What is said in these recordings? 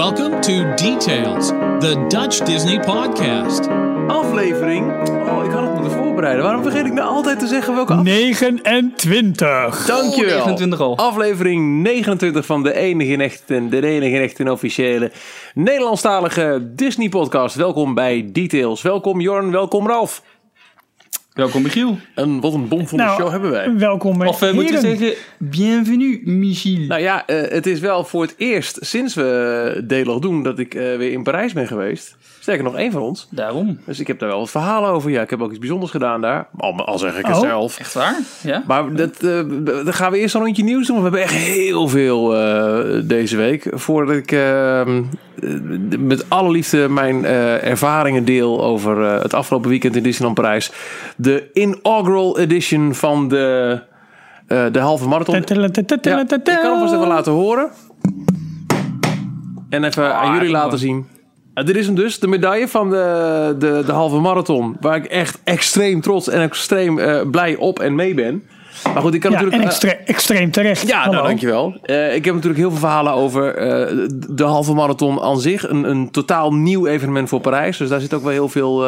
Welcome to Details, the Dutch Disney podcast. Aflevering. Oh, ik had het moeten voorbereiden. Waarom vergeet ik nou altijd te zeggen welke aflevering? 29. Dankjewel. Oh, 29 al. Aflevering 29 van de enige en echte, de enige en echte en officiële Nederlandstalige Disney podcast. Welkom bij Details. Welkom Jorn, welkom Ralf. Welkom Michiel. En wat een bomvolle Nou, show hebben wij. Welkom. Of uh, moet je heren. zeggen, bienvenue Michiel. Nou ja, eh, het is wel voor het eerst sinds we Delog doen dat ik eh, weer in Parijs ben geweest. Sterker nog, één van ons. Daarom. Dus ik heb daar wel wat verhalen over. Ja, ik heb ook iets bijzonders gedaan daar. Al, al zeg ik het Oh. zelf. Echt waar? Ja? Maar dat, eh, dan gaan we eerst een rondje nieuws doen. We hebben echt heel veel eh, deze week. Voordat ik eh, met alle liefde mijn eh, ervaringen deel over het afgelopen weekend in Disneyland Parijs. De inaugural edition van de, de halve marathon. Ja, ik kan hem vast even laten horen. En even aan jullie laten zien. Dit is hem dus, de medaille van de, de, de halve marathon. Waar ik echt extreem trots en extreem eh, blij op en mee ben. Maar goed, ik kan Ja, natuurlijk... en eh, extre- extreem terecht. ja, Hallo. nou, dankjewel. Eh ik heb natuurlijk heel veel verhalen over de halve marathon aan zich. Een, een totaal nieuw evenement voor Parijs. Dus daar zit ook wel heel veel,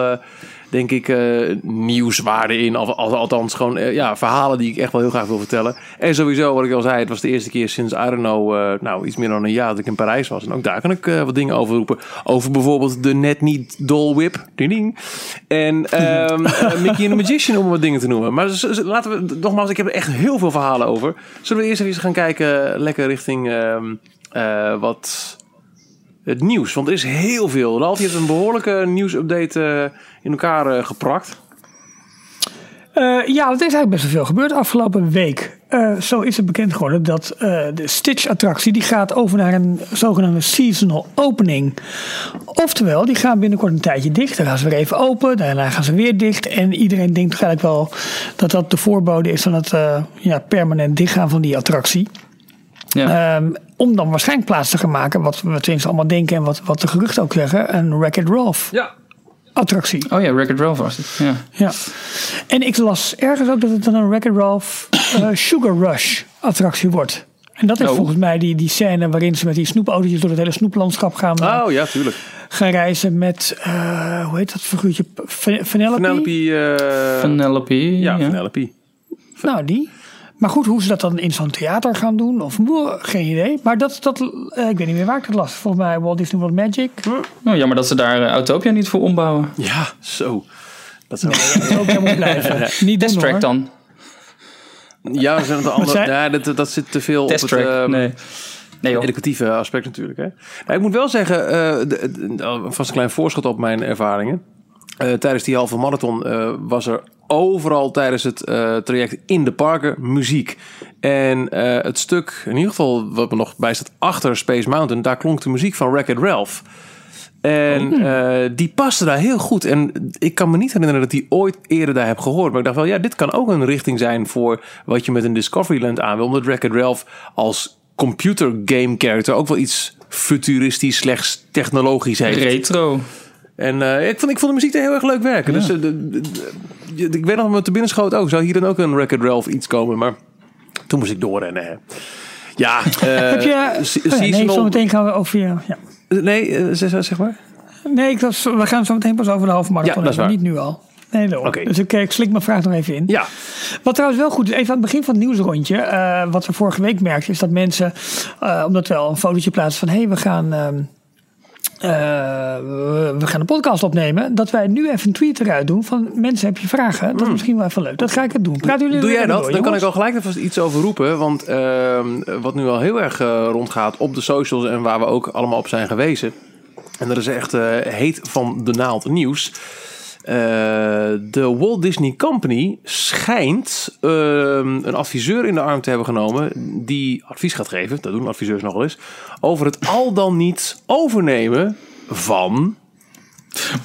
denk ik, eh, nieuwswaarde in. Al, al- althans, gewoon eh, ja, verhalen die ik echt wel heel graag wil vertellen. En sowieso, wat ik al zei, het was de eerste keer sinds, I don't know, nou, iets meer dan een jaar dat ik in Parijs was. En ook daar kan ik eh, wat dingen over roepen. Over bijvoorbeeld de net niet Dole Whip. Ding, ding. En eh, Mickey and the Magician, om wat dingen te noemen. Maar laten we, nogmaals, ik heb er echt heel veel verhalen over. Zullen we eerst even gaan kijken, lekker richting ehm, eh, wat het nieuws. Want er is heel veel. Ralf, je hebt een behoorlijke nieuwsupdate in elkaar eh, geprakt. Eh, ja, er is eigenlijk best wel veel gebeurd afgelopen week. Eh, zo is het bekend geworden dat eh, de Stitch-attractie die gaat over naar een zogenaamde seasonal opening. Oftewel, die gaan binnenkort een tijdje dicht. Dan gaan ze weer even open, daarna gaan ze weer dicht. En iedereen denkt toch eigenlijk wel dat dat de voorbode is van het eh, ja, permanent dichtgaan van die attractie. Ja. Ehm, om dan waarschijnlijk plaats te gaan maken, wat we tenminste allemaal denken en wat, wat de geruchten ook zeggen, een Wreck-It Ralph Ja. Attractie. oh ja, Record Ralph was het. Ja. Ja. En ik las ergens ook dat het dan een Wreck-It Ralph eh, Sugar Rush attractie wordt. En dat is Oh. volgens mij die, die scène waarin ze met die snoepautootjes door het hele snoeplandschap gaan, eh, Oh ja, tuurlijk. gaan reizen met, eh, hoe heet dat figuurtje? Van- Vanellope? Penelope. ja, ja. Penelope. Nou, die. Maar goed, hoe ze dat dan in zo'n theater gaan doen, of boe, geen idee. Maar dat, dat eh, ik weet niet meer waar ik het las. Volgens mij Walt Disney World Magic. Oh, jammer dat ze daar eh, Autopia niet voor ombouwen. Ja, zo. Dat zou... Dat ook helemaal blijven. Niet doen Test Track dan. Ja, we zijn het andere. Ja, dat, dat zit te veel Test op het ehm, nee. Nee joh. educatieve aspect natuurlijk. Hè? Nou, ik moet wel zeggen, eh, de- de- oh, vast een klein voorschot op mijn ervaringen. Eh, tijdens die halve marathon eh, was er overal tijdens het eh, traject in de parken muziek. En eh, het stuk, in ieder geval wat me nog bij staat, achter Space Mountain, daar klonk de muziek van Wreck-It Ralph. En eh, die paste daar heel goed. En ik kan me niet herinneren dat die ooit eerder daar heb gehoord. Maar ik dacht wel, ja, dit kan ook een richting zijn voor wat je met een Discoveryland aan wil. Omdat Wreck-It Ralph als computer game character ook wel iets futuristisch slechts technologisch heeft. Retro. En eh, ik, vond, ik vond de muziek er heel erg leuk werken. Dus eh, de- de- de- ik weet nog wat te binnen schoot. Oh, zou hier dan ook een Wreck-It Ralph iets komen? Maar toen moest ik doorrennen. Hè. Ja, eh, Heb je... se- Oh ja, nee, seasonal- zo meteen gaan we over... je- Ja. Nee, eh, zeg, maar. Nee, ik was, we gaan zo meteen pas over de halve marathon Ja, dat is waar. niet nu al. Nee. Oké. Dus ik, eh, ik slik mijn vraag nog even in. Ja, Wat trouwens wel goed is, even aan het begin van het nieuwsrondje. eh, wat we vorige week merkten, is dat mensen, eh, omdat we al een fotootje plaatsen van hé, hey, we gaan. ehm, eh, we gaan een podcast opnemen. Dat wij nu even een tweet eruit doen van mensen heb je vragen. Dat is misschien wel even leuk. Dat ga ik het doen. Jullie Hmm. Doe jij dat? door, Dan kan ik al gelijk even iets over roepen. Want ehm, wat nu al heel erg eh, rondgaat op de socials en waar we ook allemaal op zijn gewezen. En dat is echt eh, heet van de naald nieuws. Eh, de Walt Disney Company schijnt ehm, een adviseur in de arm te hebben genomen. die advies gaat geven, dat doen adviseurs nog wel eens. over het al dan niet overnemen van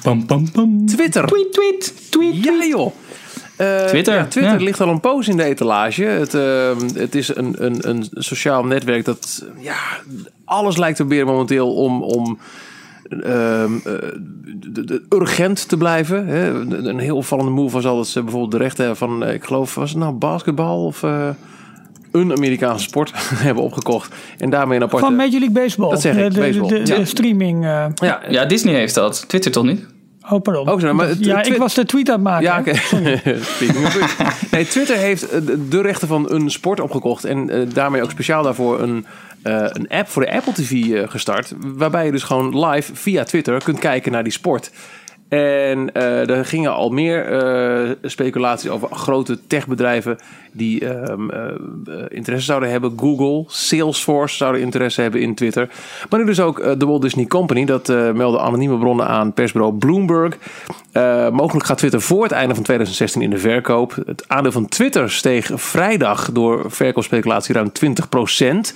Pam, pam, pam. Twitter. Tweet, tweet, tweet. Ja, joh. Eh, Twitter, ja, Twitter ja. ligt al een poos in de etalage. Het, ehm, het is een, een, een sociaal netwerk dat ja, alles lijkt te proberen momenteel om, om ehm, eh, de- de- urgent te blijven. Hè. Een heel opvallende move was al dat ze bijvoorbeeld de rechten hebben van, eh, ik geloof, was het nou basketbal of... eh, een Amerikaanse sport hebben opgekocht. En daarmee een aparte... Van Major League Baseball. Dat zeg ik, De, de, baseball. de, de Ja. streaming. eh, ja, Ja, Disney heeft dat. Twitter toch niet? oh, pardon. Ook zo, maar ja, ik was de tweet aan het maken. Ja, which. nee, Twitter heeft de- rechten van een sport opgekocht. En daarmee ook speciaal daarvoor een, eh, een app voor de Apple TV eh, gestart. Waarbij je dus gewoon live via Twitter kunt kijken naar die sport. En eh, er gingen al meer eh, speculaties over grote techbedrijven die ehm, eh, eh, interesse zouden hebben. Google, Salesforce zouden interesse hebben in Twitter. Maar nu dus ook de Walt Disney Company. Dat melden anonieme bronnen aan persbureau Bloomberg. Mogelijk gaat Twitter voor het einde van 2016 in de verkoop. Het aandeel van Twitter steeg vrijdag door verkoopspeculatie ruim 20%.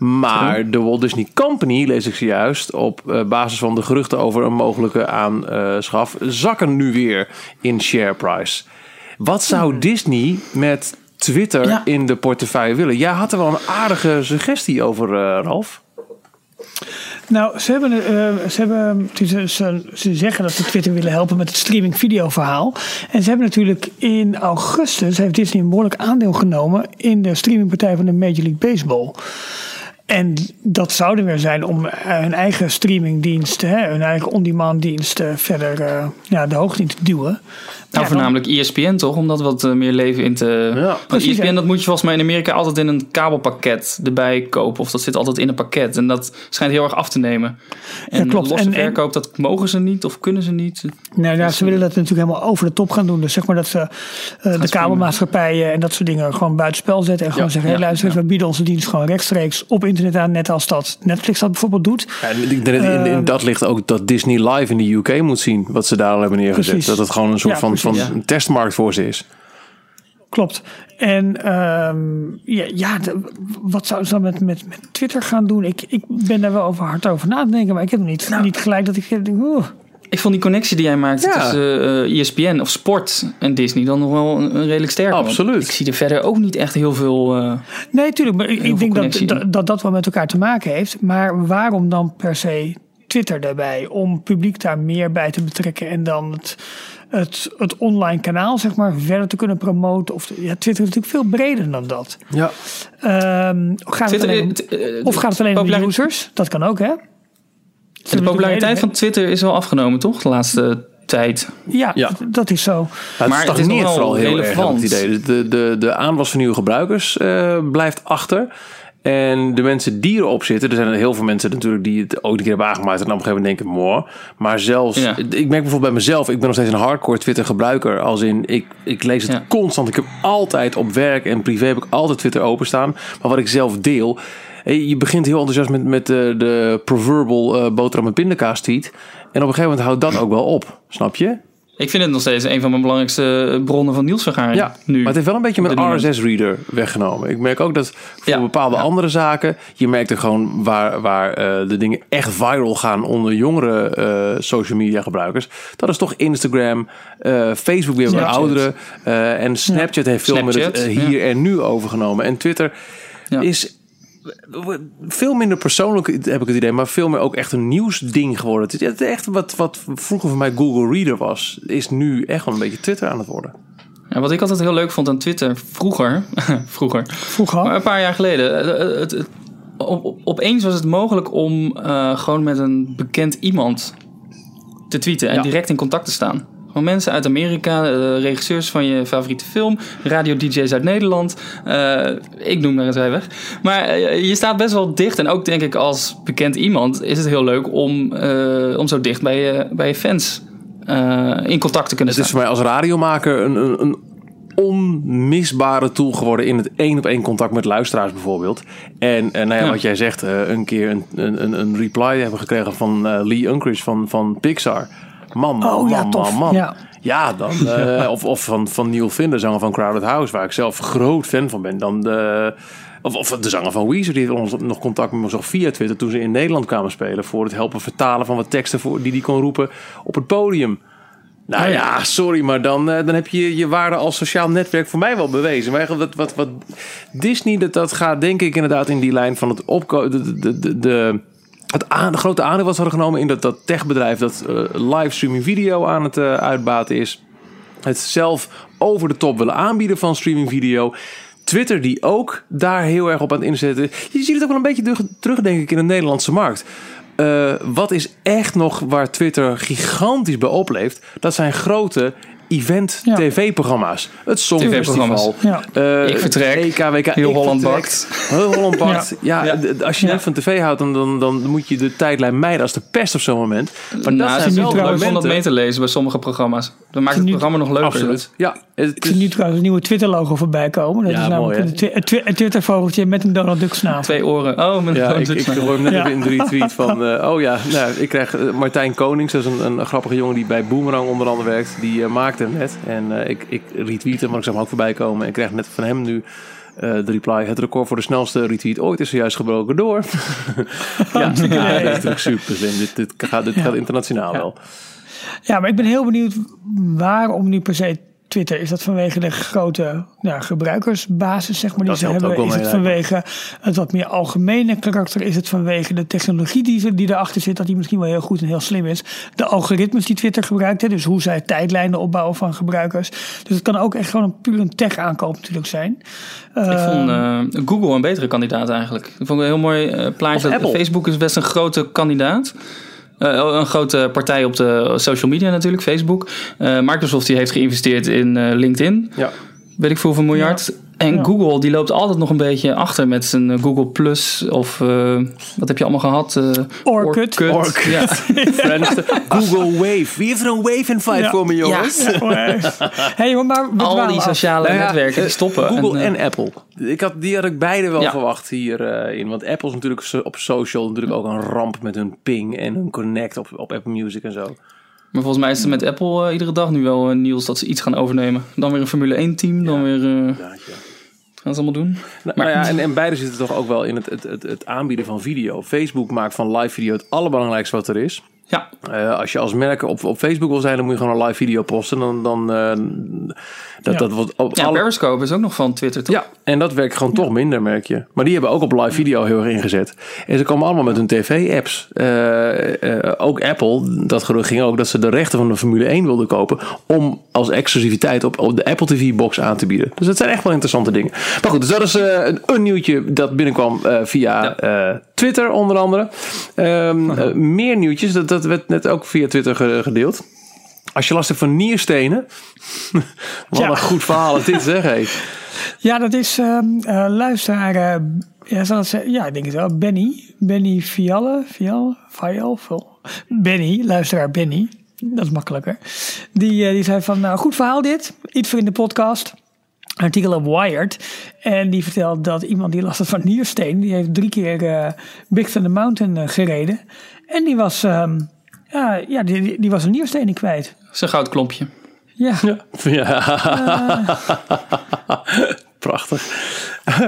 Maar de Walt Disney Company, lees ik zojuist, op eh, basis van de geruchten over een mogelijke aanschaf, zakken nu weer in share price. Wat zou Disney met Twitter Ja. in de portefeuille willen? Jij had er wel een aardige suggestie over, eh, Ralf. Nou, ze, hebben, eh, ze, hebben, ze, ze, ze zeggen dat ze Twitter willen helpen met het streaming video verhaal. En ze hebben natuurlijk in augustus, heeft Disney een behoorlijk aandeel genomen in de streamingpartij van de Major League Baseball. En dat zou er weer zijn om eh, hun eigen streamingdienst, hè, hun eigen on-demand dienst eh, verder eh, ja, de hoogte in te duwen. Nou, Ja, dan- voornamelijk ESPN toch? Om dat wat eh, meer leven in te... Ja, Want precies, ESPN dat moet je volgens mij in Amerika altijd in een kabelpakket erbij kopen. Of dat zit altijd in een pakket. En dat schijnt heel erg af te nemen. En klopt. losse En- en- verkoop, dat mogen ze niet of kunnen ze niet. Nou ja, ze willen dat natuurlijk helemaal over de top gaan doen. Dus zeg maar dat ze eh, de kabelmaatschappijen en dat soort dingen gewoon buitenspel zetten. En gewoon Ja, zeggen, hé ja, luister eens, we bieden onze dienst gewoon rechtstreeks op internet aan. Net als dat Netflix dat bijvoorbeeld doet. Ja, en in, in Ehm. dat ligt ook dat Disney live in de UK moet zien. Wat ze daar al hebben neergezet. Precies. Dat het gewoon een soort Ja, van, een testmarkt voor ze is. Klopt. En ehm, ja, ja de- wat zouden ze dan met, met, met Twitter gaan doen? Ik, ik ben daar wel over hard over na te denken. Maar ik heb nog niet, Nou. niet gelijk dat ik denk, oeh. Ik vond die connectie die jij maakte Ja. tussen eh, ESPN of sport en Disney dan nog wel een, een redelijk sterk. Absoluut. Ik zie er verder ook niet echt heel veel... eh, Nee, tuurlijk. Maar ik, denk dat, dat dat wel met elkaar te maken heeft. Maar waarom dan per se Twitter daarbij? Om publiek daar meer bij te betrekken en dan het, het, het online kanaal zeg maar verder te kunnen promoten. Of, ja, Twitter is natuurlijk veel breder dan dat. Ja. Ehm, gaat het Twitter, alleen, eh, eh, of gaat het alleen om de users? Dat kan ook, hè? De populariteit van Twitter is wel afgenomen, toch? De laatste tijd. Ja, Ja. dat is zo. Het Maar het is wel vooral heel erg, relevant. het idee. Dus De, de, de aanwas van nieuwe gebruikers eh, blijft achter. En de mensen die erop zitten, er zijn heel veel mensen natuurlijk die het ooit een keer hebben aangemaakt en dan op een gegeven moment denken, mooi. Maar zelfs, Ja. ik merk bijvoorbeeld bij mezelf, ik ben nog steeds een hardcore Twitter gebruiker. Als in, ik, ik lees het Ja. constant. Ik heb altijd op werk en privé heb ik altijd Twitter openstaan. Maar wat ik zelf deel, hé, je begint heel enthousiast met, met de, de proverbial eh boterham en pindakaas tweet. En op een gegeven moment houdt dat ook wel op, snap je? Ik vind het nog steeds een van mijn belangrijkste bronnen van nieuwsvergaring. Ja, nu. maar het heeft wel een beetje mijn. RSS-reader weggenomen. Ik merk ook dat voor Ja, bepaalde ja. andere zaken... je merkt er gewoon waar, waar eh, de dingen echt viral gaan... onder jongere eh, social media gebruikers. Dat is toch Instagram, eh, Facebook weer Snapchat. ouderen... eh, en Snapchat heeft veel meer het eh, hier en nu overgenomen. En Twitter is veel minder persoonlijk, heb ik het idee... maar veel meer ook echt een nieuwsding geworden. Het is echt wat, wat vroeger voor mij Google Reader was... is nu echt wel een beetje Twitter aan het worden. Ja, wat ik altijd heel leuk vond aan Twitter, vroeger, vroeger, Vroeger. maar een paar jaar geleden, eh, het, het, op, op- opeens was het mogelijk om eh, gewoon met een bekend iemand te tweeten en Ja. direct in contact te staan. Gewoon mensen uit Amerika, eh, regisseurs van je favoriete film, radio-dj's uit Nederland. eh, ik noem daar eens even weg. Maar eh, je staat best wel dicht. En ook denk ik als bekend iemand is het heel leuk om, om zo dicht bij je, bij je fans in contact te kunnen Het is staan. voor mij als radiomaker een, een, een onmisbare tool geworden in het één op één contact met luisteraars bijvoorbeeld. En, en nou ja, Ja. wat jij zegt, een keer een, een, een reply hebben gekregen van Lee Unkrich van, van Pixar. Man, man, Oh, ja, man, tof. man, man. Ja. Ja, dan. eh, of, of van, van Neil Finn, de zanger van Crowded House, waar ik zelf groot fan van ben. Dan de, of, of de zanger van Weezer, die ons nog contact met me zocht via Twitter toen ze in Nederland kwamen spelen. Voor het helpen vertalen van wat teksten voor, die die kon roepen op het podium. Nou Oh ja, sorry, maar dan, eh, dan heb je je waarde als sociaal netwerk voor mij wel bewezen. Maar wat, wat, wat Disney, dat, dat gaat denk ik inderdaad in die lijn van het opkomen. De, de, de, de, het aan, de grote aandeel ze hadden genomen in dat, dat techbedrijf dat eh livestreaming video aan het eh, uitbaten is. Het zelf over de top willen aanbieden van streaming video. Twitter die ook daar heel erg op aan het inzetten. Je ziet het ook wel een beetje terug, denk ik, in de Nederlandse markt. Uh, wat is echt nog waar Twitter gigantisch bij opleeft? Dat zijn grote event Ja. tv-programma's. Het Songfestival. Ja. eh, Ik vertrek. het EK, WK. Heel Ik Holland vertrek. bakt. Heel Holland bakt. Ja. Als je Ja. niet van tv houdt, dan, dan, dan moet je de tijdlijn mijden als de pest op zo'n moment. Maar dat nou, zijn het is wel niet trouwens om dat mee te lezen bij sommige programma's. Dan maakt het programma nog leuker. Absoluut. Ja, het Ik is, zie nu trouwens een nieuwe Twitter-logo voorbij komen. Dat Ja, is namelijk mooi, een, twi- een twi- een Twitter-vogeltje met een Donald Duck snavel. Twee oren. Oh, met Ja, een ik, ik hem net even in de retweet van... eh, oh ja, nou, ik krijg eh, Martijn Konings, dat is een, een grappige jongen die bij Boomerang onder andere werkt. Die eh, maakte hem net. En eh, ik, ik retweet hem, maar ik zag hem ook voorbij komen. En ik krijg net van hem nu eh, de reply. Het record voor de snelste retweet ooit is zojuist gebroken door. ja, ja, dat is natuurlijk super slim. Dit, dit, gaat, dit gaat internationaal wel. Ja, maar ik ben heel benieuwd waarom nu per se Twitter. Is dat vanwege de grote ja, gebruikersbasis, zeg maar, die Dat ze hebben? Is het vanwege het wat meer algemene karakter? Is het vanwege de technologie die, ze, die erachter zit, dat die misschien wel heel goed en heel slim is? De algoritmes die Twitter gebruikt, hè, dus hoe zij tijdlijnen opbouwen van gebruikers. Dus het kan ook echt gewoon een puur een tech-aankoop natuurlijk zijn. Ik Ehm, vond eh, Google een betere kandidaat eigenlijk. Ik vond een heel mooi eh, plaatje. Of dat Apple. Facebook is best een grote kandidaat. Eh, een grote partij op de social media natuurlijk, Facebook. Eh, Microsoft die heeft geïnvesteerd in eh, LinkedIn. Ja. Weet ik veel hoeveel miljard. En Ja. Google die loopt altijd nog een beetje achter met zijn eh, Google Plus of eh, wat heb je allemaal gehad? Eh, Orkut. Orkut. Ja. Google Wave. Wie heeft er een Wave in 5 Ja. voor me, jongens? Ja, hey, maar, Al die sociale Nou ja, netwerken die stoppen. Google en, eh, Apple. Ik had, die had ik beide wel Ja. verwacht hierin. in want Apple is natuurlijk op social natuurlijk ook een ramp met hun ping en hun connect op, op Apple Music en zo. Maar volgens mij is het met Apple iedere dag nu wel nieuws dat ze iets gaan overnemen. Dan weer een Formule 1 team, dan weer... eh, gaan ze allemaal doen. Nou, nou ja, en, en beide zitten toch ook wel in het, het, het, het aanbieden van video. Facebook maakt van live video het allerbelangrijkste wat er is. Ja, Eh, als je als merk op, op Facebook wil zijn, dan moet je gewoon een live video posten. Dan, dan eh, dat, Ja. dat wordt op ja alle- Periscope is ook nog van Twitter, toch? Ja, en dat werkt gewoon toch minder, merk je. Maar die hebben ook op live video heel erg ingezet. En ze komen allemaal met hun tv-apps. Eh, eh, ook Apple, dat gerucht ging ook dat ze de rechten van de Formule 1 wilden kopen. om als exclusiviteit op, op de Apple TV-box aan te bieden. Dus dat zijn echt wel interessante dingen. Maar goed, dus dat is een, een nieuwtje dat binnenkwam eh, via Ja. eh, Twitter, onder andere. Ehm, eh, meer nieuwtjes, dat, dat werd net ook via Twitter ge- gedeeld. Als je last hebt van nierstenen. Wat Ja. een goed verhaal is dit, zeg. Hey. Ja, dat is ehm eh, luisteraar. eh, ja, zal het zeggen? ja, ik denk het wel. Benny. Benny Fialle. Fialle? Fialle? Benny. Luisteraar Benny. Dat is makkelijker. Die, die zei van, nou, goed verhaal dit. Iets voor in de podcast. Een artikel op Wired. En die vertelt dat iemand die last had van niersteen. Die heeft drie keer eh Big Thunder Mountain eh, gereden. En die was, ehm, ja, ja die, die- die was een nierstenen kwijt. Dat is een goud klompje. Ja. Ja. Prachtig.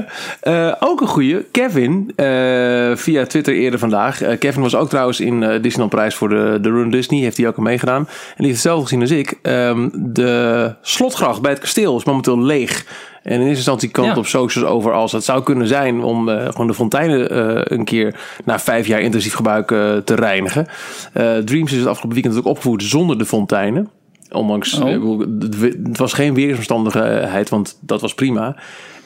Eh, ook een goeie. Kevin, eh, via Twitter eerder vandaag. Eh, Kevin was ook trouwens in Disneyland Prijs voor de, de Run Disney. Heeft hij ook aan meegedaan. En die heeft hetzelfde gezien als ik. Ehm, de slotgracht bij het kasteel is momenteel leeg. En in eerste instantie kwam het Ja. op socials over als het zou kunnen zijn om gewoon de fonteinen een keer na vijf jaar intensief gebruik te reinigen. Dreams is het afgelopen weekend ook opgevoerd zonder de fonteinen. Ondanks, Oh. het was geen weersomstandigheid, want dat was prima.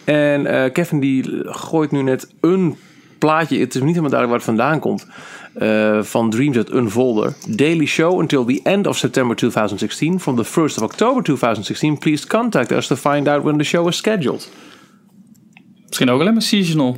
En eh, Kevin die gooit nu net een plaatje, het is niet helemaal duidelijk waar het vandaan komt, eh, van Dreams uit Unfolder. Daily show until the end of September 2016. From the 1st of October 2016, please contact us to find out when the show is scheduled. Misschien ook alleen maar seasonal.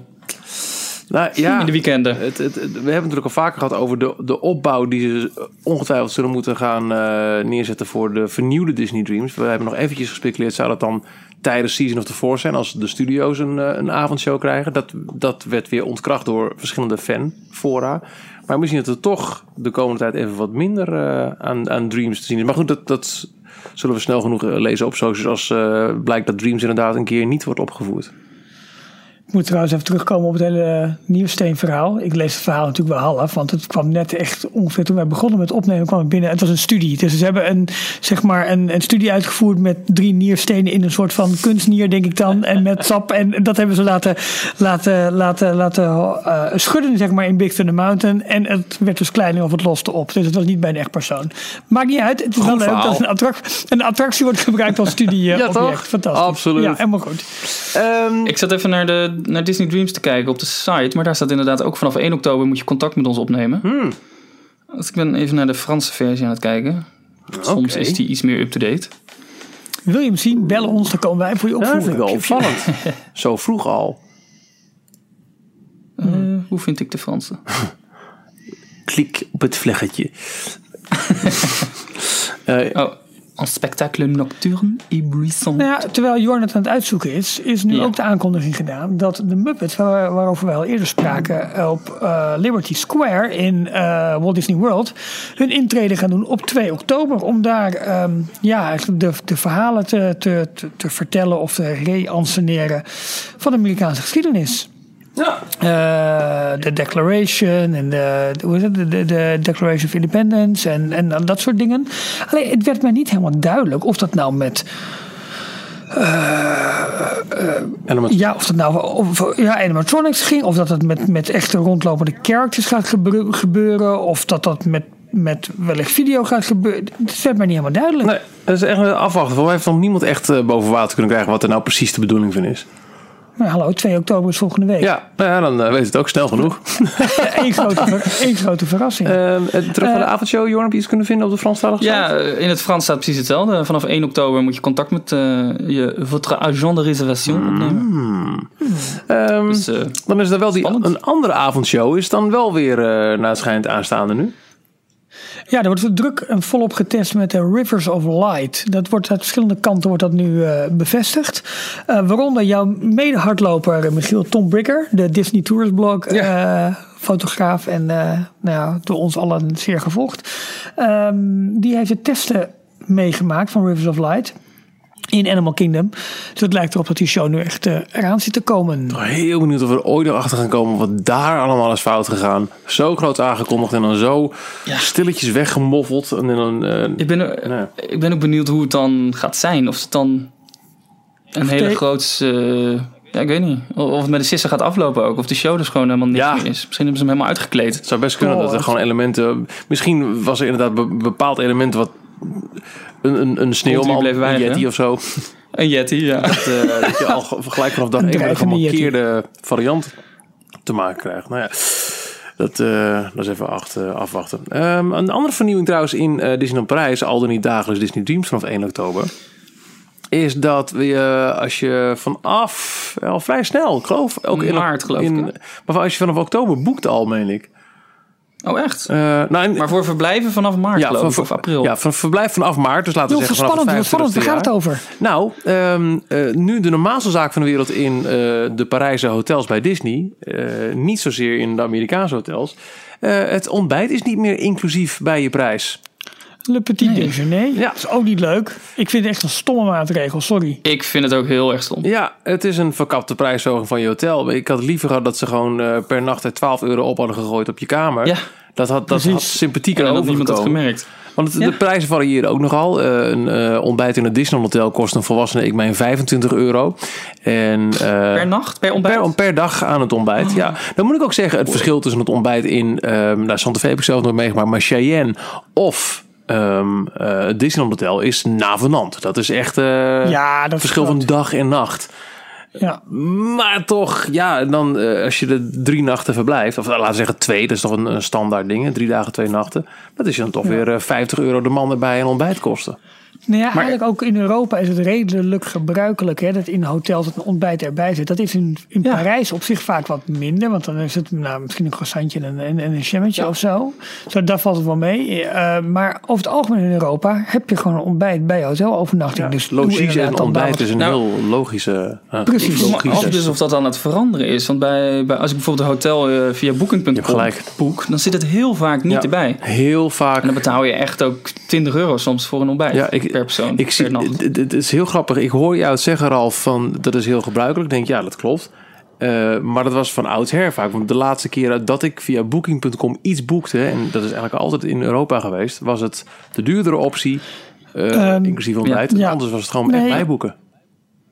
Nou ja, In de weekenden. het, het, het- we hebben het natuurlijk al vaker gehad over de, de opbouw die ze ongetwijfeld zullen moeten gaan eh, neerzetten voor de vernieuwde Disney Dreams. We hebben nog eventjes gespeculeerd, zou dat dan tijdens Season of the Force zijn als de studio's een, eh, een avondshow krijgen? Dat, dat werd weer ontkracht door verschillende fanfora. Maar misschien dat er toch de komende tijd even wat minder eh, aan, aan Dreams te zien is. Maar goed, dat, dat zullen we snel genoeg eh, lezen op socials als blijkt dat Dreams inderdaad een keer niet wordt opgevoerd. Ik moet trouwens even terugkomen op het hele Nieuwsteen-verhaal. Ik lees het verhaal natuurlijk wel half, want het kwam net echt ongeveer toen wij begonnen met opnemen, kwam het binnen. Het was een studie. Dus ze hebben een, zeg maar een, een studie uitgevoerd met drie nierstenen in een soort van kunstnier, denk ik dan. En met sap. En dat hebben ze laten, laten, laten, laten eh, schudden, zeg maar, in Big Thunder Mountain. En het werd dus kleiner of het loste op. Dus het was niet bij een echt persoon. Maakt niet uit. Het is wel leuk dat een attractie, een attractie wordt gebruikt als studie. Ja, toch? Fantastisch. Absoluut. Ja, helemaal goed. Ehm, Ik zat even naar, de, naar Disney Dreams te kijken op de site. Maar daar staat inderdaad ook vanaf 1 oktober moet je contact met ons opnemen. Hmm. Dus ik ben even naar de Franse versie aan het kijken. Soms is die iets meer up-to-date. Wil je hem zien? Bellen ons, dan komen wij voor je ja, dat opvoeren. vind ik wel opvallend. Zo vroeg al. Eh, hoe vind ik de Franse? Klik op het vleggetje. Eh, Oh, een spectacle nocturne et bruissant. Nou ja, terwijl Jorn het aan het uitzoeken is, is nu Ja. ook de aankondiging gedaan dat de Muppets, waar, waarover we al eerder spraken, op eh, Liberty Square in eh, Walt Disney World, hun intrede gaan doen op 2 oktober. Om daar ehm, ja, eigenlijk de, de verhalen te, te, te, te vertellen of te re-anseneren van de Amerikaanse geschiedenis. Ja. Eh, de Declaration en de, de- Declaration of Independence en, en dat soort dingen. Alleen het werd mij niet helemaal duidelijk of dat nou met dan met- ja, of dat nou of, ja, animatronics ging, of dat het met, met echte rondlopende characters gaat gebeur- gebeuren, of dat dat met, met wellicht video gaat gebeuren. Het werd mij niet helemaal duidelijk. Nee, dat is echt afwachten. Voor mij heeft nog niemand echt eh, boven water kunnen krijgen wat er nou precies de bedoeling van is. Maar hallo, 2 oktober is volgende week. Ja, nou ja dan eh, weet het ook snel genoeg. Eén grote, één grote verrassing. Ehm, eh, terug naar de avondshow, Jorn, heb je iets kunnen vinden op de Franstalige site? Ja, eh, in het Frans staat precies hetzelfde. Vanaf 1 oktober moet je contact met eh, je votre agent de réservation opnemen. Ehm, Dus, eh, dan is er wel die, spannend. een andere avondshow, is dan wel weer eh naar het schijnt aanstaande nu. Ja, er wordt druk en volop getest met de Rivers of Light. Dat wordt uit verschillende kanten wordt dat nu eh, bevestigd. Eh, waaronder jouw mede-hardloper eh, Michiel Tom Bricker, de Disney Tours blog eh, fotograaf en eh, nou ja, door ons allen zeer gevolgd. Ehm, die heeft de testen meegemaakt van Rivers of Light in Animal Kingdom. Dus het lijkt erop dat die show nu echt eh, eraan zit te komen. Heel benieuwd of we er ooit nog achter gaan komen wat daar allemaal is fout gegaan. Zo groot aangekondigd en dan zo stilletjes weggemoffeld. En dan, eh, ik, ben, er- Nee. ik ben ook benieuwd hoe het dan gaat zijn. Of het dan een hele groot... eh, ja, ik weet niet. Of of het met de sissen gaat aflopen ook. Of de show dus gewoon helemaal niks Ja. meer is. Misschien hebben ze hem helemaal uitgekleed. het zou best kunnen Oh, dat er gewoon elementen... Misschien was er inderdaad be- bepaald element wat... Een, een, een sneeuwman, een yeti of zo. Een Yeti, ja. Dat, eh, dat je al ge- gelijk vanaf dag Een één met een drijvende yeti. gemarkeerde variant te maken krijgt. Nou ja, dat, eh, dat is even acht, eh, afwachten. Ehm, een andere vernieuwing trouwens in eh, Disneyland Parijs, al dan niet dagelijks Disney Dreams vanaf 1 oktober. Is dat we, als je vanaf, al vrij snel, ik geloof. Ook in Maart, geloof ik, in, hè? Maar als je vanaf oktober boekt al, meen ik. Oh, echt? Eh, nou, en- Maar voor verblijven vanaf maart, ja, geloof van, ik, of april. Ja, van verblijf vanaf maart. Dus laten we zeggen vanaf spannend, spannend. Waar 25e gaat het over? Nou, ehm, eh, nu de normaalste zaak van de wereld in eh, de Parijse hotels bij Disney. eh, niet zozeer in de Amerikaanse hotels. Eh, het ontbijt is niet meer inclusief bij je prijs. Le Petit Déjeuner. Ja. Dat is ook niet leuk. Ik vind het echt een stomme maatregel, sorry. Ik vind het ook heel erg stom. Ja, het is een verkapte prijsverhoging van je hotel. Ik had liever gehad dat ze gewoon eh, per nacht er 12 euro op hadden gegooid op je kamer. Ja. Dat had, dat had sympathieker En dat niemand had overgekomen. gemerkt. Want het- Ja. de prijzen variëren ook nogal. Eh, een eh, ontbijt in een Disneyland hotel kost een volwassene ik meen 25 euro. En, eh, Per nacht? Per ontbijt? Per, per dag aan het ontbijt. Ja, dan moet ik ook zeggen, het verschil tussen het ontbijt in ehm nou, Santa Fe heb ik zelf nooit meegemaakt, maar Cheyenne of ehm eh, het Disneyland Hotel is navenant. Dat is echt eh Ja, dat verschil van dag en nacht. Ja. Maar toch, ja, dan eh, als je er drie nachten verblijft, of laten we zeggen twee, dat is toch een, een standaard ding, drie dagen, twee nachten. Dat is je dan toch weer eh, 50 euro de man erbij en ontbijtkosten. Nou ja, eigenlijk ook in Europa is het redelijk gebruikelijk hè, dat in hotels het een ontbijt erbij zit. Dat is in, in Ja. Parijs op zich vaak wat minder, want dan is het nou, misschien een croissantje en, en, en een jammetje of zo. zo. Daar valt het wel mee. Eh, maar over het algemeen in Europa heb je gewoon een ontbijt bij je hotelovernachting. dus doe Logisch en ontbijt is een Nou, heel logische... eh, Precies. Ik vroeg me logisch. af dus of dat aan het veranderen is. Want bij, bij, als ik bijvoorbeeld een hotel eh, via booking.com boek, dan zit het heel vaak niet Ja, erbij. Heel vaak En dan betaal je echt ook 20 euro soms voor een ontbijt Ja, ik, per persoon, Ik per zie, het is heel grappig. Ik hoor jou het zeggen, Ralf, van dat is heel gebruikelijk. Ik denk, ja, dat klopt. Eh, maar dat was van oudsher vaak. Want de laatste keer dat ik via Booking.com iets boekte... en dat is eigenlijk altijd in Europa geweest... was het de duurdere optie, eh, Ehm, inclusief ontbijt. ja. Anders was het gewoon Nee. echt bijboeken.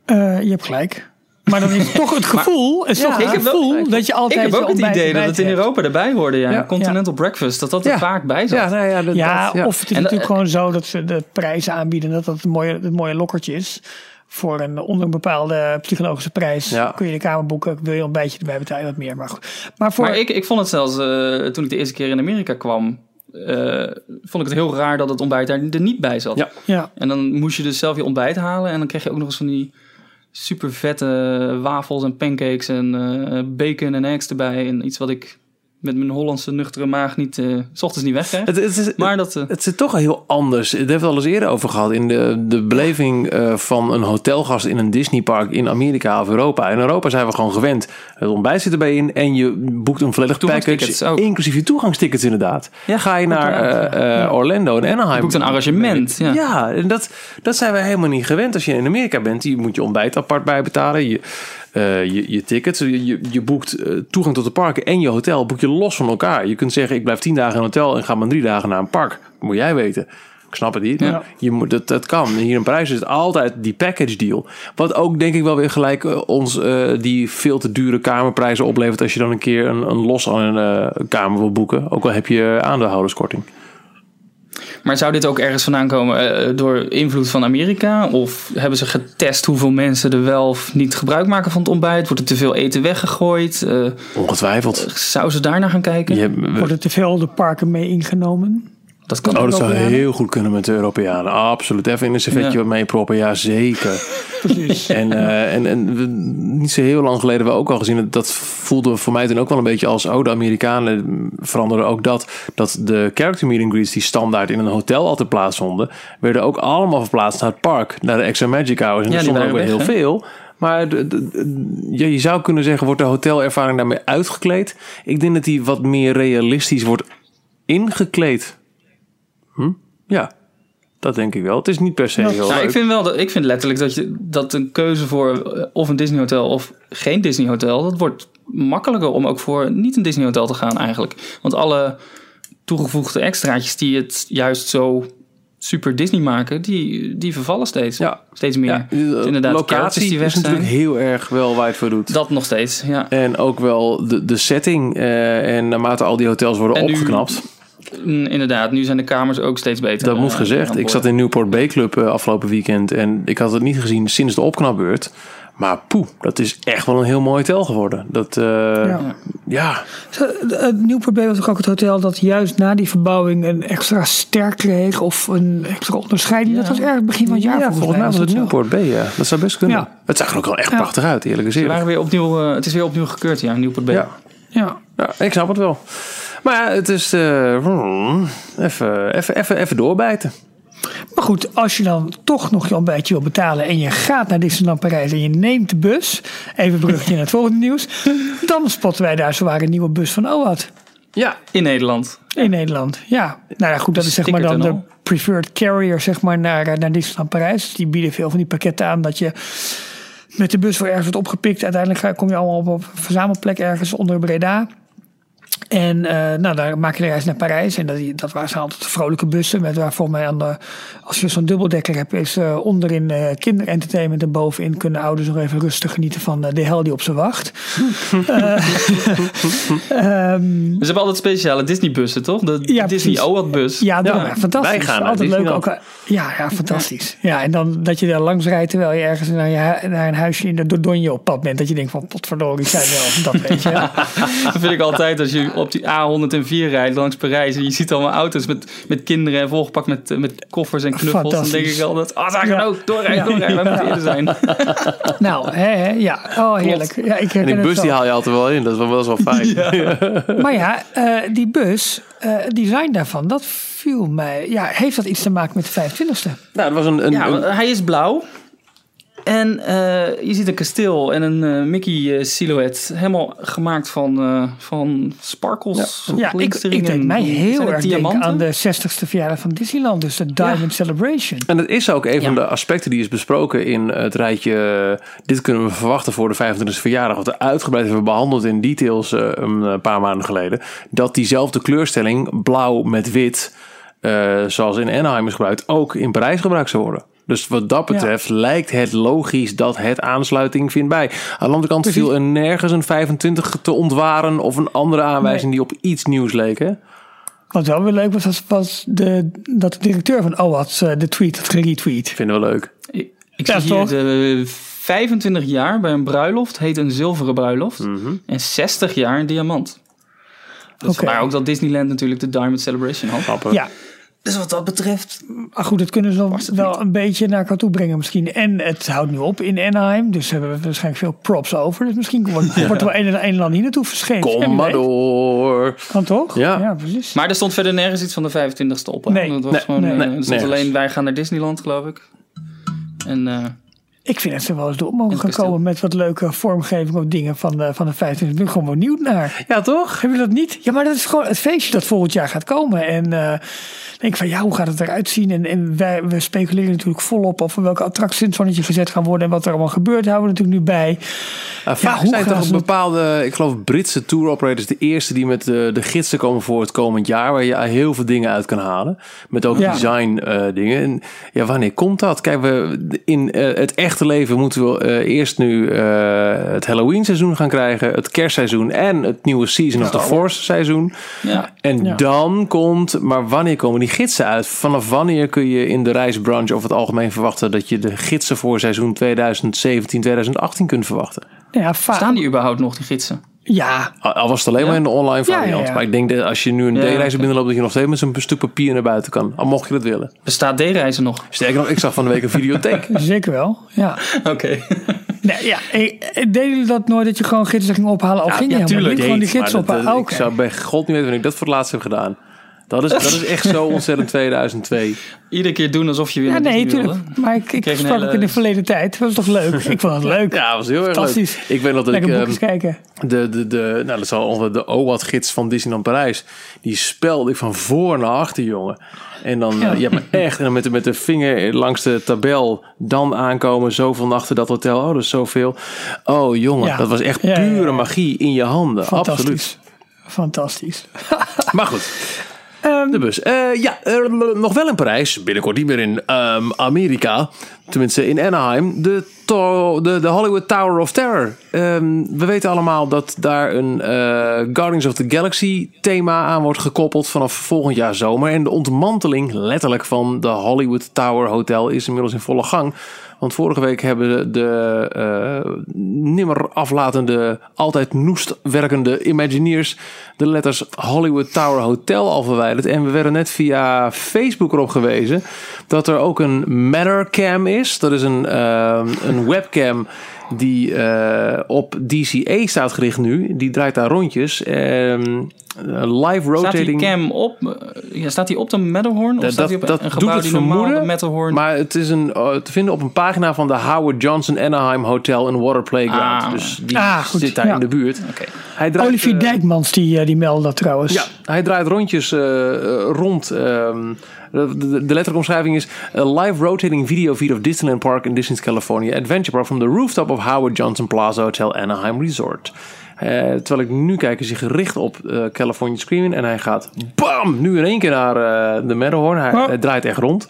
Eh, je hebt gelijk. Maar dan is toch het gevoel, is toch het ik heb gevoel dat je Ik altijd heb je ook het idee dat het in. Europa erbij hoorde. Ja. Continental breakfast, dat dat er vaak bij zat. Ja, nou ja, dat, Ja, dat- of het is En, natuurlijk gewoon zo dat ze de prijzen aanbieden. Dat dat een mooie, het mooie lokkertje is. Voor een onder een bepaalde psychologische prijs Ja. kun je de kamer boeken. Wil je een beetje erbij betalen, wat meer. Maar goed. Maar voor, Maar ik, ik vond het zelfs, eh, toen ik de eerste keer in Amerika kwam, eh, vond ik het heel raar dat het ontbijt daar er niet bij zat. Ja. ja, En dan moest je dus zelf je ontbijt halen en dan kreeg je ook nog eens van die super vette wafels en pancakes en eh, bacon en eggs erbij. En iets wat ik met mijn Hollandse nuchtere maag niet, eh, s ochtends niet wegkrijg. Het, het is, Maar dat, eh, Het zit toch heel anders. Daar hebben we het al eens eerder over gehad. In de, de beleving eh, van een hotelgast in een Disneypark in Amerika of Europa. In Europa zijn we gewoon gewend. Het ontbijt zit erbij in en je boekt een volledig package. ook. Inclusief je toegangstickets inderdaad. Ja, Ga je naar Orlando en Anaheim. je boekt een arrangement. Ja. Ja, en dat, dat zijn we helemaal niet gewend. Als je in Amerika bent, je moet je ontbijt apart bijbetalen. Je, eh, je, je tickets, je, je- boekt eh, toegang tot de parken en je hotel boek je los van elkaar. Je kunt zeggen, ik blijf tien dagen in een hotel en ga maar drie dagen naar een park. Moet jij weten. Ik snap het niet. Ja. Je moet, dat, dat kan. Hier in Parijs is het altijd die package deal. Wat ook denk ik wel weer gelijk eh, ons die veel te dure kamerprijzen oplevert... als je dan een keer een, een los aan een kamer wil boeken. Ook al heb je aandeelhouderskorting. Maar zou dit ook ergens vandaan komen eh, door invloed van Amerika? Of hebben ze getest hoeveel mensen er wel of niet gebruik maken van het ontbijt? Wordt er te veel eten weggegooid? Eh, Ongetwijfeld. zou ze daar naar gaan kijken? Je hebt- worden te veel de parken mee ingenomen. Dat kan Oh, dat zou heel goed kunnen met de Europeanen. Absoluut. Even in een servetje Ja. mee proppen. Ja, zeker. Precies. En, eh, en, en niet zo heel lang geleden hebben we ook al gezien... dat- voelde voor mij toen ook wel een beetje als... oh, de Amerikanen veranderen ook dat... dat de character meet and greets die standaard in een hotel altijd plaatsvonden... werden ook allemaal verplaatst naar het park. Naar de extra magic hours. En Ja, er stonden ook weer heel veel... Maar de- de- de- ja, je zou kunnen zeggen, wordt de hotelervaring daarmee uitgekleed? Ik denk dat die wat meer realistisch wordt ingekleed. Hm? Ja, dat denk ik wel. Het is niet per se heel Nou, leuk. ik vind wel dat ik vind letterlijk dat je dat een keuze voor eh, of een Disney hotel of geen Disney hotel, dat wordt makkelijker om ook voor niet een Disney hotel te gaan eigenlijk. Want alle toegevoegde extraatjes die het juist zo super Disney maken, die, die vervallen steeds. Ja. Steeds meer. Ja, Dus de inderdaad, locatie die weg is natuurlijk heel erg wel waar het voor doet. Dat nog steeds, ja. En ook wel de, de setting. eh, en naarmate al die hotels worden En opgeknapt. Inderdaad, nu zijn de kamers ook steeds beter. Dat moet eh, gezegd. Ik zat in Newport Bay Club eh, afgelopen weekend. En ik had het niet gezien sinds de opknapbeurt. Maar poeh, dat is echt wel een heel mooi hotel geworden. Dat, eh, ja. Newport Bay was ook het hotel dat juist na die verbouwing een extra ster kreeg of een extra onderscheiding. Dat was erg begin van het jaar Ja, volgens mij was het. Newport Bay, ja. Dat zou best kunnen. Ja. Het zag er ook wel echt Ja. prachtig uit, eerlijk Ze gezegd. waren weer opnieuw, eh, het is weer opnieuw gekeurd, ja, Newport Bay. Ja. Ja. Ja, ik snap het wel. Maar ja, het is... eh, hmm, even, even, even, even doorbijten. Maar goed, als je dan toch nog je ontbijtje wil betalen en je gaat naar Disneyland Parijs en je neemt de bus, even bruggetje naar het volgende nieuws, dan spotten wij daar zowaar een nieuwe bus van OAT Ja, In Nederland. in Nederland. Ja, nou ja, goed, dat is zeg maar dan de preferred carrier zeg maar naar, eh, naar Disneyland Parijs. Dus die bieden veel van die pakketten aan dat je met de bus voor ergens wordt opgepikt. Uiteindelijk ga- kom je allemaal op een verzamelplek ergens onder Breda. En eh, nou, daar maak je de reis naar Parijs. En dat, dat waren altijd vrolijke bussen. Met waar volgens mij aan de, als je zo'n dubbeldekker hebt, is eh, onderin eh kinderentertainment. En bovenin kunnen ouders nog even rustig genieten van de hel die op ze wacht. Ehm, Ze hebben altijd speciale Disney-bussen, toch? De Ja, Disney precies. OWAT-bus. ja, daarom, Ja, ja, fantastisch. wij gaan altijd leuk. Ook, ja, ja, fantastisch. Ja, en dan dat je daar langs rijdt terwijl je ergens naar, je, naar een huisje in de Dordogne op pad bent. Dat je denkt van potverdorie, zijn wel. Dat weet je. Dat vind ik altijd als je op die A104 rijdt langs Parijs en je ziet allemaal auto's met, met kinderen en volgepakt met, met koffers en knuffels. Dan denk ik altijd, ah, daar gaan Ja. ook, doorrijden, Ja. doorrijden, wij moeten eerder zijn. Nou, hè, hè, ja. Oh, heerlijk. Ja, ik en die bus die haal je altijd wel in. Dat is wel, wel fijn. Maar ja, eh, die bus, eh, het design daarvan, dat viel mij. Ja, heeft dat iets te maken met de 25e? Nou, dat was een, een, Ja, een- hij is blauw. En eh, je ziet een kasteel en een eh, Mickey-silhouet. helemaal gemaakt van, eh, van sparkles. Ja, ik, ik glinsteringen. denk mij heel erg denken diamanten? aan de 60ste verjaardag van Disneyland. Dus de Diamond Celebration. En het is ook een van Ja. de aspecten die is besproken in het rijtje. eh, Dit kunnen we verwachten voor de 25e verjaardag. Wat we uitgebreid hebben behandeld in details eh, een eh, paar maanden geleden. Dat diezelfde kleurstelling, blauw met wit, eh, zoals in Anaheim is gebruikt, ook in Parijs gebruikt zou worden. Dus wat dat betreft lijkt het logisch dat het aansluiting vindt bij. Aan de andere kant Precies. viel er nergens een 25 te ontwaren of een andere aanwijzing die op iets nieuws leek. Hè? Wat wel weer leuk was, was, was de, dat de directeur van OWAT eh, de tweet had geretweet. Vinden we leuk. Ik, ik Ja, zie hier de 25 jaar bij een bruiloft heet een zilveren bruiloft. Mhm. En 60 jaar een diamant. Dat vandaar ook dat Disneyland natuurlijk de Diamond Celebration had. Ja, Dus wat dat betreft... maar goed, dat kunnen ze wel een beetje naar elkaar toe brengen misschien. En het houdt nu op in Anaheim, dus hebben we waarschijnlijk veel props over. Dus misschien wordt, wordt er wel een en een land hier naartoe verschenen. Kom maar door. Kan toch? Ja. precies. Maar er stond verder nergens iets van de 25ste op. hè? Nee. Dat was Nee, gewoon, nee, eh, er stond alleen wij gaan naar Disneyland, geloof ik. En eh, Ik vind dat ze wel eens door mogen het komen met wat leuke vormgeving of dingen van de, van de 25. Ik ben gewoon benieuwd naar. Ja, toch? Heb je dat niet? Ja, maar dat is gewoon het feestje dat volgend jaar gaat komen. En eh denk ik van ja, hoe gaat het eruit zien? En, en wij, we speculeren natuurlijk volop over welke attracties in het zonnetje gezet gaan worden. En wat er allemaal gebeurt, houden we natuurlijk nu bij. Ja, vaak hoe zijn toch het- bepaalde, ik geloof Britse tour operators de eerste die met de, de gidsen komen voor het komend jaar. Waar je heel veel dingen uit kan halen. Met ook Ja. design eh, dingen. En ja, wanneer komt dat? Kijk, we, in eh, het echte leven moeten we eh, eerst nu eh, het Halloween seizoen gaan krijgen. Het kerstseizoen en het nieuwe Season of the Force seizoen. ja, En Ja. dan komt, maar wanneer komen die gidsen uit? Vanaf wanneer kun je in de reisbranche over het algemeen verwachten dat je de gidsen voor seizoen 2017, 2018 kunt verwachten? Nou ja, staan die überhaupt nog, die gidsen? Ja, Al was het alleen Ja? maar in de online ja, variant. ja. Maar ik denk dat als je nu een D-reizer binnenloopt, dat je nog steeds met zo'n stuk papier naar buiten kan. Al mocht je dat willen. Bestaat D-reizen nog? Sterker nog, ik zag van de week een videotheek. zeker wel. Ja. Oké. Nee, ja, ik, ik deed jullie dat nooit dat je gewoon gidsen ging ophalen? Al ging je niet gewoon die gids maar op. dat- dat- Oké. Ik zou bij god niet weten wanneer ik dat voor het laatst heb gedaan. Dat is, dat is echt zo ontzettend 2002. Iedere keer doen alsof je weer Ja, nee, tuurlijk. Maar ik, ik Kreeg sprak hele- in de verleden tijd. Dat was toch leuk? Ik vond het leuk. Ja, dat was heel erg leuk. Fantastisch. Ik weet nog dat ik Lekker ehm, boekjes kijken. de, de, de, nou, dat zal de OWAT-gids van Disneyland Parijs. Die spelde ik van voor naar achter, jongen. En dan, Ja. eh, je hebt me echt, en dan met de, met de vinger langs de tabel, dan aankomen, zoveel nachten dat hotel, oh, dat is zoveel. Oh, jongen, Ja. dat was echt Ja, ja, ja. pure magie in je handen. Absoluut. Fantastisch. Fantastisch. Maar goed, Ehm, de bus. Eh, ja, nog wel in Parijs. Binnenkort niet meer in ehm, Amerika. Tenminste in Anaheim. De, de, de Hollywood Tower of Terror. Ehm, we weten allemaal dat daar een eh, Guardians of the Galaxy thema aan wordt gekoppeld vanaf volgend jaar zomer. En de ontmanteling letterlijk van de Hollywood Tower Hotel is inmiddels in volle gang. Want vorige week hebben de eh, nimmer aflatende, altijd noest werkende Imagineers de letters Hollywood Tower Hotel al verwijderd. En we werden net via Facebook erop gewezen dat er ook een Mattercam is. Dat is een, eh, een webcam die eh, op DCA staat gericht nu. Die draait daar rondjes. Ehm, live Staat die rotating. cam op? eh, Ja, staat die op de Matterhorn? Of Dat- staat die op dat een doet gebouw het die normaal vermoeden, Matterhorn? Maar het is een, te vinden op een pagina van de Howard Johnson Anaheim Hotel and Water Playground. Ah. dus die Ah, goed, zit daar ja. in de buurt. Oké. Hij draait, Olivier Dijkmans die, die meldde dat trouwens. Ja, hij draait rondjes rond. ehm, de, de, letterlijke omschrijving is... A live rotating video feed of Disneyland Park in Disney's California Adventure Park... from the rooftop of Howard Johnson Plaza Hotel Anaheim Resort. Eh, terwijl ik nu kijk, is hij gericht op eh, California Screaming. En hij gaat bam, nu in één keer naar eh, de Matterhorn. Hij, Oh. hij draait echt rond.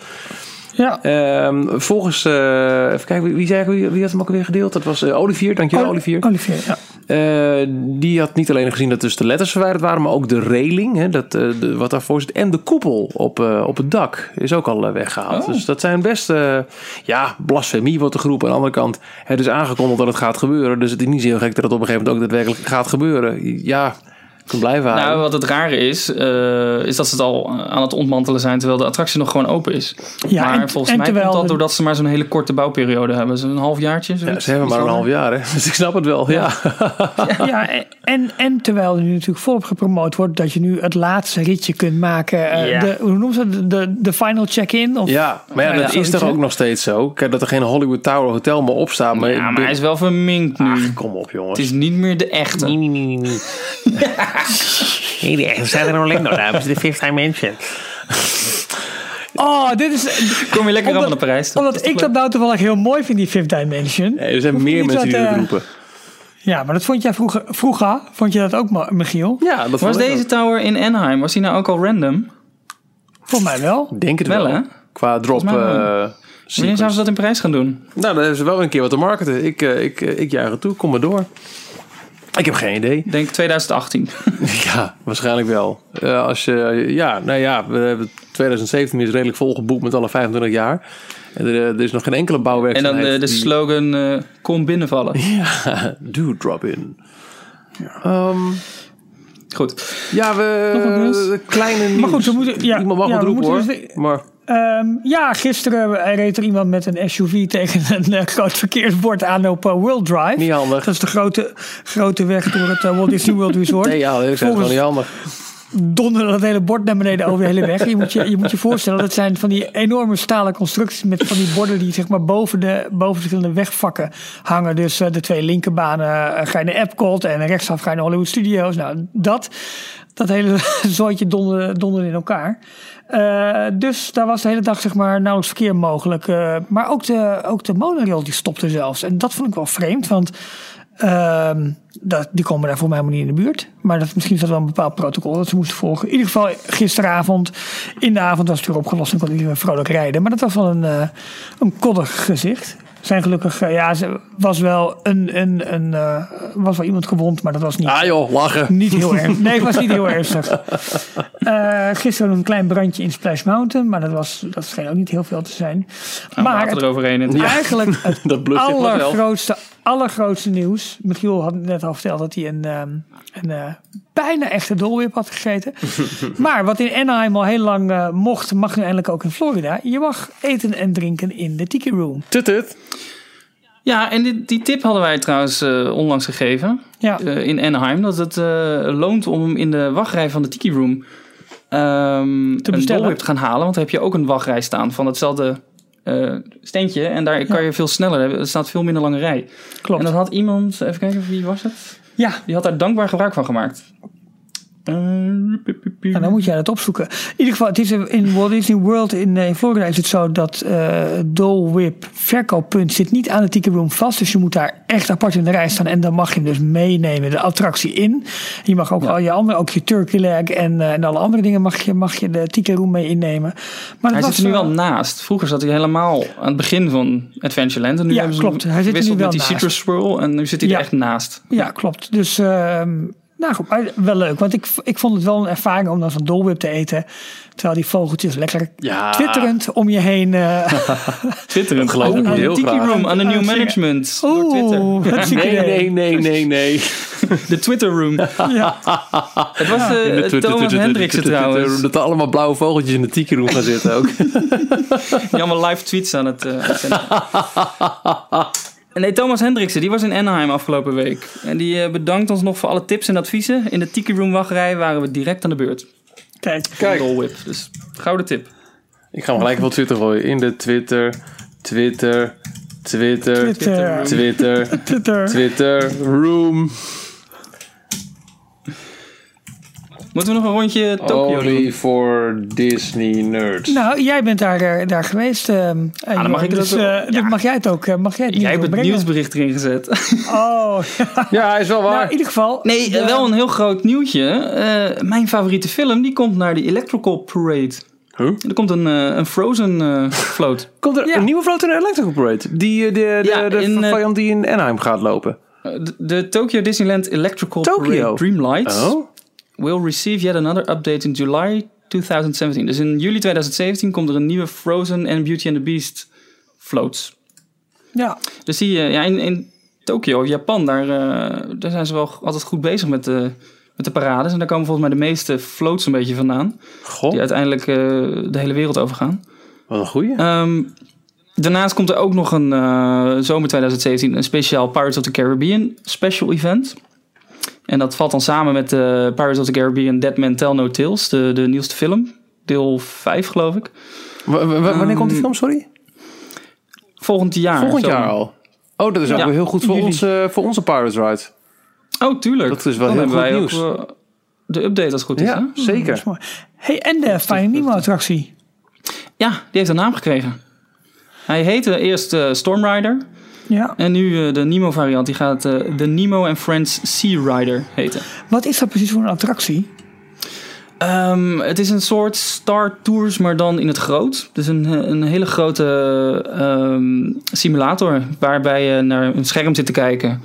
Ja. Ehm, volgens, eh, even kijken, wie, wie, zei, wie, wie had hem ook weer gedeeld? Dat was eh, Olivier, dankjewel Olivier. Olivier, ja. Eh, die had niet alleen gezien dat dus de letters verwijderd waren, maar ook de railing, hè, dat, eh, de, wat daarvoor zit, en de koepel op, eh, op het dak is ook al eh, weggehaald. Oh. Dus dat zijn best, ja, blasfemie wordt er geroepen. Aan de andere kant, het is aangekondigd dat het gaat gebeuren, dus het is niet zo heel gek dat het op een gegeven moment ook daadwerkelijk gaat gebeuren. Ja, Kan blijven houden. Nou, wat het rare is, eh, is dat ze het al aan het ontmantelen zijn terwijl de attractie nog gewoon open is. Ja, maar en- volgens en mij komt dat doordat ze maar zo'n hele korte bouwperiode hebben. Zo'n half jaartje. ja, zoiets. ze hebben maar een half jaar, hè? Dus ik snap het wel. Ja, Ja, en, en terwijl er nu natuurlijk volop gepromoot wordt dat je nu het laatste ritje kunt maken. eh, Ja. de, hoe noemen ze het? De, de final check-in? Of, ja maar ja, dat ja, is toch zoiets, ook nog steeds zo. Kijk, dat er geen Hollywood Tower Hotel meer op staat. Maar, Ja, maar hij is wel verminkt nu. Ach, kom op, jongens. het is niet meer de echte. Nee, nee, nee, nee, nee. Die echt staat er Orlando. Daar hebben ze de Fifth Dimension. Oh, dit is. Kom je lekker allemaal naar Omdat, Parijs. toch? omdat Dat is ik toch dat nou toevallig heel mooi vind, die Fifth Dimension. Er zijn meer mensen die wat, dat eh, roepen. Ja, maar dat vond jij vroeger. Vroeger vond je dat ook, Michiel? Ja, dat Was vond ik deze ook. tower in Anaheim, was die nou ook al random? Volgens mij wel. Ik Denk het Wel, wel. hè? Qua drop. eh, Wanneer zouden ze dat in Parijs gaan doen? Nou, dan hebben ze wel een keer wat te marketen. Ik, eh, ik, eh, ik juich het toe. Kom maar door. Ik heb geen idee. Denk 2018. Ja, waarschijnlijk wel. Eh, als je, ja, nou ja, we hebben 2017 is redelijk volgeboekt met alle 25 jaar. En er, eh, er is nog geen enkele En bouwwerkzaamheid. dan de, de slogan eh, kom binnenvallen. Ja, do drop in. Ehm, Goed. ja, Nog we nieuws? kleine nieuws. Maar goed, we moeten- ja, Iemand mag ja, wat we roepen hoor. dus- Maar Ehm, ja, gisteren reed er iemand met een SUV tegen een eh, groot verkeersbord aan op eh, World Drive. niet handig. Dat is de grote, grote weg door het eh, Walt Disney World Resort. Nee, ja, het gewoon Volgens- niet handig. donderde dat hele bord naar beneden over de hele weg. Je moet je, je, moet je voorstellen, dat zijn van die enorme stalen constructies met van die borden die zeg maar boven de, boven de verschillende wegvakken hangen. Dus de twee linkerbanen eh, ga je naar Epcot en rechtsaf ga je naar Hollywood Studios. Nou, dat, dat hele zooitje donderde, donderde in elkaar. Eh, dus daar was de hele dag zeg maar nauwelijks verkeer mogelijk. Eh, maar ook de, ook de monorail die stopte zelfs. En dat vond ik wel vreemd, want Ehm, dat, die komen daar voor mij helemaal niet in de buurt. Maar dat, misschien is dat wel een bepaald protocol dat ze moesten volgen. In ieder geval gisteravond, in de avond was het weer opgelost en kon iedereen vrolijk rijden. Maar dat was wel een, eh, een koddig gezicht. Zijn gelukkig, eh, ja, ze was wel een, een, een eh, was wel iemand gewond, maar dat was niet, Ah joh, lachen. niet heel erg. Nee, het was niet heel ernstig. Eh, gisteren een klein brandje in Splash Mountain, maar dat was, dat scheen ook niet heel veel te zijn. Maar het, eroverheen. En eigenlijk het Dat allergrootste, allergrootste nieuws. Michiel had net al verteld dat hij een, ehm, een eh, bijna echte dolwip had gegeten. maar wat in Anaheim al heel lang eh, mocht, mag nu eindelijk ook in Florida. Je mag eten en drinken in de Tiki Room. Tut. Ja, en die, die tip hadden wij trouwens eh, onlangs gegeven. Ja, eh, in Anaheim. Dat het eh, loont om in de wachtrij van de Tiki Room ehm, een dolwip te gaan halen. Want dan heb je ook een wachtrij staan van hetzelfde eh steentje. En daar kan je veel sneller hebben. Er staat veel minder lange rij. klopt. En dat had iemand, even kijken wie was het? ja, Die had daar dankbaar gebruik van gemaakt. Eh, Nou, dan moet jij dat opzoeken. In ieder geval, het is in Walt Disney World in, eh, in Florida is het zo dat eh Dole Whip verkooppunt zit niet aan de Tiki Room vast. Dus je moet daar echt apart in de rij staan. En dan mag je hem dus meenemen, de attractie in. Je mag ook al je andere, ook je turkey leg en, eh, en alle andere dingen mag je, mag je de Tiki Room mee innemen. Maar Hij zit er nu wel naast. Vroeger zat hij helemaal aan het begin van Adventureland. En nu Ja, hebben ze klopt. Hij zit er nu wel met die naast. Citrus Swirl. En nu zit hij Ja. er echt naast. Ja, klopt. Dus ehm, nou goed, maar wel leuk. Want ik, ik vond het wel een ervaring om dan zo'n Dole Whip te eten. Terwijl die vogeltjes lekker Ja. twitterend om je heen... eh Twitterend geloof ik heel Tiki graag. Room, aan de New zingen. Management. Door Twitter. Oeh, Nee, nee, nee, nee, nee. De Twitter Room. Ja. Het was eh, de Twitter- Thomas Twitter- Hendriksen Twitter- trouwens. Dat er allemaal blauwe vogeltjes in de tiki room gaan zitten ook. Die allemaal live tweets aan het eh. En Nee, Thomas Hendriksen, die was in Anaheim afgelopen week. En die eh, bedankt ons nog voor alle tips en adviezen. In de Tiki Room wachtrij waren we direct aan de beurt. Kijk, Kijk. Whip. Dus gouden tip. Ik ga hem gelijk op Twitter gooien. In de Twitter, Twitter, Twitter, Twitter. Twitter, Twitter. Twitter, room. Moeten we nog een rondje Tokio Only doen? for Disney nerds. Nou, jij bent daar, eh, daar geweest. ehm, en Ah, dan mag ik dus, dat eh, dan mag jij het ook. eh, mag jij het Jij hebt het brengen? nieuwsbericht erin gezet. Oh, ja. Ja, hij is wel Nou, waar. in ieder geval. Nee, de- eh, wel een heel groot nieuwtje. Eh, mijn favoriete film, die komt naar de Electrical Parade. Huh? Er komt een, eh, een Frozen eh, float. Komt er Ja. een nieuwe vloot in de Electrical Parade? Die, eh, de, de, Ja, de in, eh, variant die in Anaheim gaat lopen. Eh, De, de Tokyo Disneyland Electrical Tokyo? Parade Dreamlights Oh? Will receive yet another update in July 2017. Dus in juli 2017 komt er een nieuwe Frozen en Beauty and the Beast floats. Ja, Dus die, eh, ja, in, in Tokyo, Japan, daar, eh, daar zijn ze wel altijd goed bezig met de met de parades. En daar komen volgens mij de meeste floats een beetje vandaan. Goh, Die uiteindelijk eh, de hele wereld overgaan. wat een goeie. Ehm, daarnaast komt er ook nog een eh, zomer 2017 een speciaal Pirates of the Caribbean special event. En dat valt dan samen met de Pirates of the Caribbean Dead Man Tell No Tales, de, de nieuwste film. Deel 5 geloof ik. W- wanneer komt die film, sorry? Volgend jaar. Volgend zo. jaar al. Oh, dat is ook Ja. heel goed voor, ons, eh, voor onze Pirates Ride. Oh, tuurlijk. Dat is wel Dan heel hebben goed wij nieuws. ook, eh, de update als het goed is. Ja, hè? zeker. Hey, en de Finding Nemo attractie. Ja, die heeft een naam gekregen. Hij heette eerst eh, Stormrider. Ja. En nu eh, de Nemo variant. Die gaat eh, de Nemo and Friends Sea Rider heten. Wat is dat precies voor een attractie? Ehm, het is een soort Star Tours, maar dan in het groot. Dus een, een hele grote ehm, simulator waarbij je naar een scherm zit te kijken.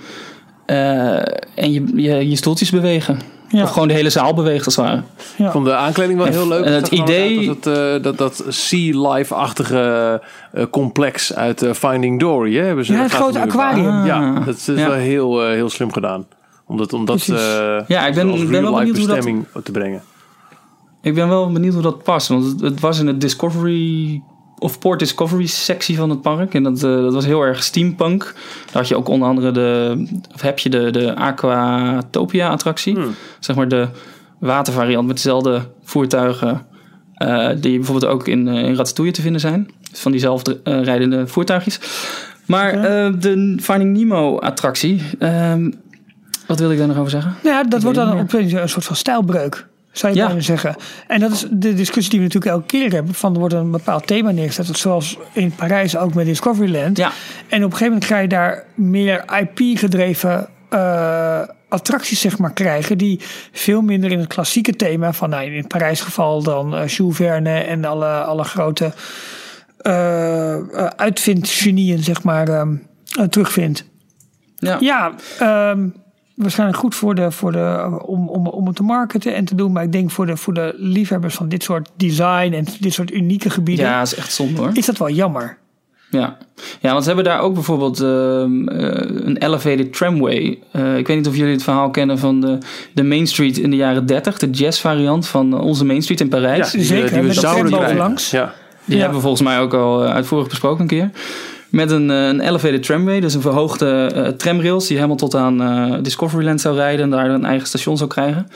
Eh, en je, je, je stoeltjes bewegen. Ja. Of gewoon de hele zaal beweegt als het ware. Ik vond de aankleding wel heel leuk. en het idee- het, eh, dat, dat Sea Life-achtige eh, complex uit eh, Finding Dory. Hè, hebben ze, Ja, het grote aquarium. Ja, Ah. dat is Ja. wel heel, heel slim gedaan. Om dat, om dat Precies. eh, Ja, ik ben- ben wel hoe dat- bestemming te brengen. Ik ben wel benieuwd hoe dat past. Want het, het was in het Discovery of Port Discovery sectie van het park. En dat, eh, dat was heel erg steampunk. Daar had je ook onder andere de, of heb je de, de Aquatopia attractie. Hmm. Zeg maar de watervariant met dezelfde voertuigen. eh, die bijvoorbeeld ook in, eh, in Ratatouille te vinden zijn. Dus van diezelfde rijdende voertuigjes. Maar de Finding Nemo attractie. ehm, wat wil ik daar nog over zeggen? Nou ja, dat wordt dan opeens een soort van stijlbreuk. Zou je Ja. bijna zeggen. En dat is de discussie die we natuurlijk elke keer hebben. Van er wordt een bepaald thema neergezet. Zoals in Parijs ook met Discoveryland. Ja. En op een gegeven moment ga je daar meer IP-gedreven eh, attracties zeg maar, krijgen. Die veel minder in het klassieke thema van nou, in het Parijs geval dan eh Jules Verne en alle, alle grote eh eh, uitvindgenieën zeg maar, eh, terugvindt. Ja. Ja, ehm, waarschijnlijk goed voor de, voor de, om, om, om het te marketen en te doen. Maar ik denk voor de, voor de liefhebbers van dit soort design en dit soort unieke gebieden. Ja, is echt zonde hoor. Is dat wel jammer? Ja. ja, want ze hebben daar ook bijvoorbeeld ehm, eh, een elevated tramway. Eh, ik weet niet of jullie het verhaal kennen van de, de Main Street in de jaren 30, de jazz variant van eh, onze Main Street in Parijs. die, zeker, we- die we zouden bovenlangs. Ja. Die Ja. hebben we volgens mij ook al eh, uitvoerig besproken een keer. Met een, eh, een elevated tramway, dus een verhoogde eh, tramrails die helemaal tot aan eh, Discoveryland zou rijden en daar een eigen station zou krijgen.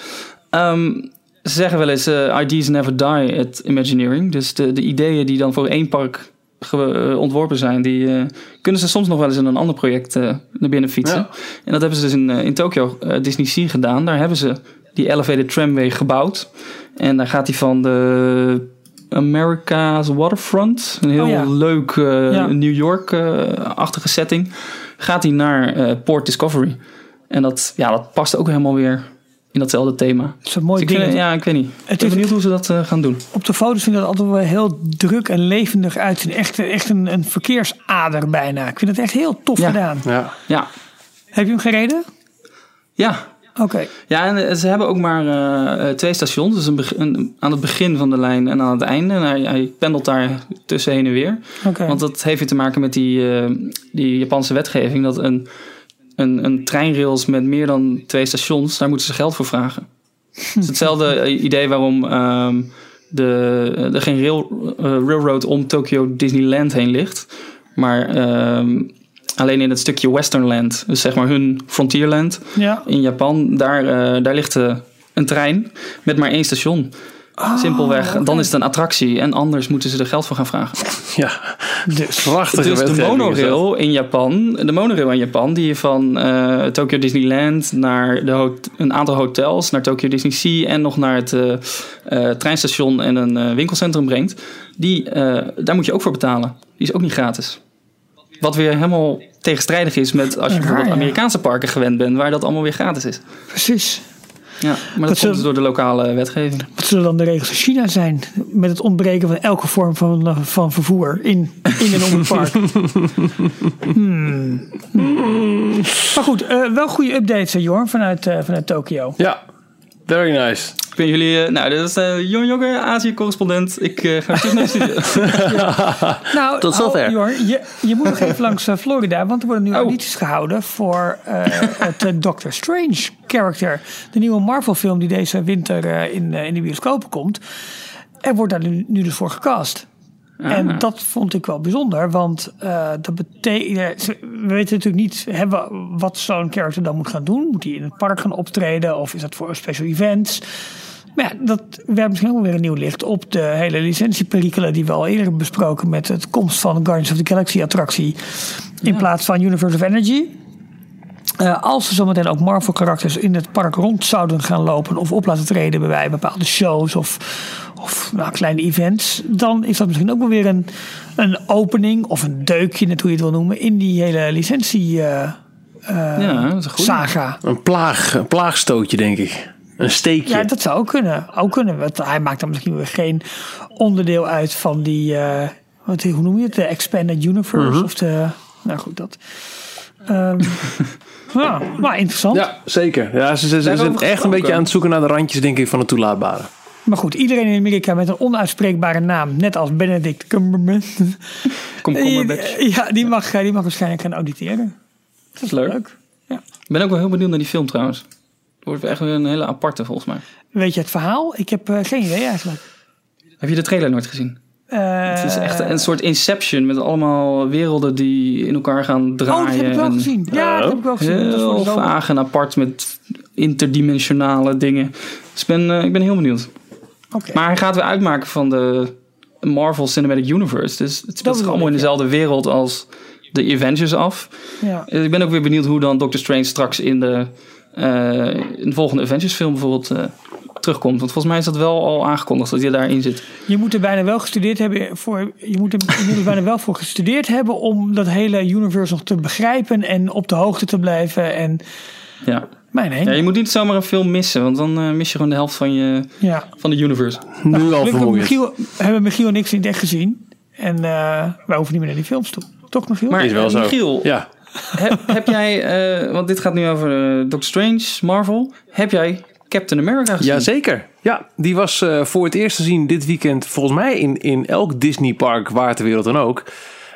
Ehm, ze zeggen wel eens, ideas never die at Imagineering. Dus de, de ideeën die dan voor één park ontworpen zijn, die kunnen ze soms nog wel eens in een ander project naar binnen fietsen. Ja. En dat hebben ze dus in, eh, in Tokyo Disney Sea gedaan. Daar hebben ze die elevated tramway gebouwd. En daar gaat die van de America's Waterfront, een heel Oh ja. leuk eh, Ja. New York-achtige setting, gaat hij naar eh, Port Discovery. En dat, ja, dat past ook helemaal weer in datzelfde thema. Dat is een mooi Dus ik vind, ja, ik weet niet. Ik ben is- benieuwd hoe ze dat eh, gaan doen. Op de foto's vind ik dat altijd wel heel druk en levendig uitzien. Echt, echt een, een verkeersader bijna. Ik vind het echt heel tof Ja. gedaan. Ja. Ja, Heb je hem gereden? ja. Oké. Ja, en eh, ze hebben ook maar eh, eh, twee stations. Dus een aan het begin van de lijn en aan het einde. En hij, hij pendelt daar tussen heen en weer. Oké. Want dat heeft weer te maken met die, die Japanse wetgeving. Dat een, een, een treinrails met meer dan twee stations, daar moeten ze geld voor vragen. Het is hetzelfde idee waarom ehm, de, er geen rail, railroad om Tokyo Disneyland heen ligt. Maar ehm, alleen in het stukje Westernland, dus zeg maar hun Frontierland Ja. in Japan, daar, eh, daar ligt eh, een trein met maar één station. Simpelweg. Dan is het een attractie en anders moeten ze er geld voor gaan vragen. ja. Dus. Prachtige Dus de monorail in Japan, de monorail in Japan, die je van eh Tokyo Disneyland naar de een aantal hotels, naar Tokyo Disney Sea en nog naar het treinstation en een winkelcentrum brengt, die, daar moet je ook voor betalen. Die is ook niet gratis. Wat weer helemaal tegenstrijdig is met als je bijvoorbeeld. Amerikaanse parken gewend bent, waar dat allemaal weer gratis is. Precies. Ja, maar dat, Dat komt dus door de lokale wetgeving. Wat zullen dan de regels in China zijn? Met het ontbreken van elke vorm van, eh, van vervoer in, in en om het park. Hmm. Hmm. Maar goed, eh, wel goede updates, hè, Jorn, vanuit, eh, vanuit Tokio. Ja. Very nice. Ik ben jullie... eh, nou, dit is uh, Jon Jogge, Azië-correspondent. Ik eh, ga terug naar de studio. Nou, Tot zover. oh, Jor, je, je moet nog even langs eh, Florida, want er worden nu Oh. audities gehouden voor eh, het eh, Doctor Strange character. De nieuwe Marvel film die deze winter eh, in, eh, in de bioscopen komt. Er wordt daar nu, nu dus voor gecast. En dat vond ik wel bijzonder, want eh, dat betekent. We weten natuurlijk niet hebben, we- wat zo'n character dan moet gaan doen. Moet hij in het park gaan optreden of is dat voor special events? Maar ja, dat werpt misschien ook wel weer een nieuw licht op de hele licentieperikelen die we al eerder hebben besproken met het komst van Guardians of the Galaxy attractie in plaats van Universe of Energy. Eh, als er zometeen ook Marvel karakters in het park rond zouden gaan lopen of op laten treden bij bepaalde shows of, of nou, kleine events, dan is dat misschien ook wel weer een, een opening of een deukje, net hoe je het wil noemen, in die hele licentie eh, ja, dat is een goeie. saga. Een, plaag, een plaagstootje, denk ik. Een steekje. Ja, dat zou ook kunnen. Ook kunnen. Want hij maakt dan misschien weer geen onderdeel uit van die, eh, wat, hoe noem je het? De Expanded Universe. Of de, nou goed, dat. Ehm ja, maar interessant. Ja, zeker. Ja, ze, ze, ze zijn echt een beetje aan het zoeken naar de randjes, denk ik, van het toelaatbare. Maar goed, iedereen in Amerika met een onuitspreekbare naam, net als Benedict Cumberbatch, ja, die mag, die mag waarschijnlijk gaan auditeren. Dat is leuk. Leuk. Ja. Ik ben ook wel heel benieuwd naar die film trouwens. Het wordt echt weer een hele aparte volgens mij. Weet je het verhaal? Ik heb eh, geen idee eigenlijk. Heb je de trailer nooit gezien? Eh, Het is echt een soort Inception met allemaal werelden die in elkaar gaan draaien. Oh, dat heb ik wel en gezien. Ja, dat heb ik wel gezien. Heel vaag en apart met interdimensionale dingen. Dus ik ben, eh, ik ben heel benieuwd. Maar hij gaat weer uitmaken van de Marvel Cinematic Universe. Dus het speelt zich allemaal in ja. dezelfde wereld als de Avengers af. Ja. Eh, Ik ben ook weer benieuwd hoe dan Doctor Strange straks in de, eh, in de volgende Avengers film bijvoorbeeld eh, terugkomt. Want volgens mij is dat wel al aangekondigd dat hij daarin zit. Je moet er bijna wel gestudeerd hebben voor. Je moet er inmiddels bijna wel voor gestudeerd hebben om dat hele universe nog te begrijpen en op de hoogte te blijven. En Ja. Mijn heen. ja, je moet niet zomaar een film missen, want dan eh, mis je gewoon de helft van, je, Ja. van de universe. Nu al vermoeiend. Michiel, hebben Michiel en ik ze echt gezien. En eh, wij hoeven niet meer naar die films toe. Toch, Michiel? Maar Is wel eh, zo. Michiel, Ja. heb, heb jij, eh, want dit gaat nu over Doctor Strange, Marvel. Heb jij Captain America gezien? Jazeker. Ja, die was eh, voor het eerst te zien dit weekend volgens mij in, in elk Disneypark waar ter wereld dan ook.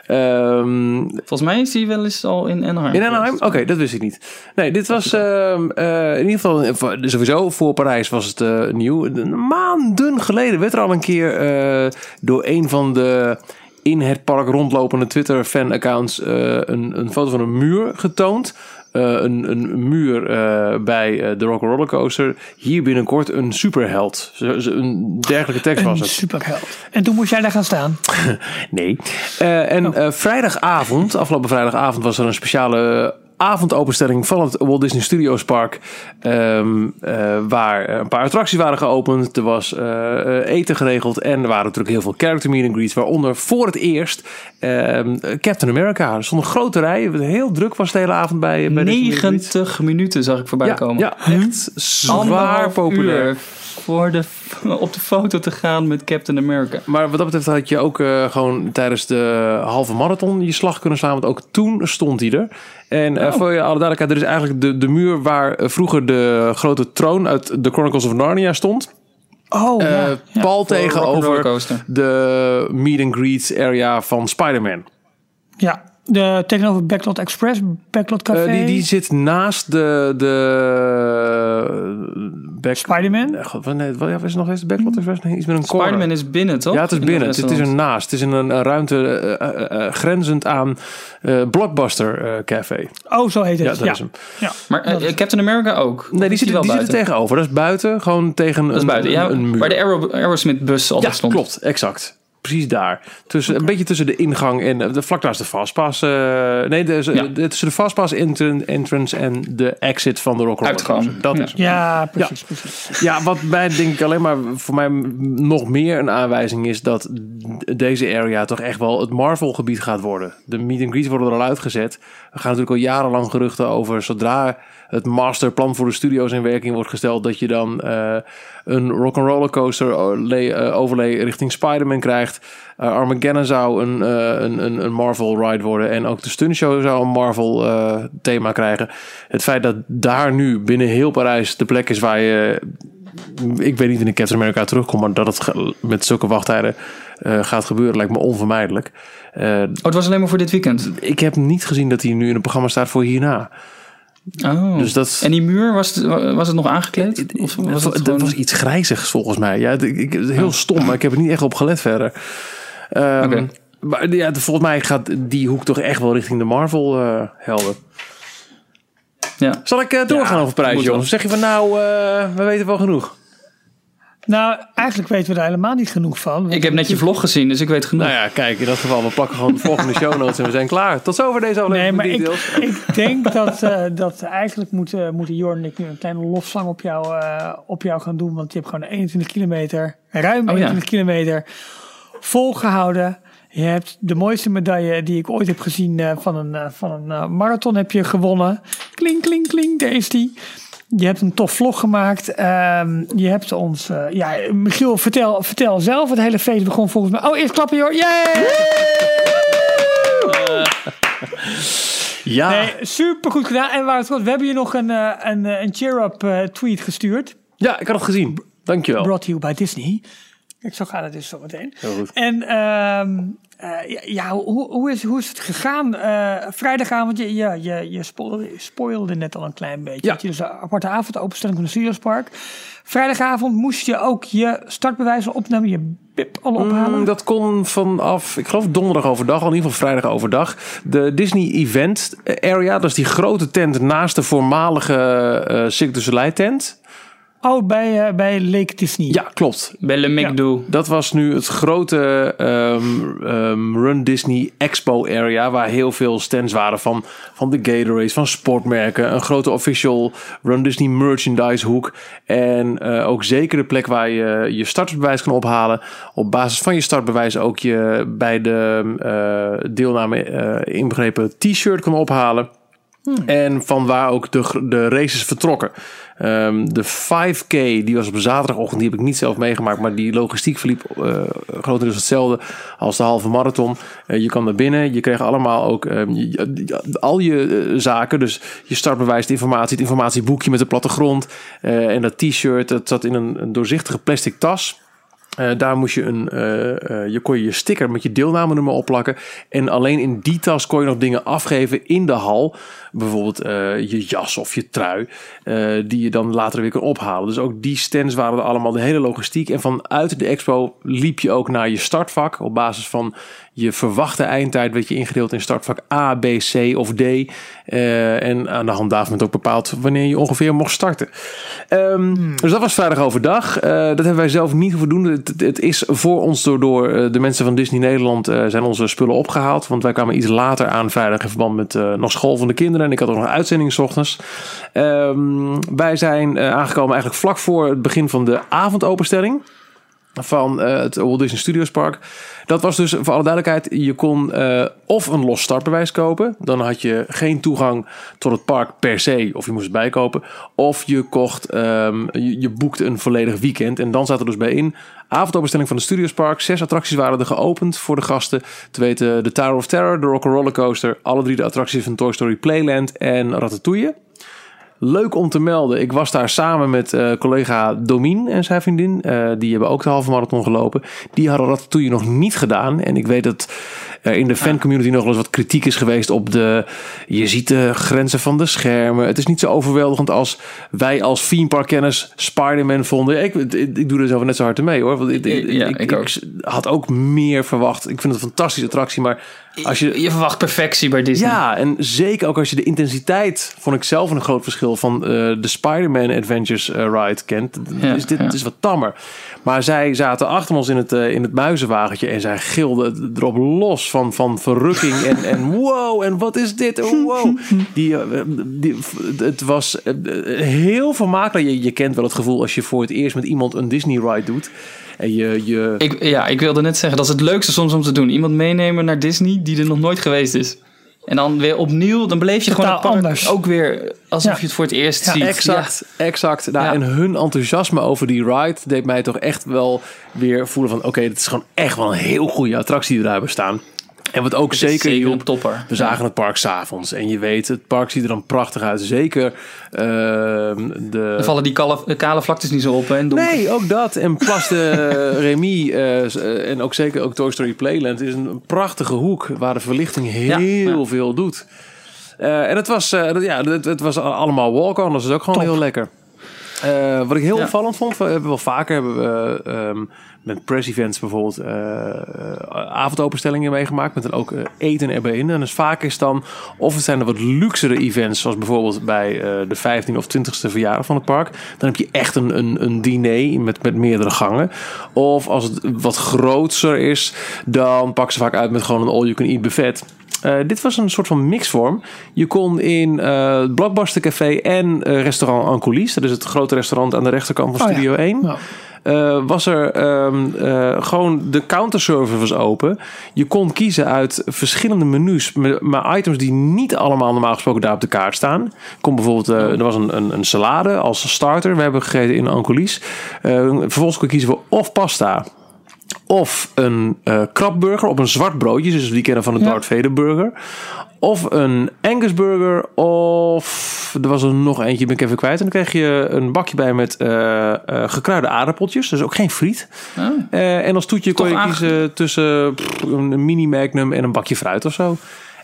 Ehm, Volgens mij is die wel eens al in Anaheim. in Anaheim? Oké, dat wist ik niet. Nee, dit was ehm, eh, in ieder geval, sowieso voor Parijs was het eh, nieuw. Maanden geleden werd er al een keer eh, door een van de in het park rondlopende Twitter-fan-accounts een, een foto van een muur getoond. Eh, een, een muur eh, bij eh, de Rock Roller Coaster. Hier binnenkort een superheld. Een dergelijke tekst was Een het. superheld. En toen moest jij daar gaan staan. Nee. En eh, vrijdagavond, afgelopen vrijdagavond, was er een speciale avondopenstelling van het Walt Disney Studios Park. ehm, eh, waar een paar attracties waren geopend. Er was eh, eten geregeld. En er waren natuurlijk heel veel character meet and greets. Waaronder voor het eerst ehm, Captain America. Er stond een grote rij. Heel druk was de hele avond bij, bij deze meet and greets. 90 minuten zag ik voorbij Ja, komen. ja, echt zwaar Anderhalf populair. uur voor de, op de foto te gaan met Captain America. Maar wat dat betreft had je ook eh, gewoon tijdens de halve marathon je slag kunnen slaan. Want ook toen stond hij er. En Oh. eh, voor je alle duidelijkheid, er is eigenlijk de, de muur waar eh, vroeger de grote troon uit The Chronicles of Narnia stond. Oh, Eh, ja. ja. pal tegenover de meet and greets area van Spider-Man. ja. De, tegenover Backlot Express, Backlot Café. Eh, die, die zit naast de... de back... Spider-Man. Wat- nee, wat ja, is het nog eens de Backlot Express? Nee, iets met een corner. Spider-Man is binnen, toch? Ja, het is In binnen. Het, het is restaurant. ernaast. Het is in een, een ruimte eh, eh, grenzend aan eh, Blockbuster eh, Café. Oh, zo heet het. Ja, dat ja. is hem. Ja. Maar Captain America ook? Nee, die, Is zit, wel die zit er tegenover. Dat is buiten. Gewoon tegen Dat is een, buiten, ja. een, een muur. Waar de Aero, Aerosmith-bus altijd ja, stond. klopt. Exact. Precies daar. Tussen, Een beetje tussen de ingang en eh, de vlak daar is de fastpass. eh, nee, de, Ja. de- tussen de fastpass entran- entrance en de exit van de Rock Uitgang. Dat Ja. is hem. Ja, precies. precies. Ja, wat mij denk ik alleen maar voor mij nog meer een aanwijzing is dat deze area toch echt wel het Marvel gebied gaat worden. De meet and greets worden er al uitgezet. Er gaan natuurlijk al jarenlang geruchten over zodra het masterplan voor de studio's in werking wordt gesteld dat je dan eh, een rock'n'roller coaster overlay, eh, overlay richting Spider-Man krijgt. Eh, Armageddon zou een, een, een, een Marvel ride worden en ook de stuntshow zou een Marvel thema krijgen. Het feit dat daar nu binnen heel Parijs de plek is waar je ik weet niet wanneer Captain America terugkomt, maar dat het met zulke wachttijden gaat gebeuren lijkt me onvermijdelijk. Oh, het was alleen maar voor dit weekend. ik heb niet gezien dat hij nu in het programma staat voor hierna. Oh. Dus dat, En die muur, was het, was het nog aangekleed? Of was het dat gewoon- was iets grijzigs volgens mij. Ja, ik, heel stom, maar ik heb er niet echt op gelet verder. Ehm. Maar ja, volgens mij gaat die hoek toch echt wel richting de Marvel-helden. Ja. Zal ik eh, doorgaan Ja, over prijs, jongens? Of zeg je van nou, eh, we weten wel genoeg? Nou, eigenlijk weten we daar helemaal niet genoeg van. Ik heb net je vlog gezien, dus ik weet genoeg. Nou ja, kijk, in dat geval, we pakken gewoon de volgende show notes en we zijn klaar. Tot zover deze Nee, aflevering maar van ik, ik denk dat, eh, dat eigenlijk moeten, moeten Jorn en ik nu een kleine lofzang op jou, eh, op jou gaan doen. Want je hebt gewoon 21 kilometer, ruim ja. 21 kilometer, volgehouden. Je hebt de mooiste medaille die ik ooit heb gezien eh, van een, eh, van een eh, marathon heb je gewonnen. Kling, kling, kling, daar is die. Je hebt een tof vlog gemaakt. Ehm, je hebt ons... eh, ja, Michiel, vertel, vertel zelf. Het hele feest begon volgens mij... Oh, eerst klappen, joh. Yay! Ja, Nee, super goed gedaan. En waar het goed, we hebben je nog een, eh, een, eh, een cheer-up tweet gestuurd. ja, ik had het gezien. Dankjewel. Brought you by Disney. Ik zo gaat het dus zo meteen. Heel goed. En ehm, eh, ja, hoe, hoe, is, hoe is het gegaan? Eh, vrijdagavond, je, ja, je, je spoilde, spoilde net al een klein beetje. Ja. Je dus een aparte avond openstelling van de Studiospark. Vrijdagavond moest je ook je startbewijzen opnemen, je BIP al ophalen. Mm, dat kon vanaf, ik geloof donderdag overdag, al in ieder geval vrijdag overdag. De Disney Event Area, dat is die grote tent naast de voormalige eh Cirque du Soleil tent. Oh, bij, eh, bij Lake Disney. Ja, klopt. Bij Le McDo. Dat was nu het grote ehm, ehm, Run Disney Expo Area. Waar heel veel stands waren van, van de Gatorade, van sportmerken. Een grote official Run Disney merchandise hoek. En eh, ook zeker de plek waar je je startbewijs kan ophalen. Op basis van je startbewijs ook je bij de eh, deelname eh, inbegrepen t-shirt kan ophalen. En van waar ook de, de races vertrokken. Ehm, de 5K, die was op zaterdagochtend, die heb ik niet zelf meegemaakt. Maar die logistiek verliep eh grotendeels hetzelfde als de halve marathon. Eh, je kwam naar binnen, je kreeg allemaal ook ehm, al je eh, zaken. Dus je startbewijs, de informatie, het informatieboekje met de plattegrond. en dat t-shirt, dat zat in een, een doorzichtige plastic tas. Daar moest je een, je kon je je sticker met je deelnamenummer opplakken. En alleen in die tas kon je nog dingen afgeven in de hal. Bijvoorbeeld eh, je jas of je trui. eh, die je dan later weer kan ophalen. Dus ook die stands waren er allemaal, de hele logistiek. En vanuit de expo liep je ook naar je startvak. Op basis van je verwachte eindtijd werd je ingedeeld in startvak A, B, C of D. Eh, en aan de hand daarvan werd ook bepaald wanneer je ongeveer mocht starten. Ehm, Dus dat was vrijdag overdag. Dat hebben wij zelf niet hoeven doen. Het, is voor ons door, door de mensen van Disney Nederland zijn onze spullen opgehaald. Want wij kwamen iets later aan vrijdag in verband met nog school van de kinderen. En ik had ook nog een uitzending 's ochtends. Ehm, wij zijn eh, aangekomen eigenlijk vlak voor het begin van de avondopenstelling van eh, het Walt Disney Studios Park. Dat was dus voor alle duidelijkheid, je kon eh, of een los startbewijs kopen, dan had je geen toegang tot het park per se, of je moest het bijkopen, of je kocht, ehm, je, je boekte een volledig weekend en dan zat er dus bij in avondopenstelling van de Studios Park. Zes attracties waren er geopend voor de gasten. Te weten de Tower of Terror, de Rock Roller Coaster, alle drie de attracties van Toy Story Playland en Ratatouille. Leuk om te melden. Ik was daar samen met eh, collega Domien en zijn vriendin. Eh, die hebben ook de halve marathon gelopen. Die hadden Ratatouille nog niet gedaan. En ik weet dat in de fancommunity nog wel eens wat kritiek is geweest op de... Je ziet de grenzen van de schermen. Het is niet zo overweldigend als wij als themeparkkenners Spider-Man vonden. Ik, ik, ik doe er zelf net zo hard mee hoor. Want ik, ik, Ja, ik, ik ook. ik had ook meer verwacht. Ik vind het een fantastische attractie. Maar als je, Je verwacht perfectie bij Disney. ja, en zeker ook als je de intensiteit, vond ik zelf een groot verschil van eh, de Spider-Man Adventures eh, ride kent. Ja, is dit ja. is wat tammer. Maar zij zaten achter ons in het, eh, in het muizenwagentje en zij gilden erop los van, van verrukking en, en wow, en wat is dit? Oh, wow. Die, eh, die, het was eh, heel vermakelijk. Je, je kent wel het gevoel als je voor het eerst met iemand een Disney ride doet. En je, je, Ik, ja, ik wilde net zeggen, dat is het leukste soms om te doen. Iemand meenemen naar Disney die er nog nooit geweest is. En dan weer opnieuw, dan beleef je gewoon Totaal het park anders. ook weer alsof Ja. je het voor het eerst Ja, ziet. Exact, exact. Nou, Ja. En hun enthousiasme over die ride deed mij toch echt wel weer voelen van... oké, het is gewoon echt wel een heel goede attractie die daar hebben staan. En wat ook zeker zeker topper. we zagen het park s'avonds. En je weet, het park ziet er dan prachtig uit. Zeker ehm, de... Vallen die kale, kale vlaktes niet zo op. Hè, in donker. Nee, ook dat. En Place de Remy eh, eh, en ook zeker ook Toy Story Playland is een prachtige hoek waar de verlichting heel ja. veel doet. Eh, en het was, eh, ja, het, het was allemaal walk-on, dat is ook gewoon Top. heel lekker. Eh, wat ik heel opvallend vond, we hebben wel vaker hebben we, ehm, met press events bijvoorbeeld eh, eh, avondopenstellingen meegemaakt met dan ook eh, eten erbij in. En dus vaak is dan, of het zijn er wat luxere events, zoals bijvoorbeeld bij de 15 of 20ste verjaardag van het park. Dan heb je echt een, een, een diner met, met meerdere gangen. Of als het wat groter is, dan pakken ze vaak uit met gewoon een all-you-can-eat buffet. Dit was een soort van mixvorm. Je kon in het Blockbuster Café en eh, restaurant Ancolis, dat is het grote restaurant aan de rechterkant van Oh ja. Studio 1, Nou, eh, was er ehm, eh, gewoon de counterservice was open. Je kon kiezen uit verschillende menus, met- maar items die niet allemaal normaal gesproken daar op de kaart staan. Kon bijvoorbeeld, eh, er was een, een, een salade als starter. We hebben gegeten in Ancolis. Vervolgens kon je kiezen voor of pasta. Of een eh krabburger op een zwart broodje, dus die kennen van de Ja. Darth Vader burger. Of een Angus burger. Of er was er nog eentje, ben ik even kwijt. En dan kreeg je een bakje bij met eh, gekruide aardappeltjes. Dus ook geen friet. Oh. Eh, en als toetje kon je aange- kiezen tussen pff, een mini magnum en een bakje fruit of zo.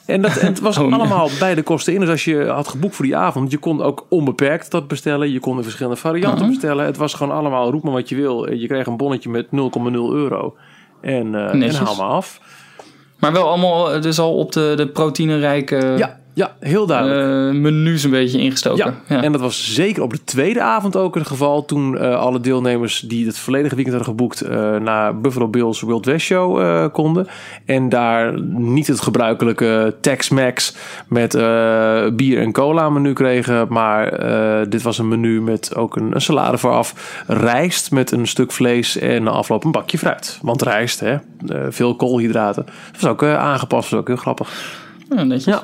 En, dat, en het was Oh, nee. allemaal bij de kosten in. Dus als je had geboekt voor die avond, je kon ook onbeperkt dat bestellen. Je kon in verschillende varianten Mhm. bestellen. Het was gewoon allemaal, roep maar wat je wil. Je kreeg een bonnetje met 0,0 euro. En, eh en haal maar af. Maar wel allemaal eh, dus al op de, de proteïnerijke Ja, ja heel duidelijk. eh, menus een beetje ingestoken. Ja. en dat was zeker op de tweede avond ook het geval. Toen eh, alle deelnemers die het volledige weekend hadden geboekt eh, naar Buffalo Bills Wild West Show konden. En daar niet het gebruikelijke Tex-Mex met bier en cola menu kregen. Maar dit was een menu met ook een, een salade vooraf. Rijst met een stuk vlees en na afloop een bakje fruit. Want rijst, hè, veel koolhydraten. Dat was ook aangepast, was ook heel grappig. Ja, netjes. Ja.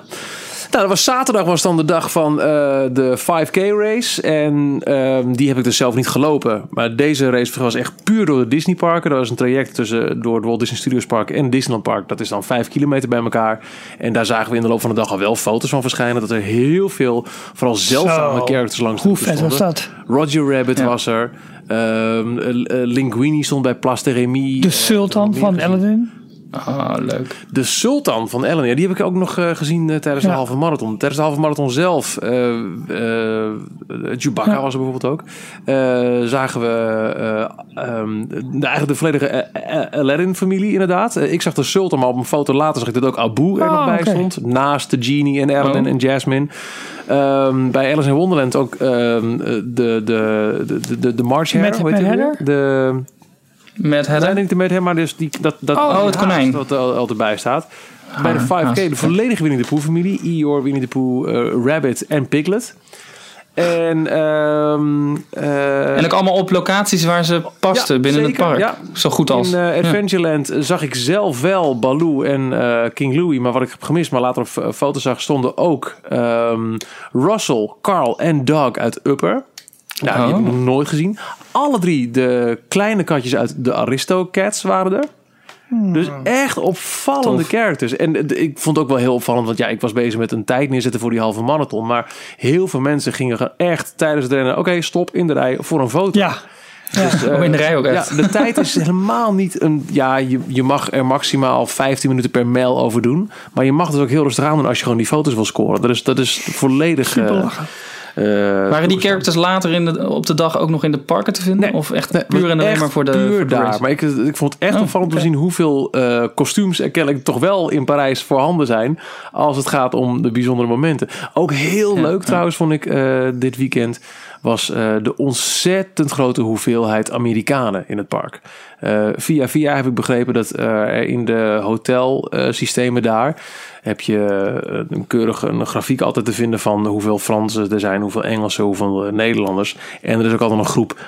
Nou, dat was zaterdag was dan de dag van eh, de 5K race. En ehm, die heb ik dus zelf niet gelopen. Maar deze race was echt puur door de Disney parken. Dat was een traject tussen door het Walt Disney Studios Park en Disneyland Park. Dat is dan 5 kilometer bij elkaar. En daar zagen we in de loop van de dag al wel foto's van verschijnen. Dat er heel veel, vooral zeldzame characters langs de Hoe vet was dat? Roger Rabbit Ja. was er. Ehm, eh, eh, Linguini stond bij Place de Remy. De Eh, Sultan van. Aladdin. Ah, leuk. De Sultan van Ellen, ja, die heb ik ook nog eh, gezien eh, tijdens de halve marathon. Tijdens de halve marathon zelf, eh eh, Chewbacca Ja. was er bijvoorbeeld ook. Eh, zagen we eh, ehm, de- eigenlijk de volledige Aladdin-familie inderdaad. Ik zag de Sultan, maar op een foto later zag ik dat ook Abu er Oh, nog bij oké. stond. Naast de Genie en Aladdin Oh. en Jasmine. Ehm, bij Alice in Wonderland ook ehm, de, de, de, de, de, de March Hare, Met- met? Heather? De... Met Nee, Hedda. niet de met hem, maar dus die, dat, dat Oh, oh, het konijn. Dat er al- altijd bij staat. Bij de Ah, 5K, haas, de volledige Winnie de Pooh familie. Eeyore, Winnie de Pooh, eh, Rabbit en Piglet. En, eh, En ook allemaal op locaties waar ze pasten Ja, binnen zeker, het park. ja. Zo goed als. in Ja. Adventureland zag ik zelf wel Baloo en King Louie. Maar wat ik heb gemist, maar later op foto's zag, stonden ook ehm, Russell, Carl en Doug uit Upper. Nou, die heb ik Oh. nog nooit gezien. Alle drie de kleine katjes uit de Aristocats waren er. Dus echt opvallende Tof. characters. En eh, ik vond het ook wel heel opvallend, want ja, ik was bezig met een tijd neerzetten voor die halve marathon. Maar heel veel mensen gingen echt tijdens het rennen, oké, stop in de rij voor een foto. Ja. Dus, eh, Oh, in de rij ook echt. Ja, de tijd is helemaal niet een. Ja, je, je mag er maximaal 15 minuten per mijl over doen. Maar je mag dus ook heel rustig aan doen als je gewoon die foto's wil scoren. Dat is, dat is volledig. Super lachen. eh, Waren die characters later in de, op de dag ook nog in de parken te vinden? Nee. of echt Nee, puur en alleen maar voor de, puur voor de daar. Maar ik, ik vond het echt Oh, opvallend oké. te zien hoeveel eh, kostuums er kennelijk toch wel in Parijs voorhanden zijn. Als het gaat om de bijzondere momenten. Ook heel Ja, leuk ja. trouwens vond ik eh, dit weekend. Was eh, de ontzettend grote hoeveelheid Amerikanen in het park. Eh, via via heb ik begrepen dat eh, er in de hotelsystemen daar heb je een keurige een grafiek altijd te vinden van hoeveel Fransen er zijn, hoeveel Engelsen, hoeveel Nederlanders. En er is ook altijd een groep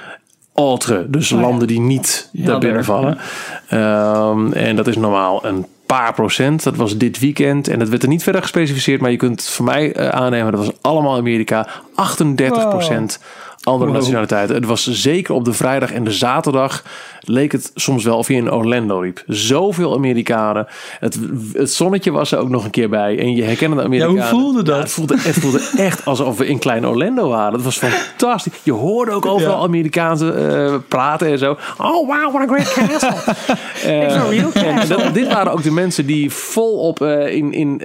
Altre, dus landen die niet daar daar, binnen vallen. Ehm, en dat is normaal een paar procent. Dat was dit weekend en dat werd er niet verder gespecificeerd, maar je kunt voor mij eh, aannemen dat was allemaal Amerika. 38 procent andere nationaliteiten. Het was zeker op de vrijdag en de zaterdag leek het soms wel of je in Orlando liep. Zoveel Amerikanen. Het, het zonnetje was er ook nog een keer bij. En je herkende de Amerikanen. voelde dat? Ja, het, voelde, het voelde echt alsof we in klein Orlando waren. Het was fantastisch. Je hoorde ook overal Ja. Amerikaanse eh, praten en zo. Oh wow, what a great castle. A real dat- dit waren ook de mensen die volop eh in, in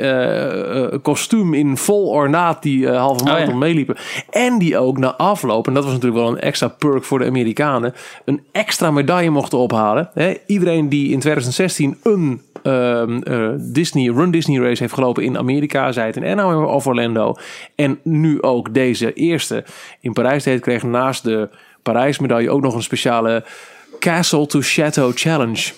kostuum, in vol ornaat die halve marathon ja. meeliepen. En die ook na afloop, en dat was natuurlijk wel een extra perk voor de Amerikanen, een extra medaille mochten ophalen. Iedereen die in 2016 een ehm, eh, Disney, Run Disney race heeft gelopen in Amerika, zei het in Anaheim of Orlando. En nu ook deze eerste in Parijs deed, kreeg naast de Parijs medaille ook nog een speciale Castle to Chateau Challenge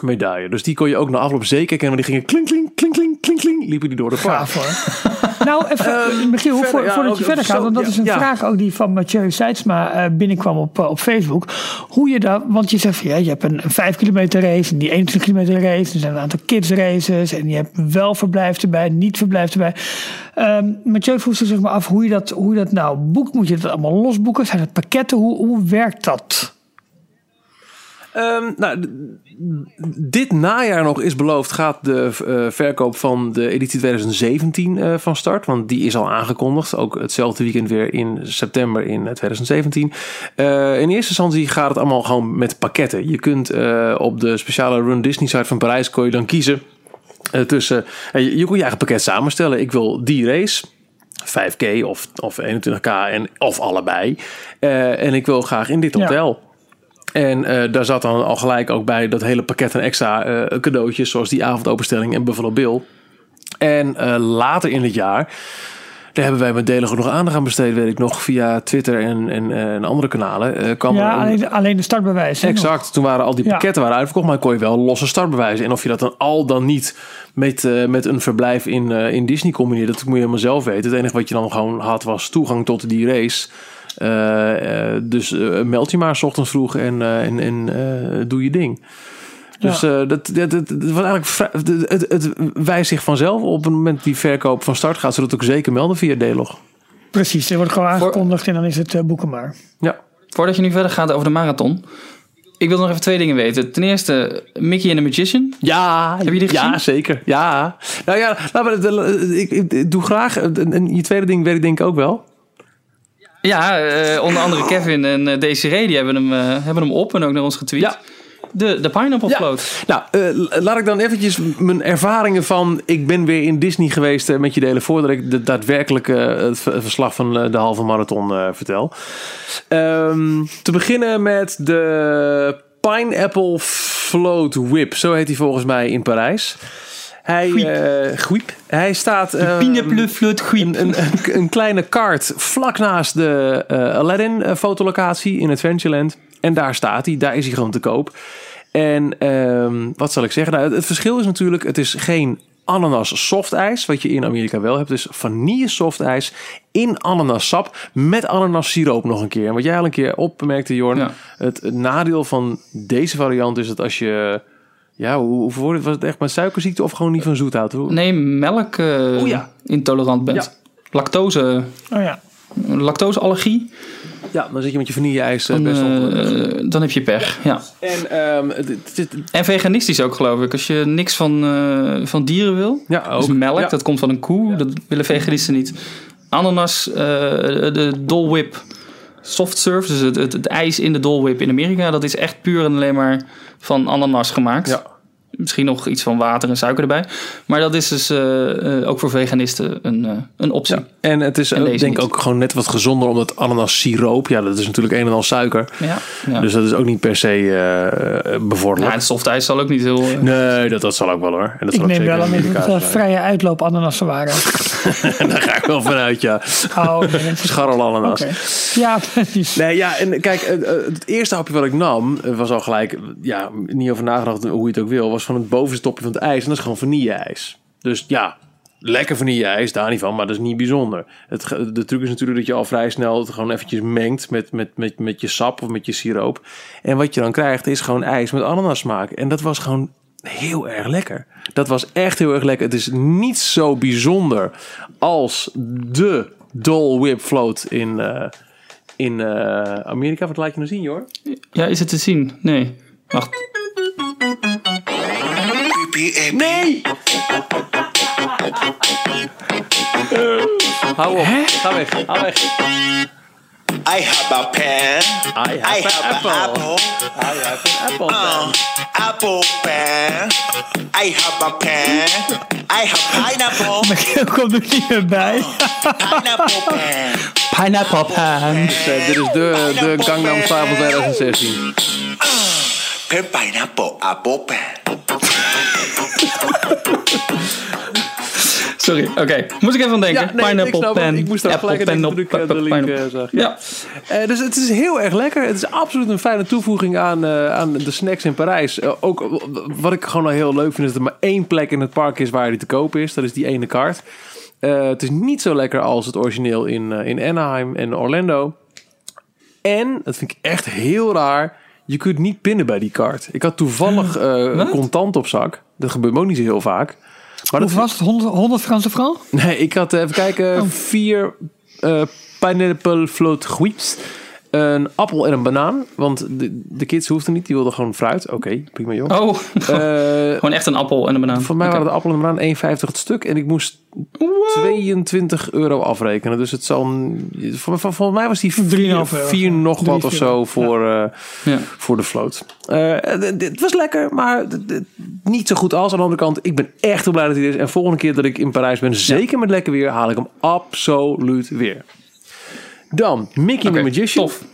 medaille. Dus die kon je ook na afloop zeker kennen. Want die gingen klink, klink, klink, klink, klink, klink, liepen die door de park. Gaaf hoor. nou, even, Michiel, verder, voor, ja, voordat ook- je verder gaat, want dat ja, is een ja. vraag ook die van Mathieu Seidsma eh, binnenkwam op, eh, op Facebook. Hoe je dat, want je zegt van ja, je hebt een, een 5 kilometer race en die 21 kilometer race. Er zijn een aantal kids races en je hebt wel verblijf erbij, niet verblijf erbij. Ehm Mathieu vroeg zich zeg maar af hoe je, dat, hoe je dat nou boekt. Moet je dat allemaal losboeken? Zijn het pakketten? Hoe, hoe werkt dat? Ehm, nou, dit najaar nog is beloofd gaat de eh, verkoop van de editie 2017 eh, van start. Want die is al aangekondigd. Ook hetzelfde weekend weer in september in eh, 2017. Eh, in eerste instantie gaat het allemaal gewoon met pakketten. Je kunt op de speciale Run Disney site van Parijs kon je dan kiezen tussen... je, je kon je eigen pakket samenstellen. Ik wil die race... 5K of, of 21K en, of allebei. En ik wil graag in dit Ja. En eh, daar zat dan al gelijk ook bij dat hele pakket aan extra eh, cadeautjes, zoals die avondopenstelling en Buffalo Bill. En eh, later in het jaar, daar hebben wij met delen nog aandacht aan besteed, weet ik nog, via Twitter en, en, en andere kanalen. kwam Ja, een- alleen, alleen de nog. Exact. Toen waren al die Ja. pakketten waren uitverkocht, maar kon je wel losse startbewijzen. En of je dat dan al dan niet met, met een verblijf in, in Disney combineert, dat moet je helemaal zelf weten. Het enige wat je dan gewoon had was toegang tot die race. Eh, eh, dus eh, meld je maar 's ochtends vroeg en, eh, en, en eh, doe je ding. Dus eh, dat, dat, dat, dat was eigenlijk vrij- het, het, het wijst zich vanzelf op het moment die verkoop van start gaat, zodat ook zeker melden via D-log. Precies, er wordt gewoon aangekondigd en dan is het eh, boeken maar. Ja. Voordat je nu verder gaat over de marathon. Ik wil nog even twee dingen weten. Ten eerste, Mickey en the Magician. Ja, Heb je die ja, gezien? zeker. Ja. Nou ja, laten we, het- ik, ik, ik doe graag. En en je tweede ding weet ik denk ik ook wel. Ja, eh, onder andere Kevin en eh, Desiree, die hebben hem, eh, hebben hem op en ook naar ons getweet. Ja. De, de Pineapple Ja. Float. Nou, laat ik dan eventjes mijn ervaringen van... Ik ben weer in Disney geweest met je delen... voordat ik de daadwerkelijke het ver- verslag van de halve marathon vertel. Ehm, te beginnen met de Pineapple Float Whip. Zo heet hij volgens mij in Parijs. Hij, eh Guip. Hij staat... Float een, een, een, kleine kaart vlak naast de eh, Aladdin eh, fotolocatie in Adventureland. En daar staat hij, daar is hij gewoon te koop. En ehm, wat zal ik zeggen? Nou, het, het verschil is natuurlijk, het is geen ananas softijs, wat je in Amerika wel hebt. Dus vanille softijs in ananassap met ananas siroop nog een keer. En wat jij al een keer opmerkte, Jorn, Ja. het nadeel van deze variant is dat als je... Ja, hoe, hoe verwoord het? Was het echt met suikerziekte of gewoon niet van zoet houdt? Hoe- Nee, melk eh, Oh ja. intolerant bent. Lactose, Oh ja. lactoseallergie, Ja, dan zit je met je vanille-ijs eh, dan, best wel... eh, dan heb je pech. Ja. En ehm, het, het zit- En veganistisch ook, geloof ik. Als je niks van, eh, van dieren wil. ja, Dus ook. melk, Ja. dat komt van een koe. Dat willen veganisten niet. Ananas, eh, de Dole Whip soft serve. Dus het, het, het ijs in de Dole in Amerika. Dat is echt puur en alleen maar van ananas gemaakt. Ja. Misschien nog iets van water en suiker erbij. Maar dat is dus eh, eh, ook voor veganisten een, eh, een optie. Ja. En het is En denk niet. ook gewoon net wat gezonder, omdat ananas siroop, ja, dat is natuurlijk een en al suiker. Ja. ja. Dus dat is ook niet per se eh ja, bevorderlijk. het soft ijs zal ook niet heel... Nee, dat, dat zal ook wel hoor. En dat Ik zal ook neem zeker wel aan dat het vrije uitloop ananassen waren. Daar ga ik wel vanuit, ja. Oh, nee, Scharrel ananas. Ja, precies. Nee, ja, en kijk, het eerste hapje wat ik nam, was al gelijk, ja, niet over nagedacht hoe je het ook wil, was van het bovenste topje van het ijs. En dat is gewoon vanille-ijs. Dus ja, lekker vanille-ijs, daar niet van, maar dat is niet bijzonder. Het, de truc is natuurlijk dat je al vrij snel het gewoon eventjes mengt met, met, met, met je sap of met je siroop. En wat je dan krijgt is gewoon ijs met ananas smaak. En dat was gewoon heel erg lekker. Dat was echt heel erg lekker. Het is niet zo bijzonder als de Dole Whip Float in, eh, in eh, Amerika. Wat laat je nou zien, joh? Ja, is het te zien? Nee. Wacht. Nee! Hou op. Ga weg. Ga weg. I have a pen. I have an apple. apple. I have an apple. Uh, apple pen. I have a pen. I have pineapple. Komt er niet meer bij. pineapple pen. Pineapple pan. Eh, dit is de, de Gangnam Style van 2016. Pen pineapple apple pen. Sorry, oké. Moest ik even aan denken. Ja, nee, ik Pineapple snap het. pen. Ik moest daar gelijk aan denken toen ik, de link, pineapple. eh, zag. Ja. Eh, dus het is heel erg lekker. Het is absoluut een fijne toevoeging aan, eh, aan de snacks in Parijs. Ook wat ik gewoon al heel leuk vind, is dat er maar één plek in het park is waar die te koop is. Dat is die ene kaart. Het is niet zo lekker als het origineel in, in Anaheim en Orlando. En, dat vind ik echt heel raar, je kunt niet pinnen bij die kaart. Ik had toevallig contant op zak. Dat gebeurt me ook niet zo heel vaak. Maar dat Hoeveel was het? 100, 100 Franse francs? Nee, ik had eh, even kijken. Vier eh pineapple float guips. Een appel en een banaan. Want de, de kids hoefden niet. Die wilden gewoon fruit. Oké, prima joh. Oh, Eh, gewoon echt een appel en een banaan. voor mij waren de appel en de banaan 1,50 het stuk. En ik moest 22 euro afrekenen. Dus het zal... een- Voor, voor, voor mij was die 4, 3,5 euro. vier nog Drie, wat of zo voor, eh, Ja. voor de float. Eh, het- was lekker, maar niet zo goed als. Aan de andere kant, ik ben echt heel blij dat hij er is. En volgende keer dat ik in Parijs ben, zeker met lekker weer, haal ik hem absoluut weer. Dan, Mickey Oké, the Magician. tof.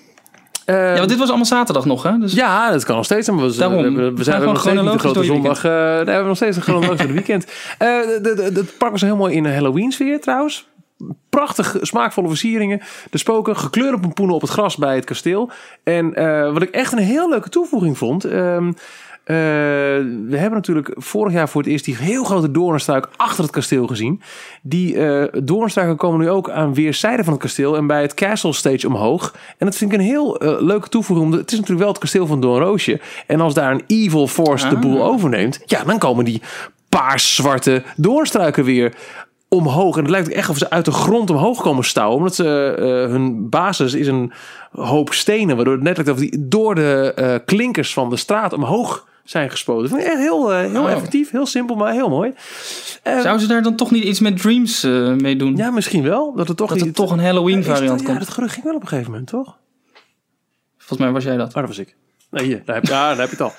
Ja, want dit was allemaal zaterdag nog, hè? Dus ja, dat kan nog steeds. Maar we, Daarom. we, zijn we nog steeds niet de grote zondag. eh, nee, we hebben nog steeds een chronologisch door weekend. Eh, Het park was heel mooi in een Halloween sfeer trouwens. Prachtig smaakvolle versieringen. De spoken, gekleurde pompoenen op het gras bij het kasteel. En eh, wat ik echt een heel leuke toevoeging vond. ehm, eh, we hebben natuurlijk vorig jaar voor het eerst die heel grote doornstruik achter het kasteel gezien. Die eh doornstruiken komen nu ook aan weerszijden van het kasteel en bij het Castle Stage omhoog. En dat vind ik een heel eh, leuke toevoeging. Het is natuurlijk wel het kasteel van Doornroosje. En als daar een evil force de boel overneemt, ja, dan komen die paars-zwarte doornstruiken weer omhoog. En het lijkt echt of ze uit de grond omhoog komen stouwen. Omdat ze, hun basis is een hoop stenen. Waardoor het net lijkt of die door de klinkers van de straat omhoog zijn gespoten. Vind ik echt heel, eh, heel Oh. effectief. Heel simpel, maar heel mooi. Eh, Zouden ze daar dan toch niet iets met Dreams eh mee doen? ja, misschien wel. Dat het toch, dat er toch een Halloween het- variant Ja, komt. dat gerucht ging wel op een gegeven moment, toch? Volgens mij was jij dat. Oh, dat was ik. Nee, hier, daar heb, ja, daar heb je het al.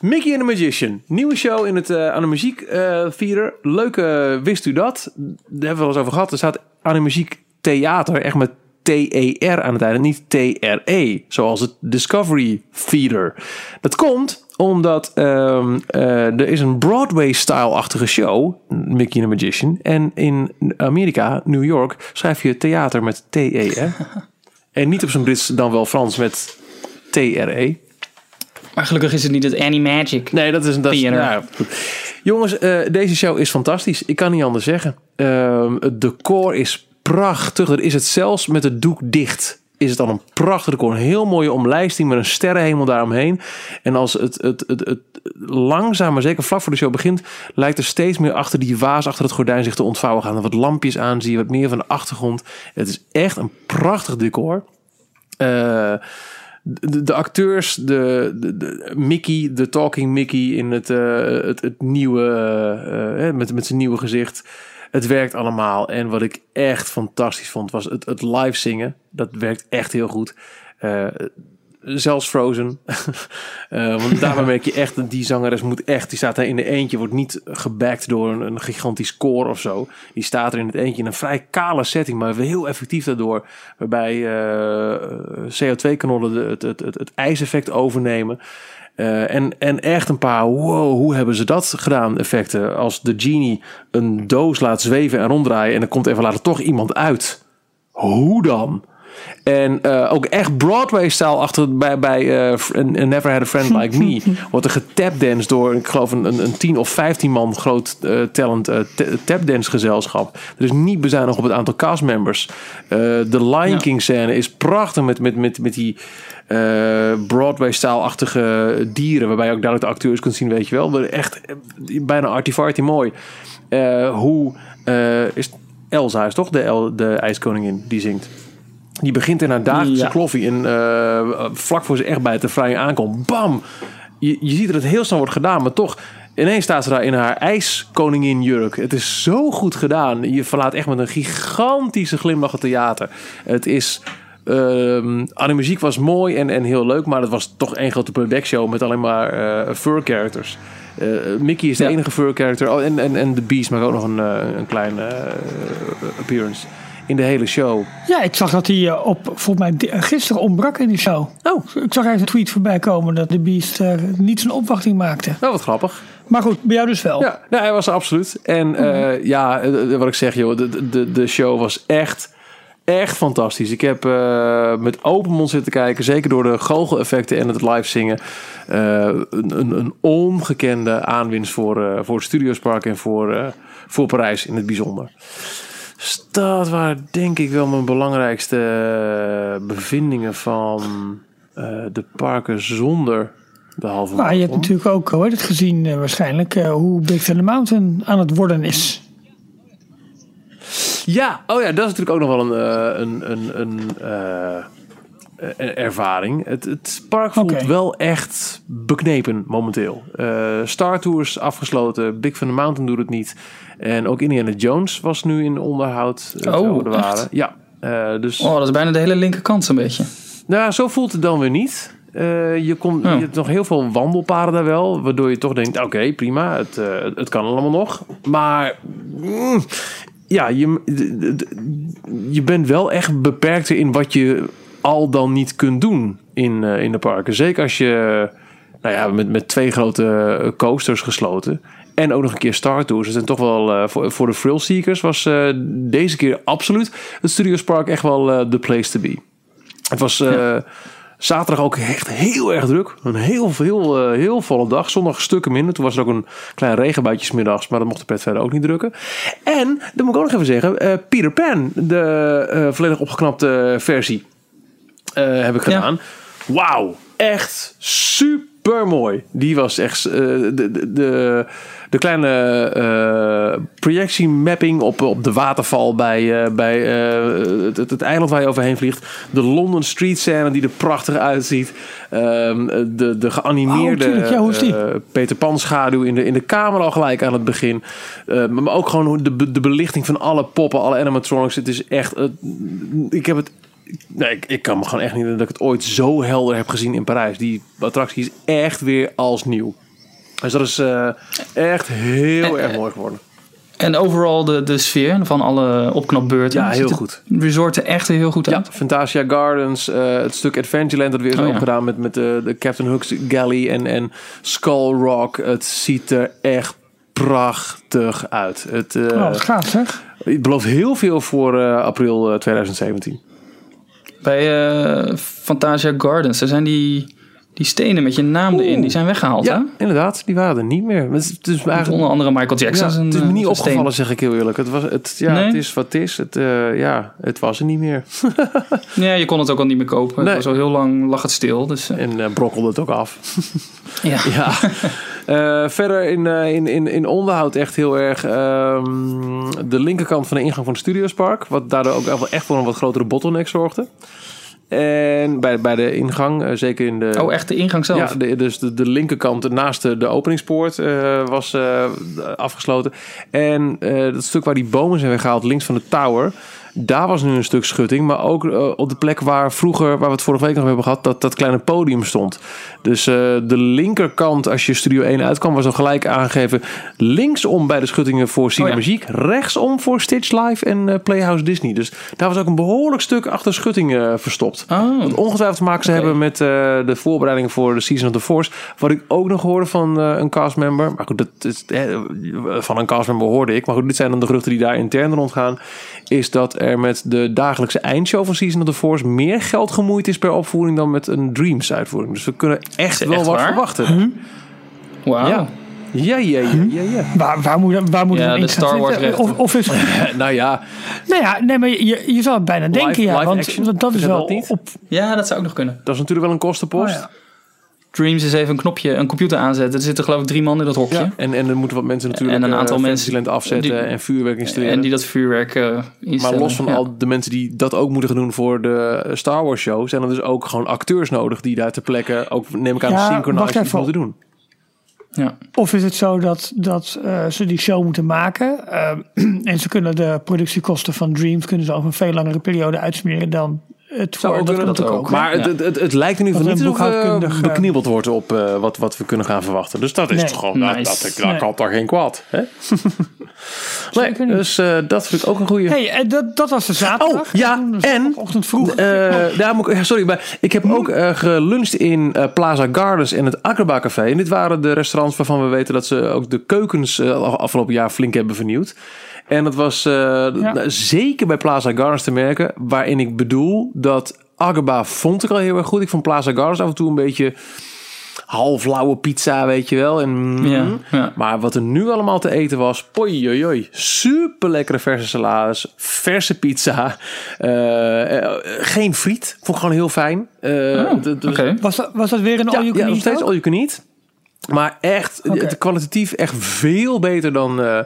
Mickey and the Magician. Nieuwe show in het, eh, aan de muziek eh theater. Leuke, wist u dat? Daar hebben we wel eens over gehad. Er staat aan de muziek theater echt met T-E-R aan het einde. Niet T-R-E. Zoals het Discovery Theater. Dat komt omdat ehm, eh, er is een Broadway-style-achtige show. Mickey and the Magician. En in Amerika, New York, schrijf je theater met T-E-R. en niet op zijn Brits dan wel Frans met T-R-E. Maar gelukkig is het niet het Annie Magic. Nee, dat is... Ja, goed. Jongens, eh, deze show is fantastisch. Ik kan niet anders zeggen. Ehm, het decor is prachtig. Er is het zelfs met het doek dicht. Is het al een prachtig decor. Een heel mooie omlijsting met een sterrenhemel daaromheen. En als het, het, het, het langzaam, maar zeker vlak voor de show begint... lijkt er steeds meer achter die vaas, achter het gordijn zich te ontvouwen. Gaan er wat lampjes aan, zie je wat meer van de achtergrond. Het is echt een prachtig decor. Eh, de, de acteurs, de, de, Mickey, de Talking Mickey in het, eh, het, nieuwe, eh, met, met zijn nieuwe gezicht. Het werkt allemaal. En wat ik echt fantastisch vond, was het, het live zingen. Dat werkt echt heel goed. Eh, zelfs Frozen. Eh, want daarbij merk je echt dat die zangeres moet echt... Die staat daar in de eentje, wordt niet gebackt door een, een gigantisch koor of zo. Die staat er in het eentje in een vrij kale setting, maar heel effectief daardoor. Waarbij eh, CO2-kanonnen de- het, het, het, het ijseffect overnemen. Eh, en, en echt een paar, wow, hoe hebben ze dat gedaan effecten. Als de genie een doos laat zweven en ronddraaien... en er komt even later toch iemand uit. Hoe dan? En eh, ook echt Broadway-style achter bij, bij een Never Had a Friend Like Me. Wordt er getapdanced door, ik geloof, een, een, een 10 of 15 man groot talent ta- tapdance gezelschap. Er is niet bezuinigd op het aantal castmembers. De Lion. King scène is prachtig met, met, met, met die eh, Broadway-style-achtige dieren. Waarbij je ook duidelijk de acteurs kunt zien, weet je wel. Echt eh, bijna arty-farty mooi. Eh, hoe is Elsa is toch de, El, de ijskoningin die zingt? Die begint in haar dagelijkse Ja. kloffie. En vlak voor ze echt bij het vrije aankomt. Bam! Je, je ziet dat het heel snel wordt gedaan. Maar toch, ineens staat ze daar in haar ijskoningin jurk. Het is zo goed gedaan. Je verlaat echt met een gigantische glimlach het theater. Het is... ehm aan de muziek was mooi en, en heel leuk. Maar het was toch één grote playback show met alleen maar eh, fur characters. Eh, Mickey is de Ja. enige fur character. Oh, en, en, en de Beast maakt ook nog een, eh, een kleine appearance in de hele show. Ja, ik zag dat hij op, volgens mij gisteren ontbrak in die show. Oh. Ik zag even een tweet voorbij komen dat de Beast niet zijn opwachting maakte. Nou, wat grappig. Maar goed, bij jou dus wel. Ja, nou, hij was er absoluut. En eh, ja, wat ik zeg, joh, de, de, de show was echt, echt fantastisch. Ik heb eh, met open mond zitten kijken, zeker door de goocheleffecten en het live zingen. Eh, een, een, een ongekende aanwinst voor, eh, voor het Studiospark en voor, voor Parijs in het bijzonder. Dus dat waren denk ik wel mijn belangrijkste bevindingen van de parken zonder de halve Maar je hebt natuurlijk ook hoor, het gezien waarschijnlijk hoe Big Thunder Mountain aan het worden is. Ja, oh ja, dat is natuurlijk ook nog wel een, eh, een, een, een, eh, een ervaring. Het, het park voelt wel echt beknepen momenteel. Eh, Star Tours afgesloten, Big Thunder Mountain doet het niet. En ook Indiana Jones was nu in onderhoud. Oh, er waren. Ja, dus Oh, dat is bijna de hele linkerkant zo'n beetje. nou, zo voelt het dan weer niet. Je, komt, Oh. je hebt nog heel veel wandelpaden daar wel. Waardoor je toch denkt, oké, prima. Het, het kan allemaal nog. Maar mm, ja, je, je bent wel echt beperkter in wat je al dan niet kunt doen in, eh, in de parken. Zeker als je nou ja, met, met twee grote eh, coasters gesloten. En ook nog een keer Star Tours. Het zijn toch wel eh, voor, voor de thrill seekers was deze keer absoluut het Studios Park echt wel the place to be. Het was zaterdag ook echt heel erg druk. Een heel, heel, eh, heel volle dag. Zondag stukken minder. Toen was er ook een klein regenbuitje 's middags. Maar dat mocht de pet verder ook niet drukken. En, dat moet ik ook nog even zeggen. eh, Peter Pan, de eh, volledig opgeknapte versie, heb ik Ja. gedaan. Wauw, echt super mooi. Die was echt eh, de, de, de, de kleine eh projectiemapping op, op de waterval bij, eh, bij het, het, het eiland waar je overheen vliegt. De London Street scène die er prachtig uitziet. Ehm, de, de geanimeerde Oh, tuurlijk. Ja, hoe is die? Peter Pan schaduw in de, in de kamer al gelijk aan het begin. Eh, maar ook gewoon de, de belichting van alle poppen, alle animatronics. Het is echt... ik heb het... Nee, ik, ik kan me gewoon echt niet dat ik het ooit zo helder heb gezien in Parijs. Die attractie is echt weer als nieuw. Dus dat is eh, echt heel erg mooi geworden. En overal de, de sfeer van alle opknapbeurten. Ja, heel goed. resort er echt heel goed Ja, uit. Fantasia Gardens, eh, het stuk Adventureland dat weer is Oh, ja. opgedaan met, met de, de Captain Hook's Galley en, en Skull Rock. Het ziet er echt prachtig uit. Het, eh, Oh, gaaf zeg. het belooft heel veel voor eh, april eh, 2017. Bij eh, Fantasia Gardens, er zijn die, die stenen met je naam erin. Die zijn weggehaald, hè? Ja, inderdaad, die waren er niet meer. Het is, het is eigenlijk Onder andere Michael Jackson. ja, het is me eh, niet zijn opgevallen, zeg ik heel eerlijk. Het, was, het, ja, Nee? het is wat het is. Het, eh, ja, het was er niet meer. Ja, je kon het ook al niet meer kopen. Nee. Het was al heel lang lag het stil. Dus, eh, En eh, brokkelde het ook af. ja. Ja. Eh, verder in, eh, in, in, in onderhoud echt heel erg ehm, de linkerkant van de ingang van het Studiospark. Wat daardoor ook echt voor een wat grotere bottleneck zorgde. En bij, bij de ingang, eh, zeker in de... Oh, echt de ingang zelf? Ja, de, dus de, de linkerkant naast de, de openingspoort eh, was eh, afgesloten. En dat stuk waar die bomen zijn weggehaald, links van de tower... Daar was nu een stuk schutting, maar ook eh, op de plek waar vroeger, waar we het vorige week nog hebben gehad, dat, dat kleine podium stond. Dus eh, de linkerkant, als je Studio 1 uitkwam, was al gelijk aangegeven. Linksom bij de schuttingen voor Cine Oh ja. Muziek, rechtsom voor Stitch Live en eh, Playhouse Disney. Dus daar was ook een behoorlijk stuk achter schuttingen verstopt. Oh, Wat ongetwijfeld te maken ze hebben met de voorbereidingen voor de Season of the Force. Wat ik ook nog hoorde van een castmember. Maar goed, dat is, van een castmember hoorde ik. Maar goed, dit zijn dan de geruchten die daar intern rondgaan. Is dat er met de dagelijkse eindshow van Season of the Force meer geld gemoeid is per opvoering dan met een Dreams uitvoering. Dus we kunnen echt wel echt wat waar? verwachten. wauw. Ja. Ja, ja, ja, ja, ja. Waar, waar moet, waar moet Ja, de in Star Wars. Of, of is, nou ja, nou ja, nee, maar je, je zou het bijna denken, ja. live Want action? dat- dat is wel dat niet? op... Ja, dat zou ook nog kunnen. dat is natuurlijk wel een kostenpost. Oh ja. Dreams eens even een knopje, een computer aanzetten. Er zitten geloof ik drie man in dat hokje. Ja, en, en er moeten wat mensen natuurlijk En een aantal eh, mensen Fantasyland afzetten die- en vuurwerk installeren. En die dat vuurwerk eh instellen. maar los van Ja. al de mensen die dat ook moeten gaan doen voor de Star Wars show, zijn er dus ook gewoon acteurs nodig die daar ter plekke ook neem ik aan Ja, even. moeten doen. Ja. Of is het zo dat, dat eh, ze die show moeten maken eh, en ze kunnen de productiekosten van Dreams kunnen ze over een veel langere periode uitsmeren dan het Zou ook dat kunnen, kan dat ook. ook. Maar Ja. het, het, het, het lijkt er nu van niet eh, boekhoudkundig, eh, beknibbeld wordt op eh, wat, wat we kunnen gaan verwachten. Dus dat is Nee. toch gewoon, dat, Nice. dat, dat Nee. kan toch geen kwaad. Hè? nee, dus eh, dat vind ik ook een goede. Hey, en dat, dat was de zaterdag. Oh, ja, en- ochtend vroeg. Eh, daar moet ik, ja, sorry, maar ik heb ook eh, geluncht in eh, Plaza Gardens en het Agraba Café. En dit waren de restaurants waarvan we weten dat ze ook de keukens eh, afgelopen jaar flink hebben vernieuwd. En dat was eh, nou, zeker bij Plaza Gardens te merken, waarin ik bedoel dat Agraba vond ik al heel erg goed. Ik vond Plaza Gardens af en toe een beetje halflauwe pizza, weet je wel. En, Ja, ja. Maar wat er nu allemaal te eten was, super lekkere verse salades, verse pizza, eh, eh, geen friet, vond ik gewoon heel fijn. Eh, Oh, was- dat, was dat weer een all you ja, nog steeds ook? all you can eat. Maar echt, het kwalitatief echt veel beter dan, eh,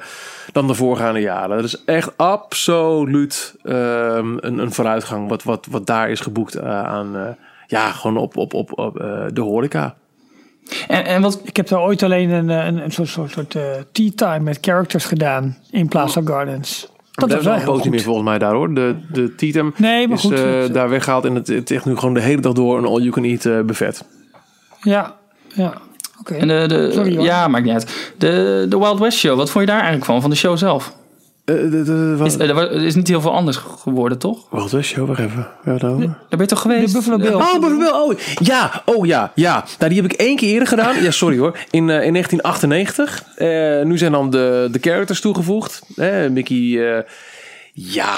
dan de voorgaande jaren. Dat is echt absoluut ehm, een, een vooruitgang wat, wat, wat daar is geboekt eh, aan, eh, ja, gewoon op, op, op, op eh, de horeca. En, en wat, Ik heb daar ooit alleen een, een, een soort, soort, soort tea time met characters gedaan in Plaza Gardens. Dat is wel een heel poot niet meer volgens mij daar hoor. De, de Titem Nee, is goed, daar weggehaald en het, het is echt nu gewoon de hele dag door een all-you-can-eat eh, buffet. Ja, ja. En de, de, Sorry, ja, maakt niet uit. De, de Wild West Show, wat vond je daar eigenlijk van, van de show zelf? Eh, de, de, wat, Is, er wa- er is niet heel veel anders geworden, toch? Wacht eens, joh, wacht even. Over? Daar ben je toch De geweest? Buffalo Bill. Oh, bijvoorbeeld, oh, ja, oh ja, ja. Nou, die heb ik één keer eerder gedaan. Ja, sorry hoor. In, eh, in 1998. Eh, nu zijn dan de, de characters toegevoegd. Eh, Mickey, eh, ja,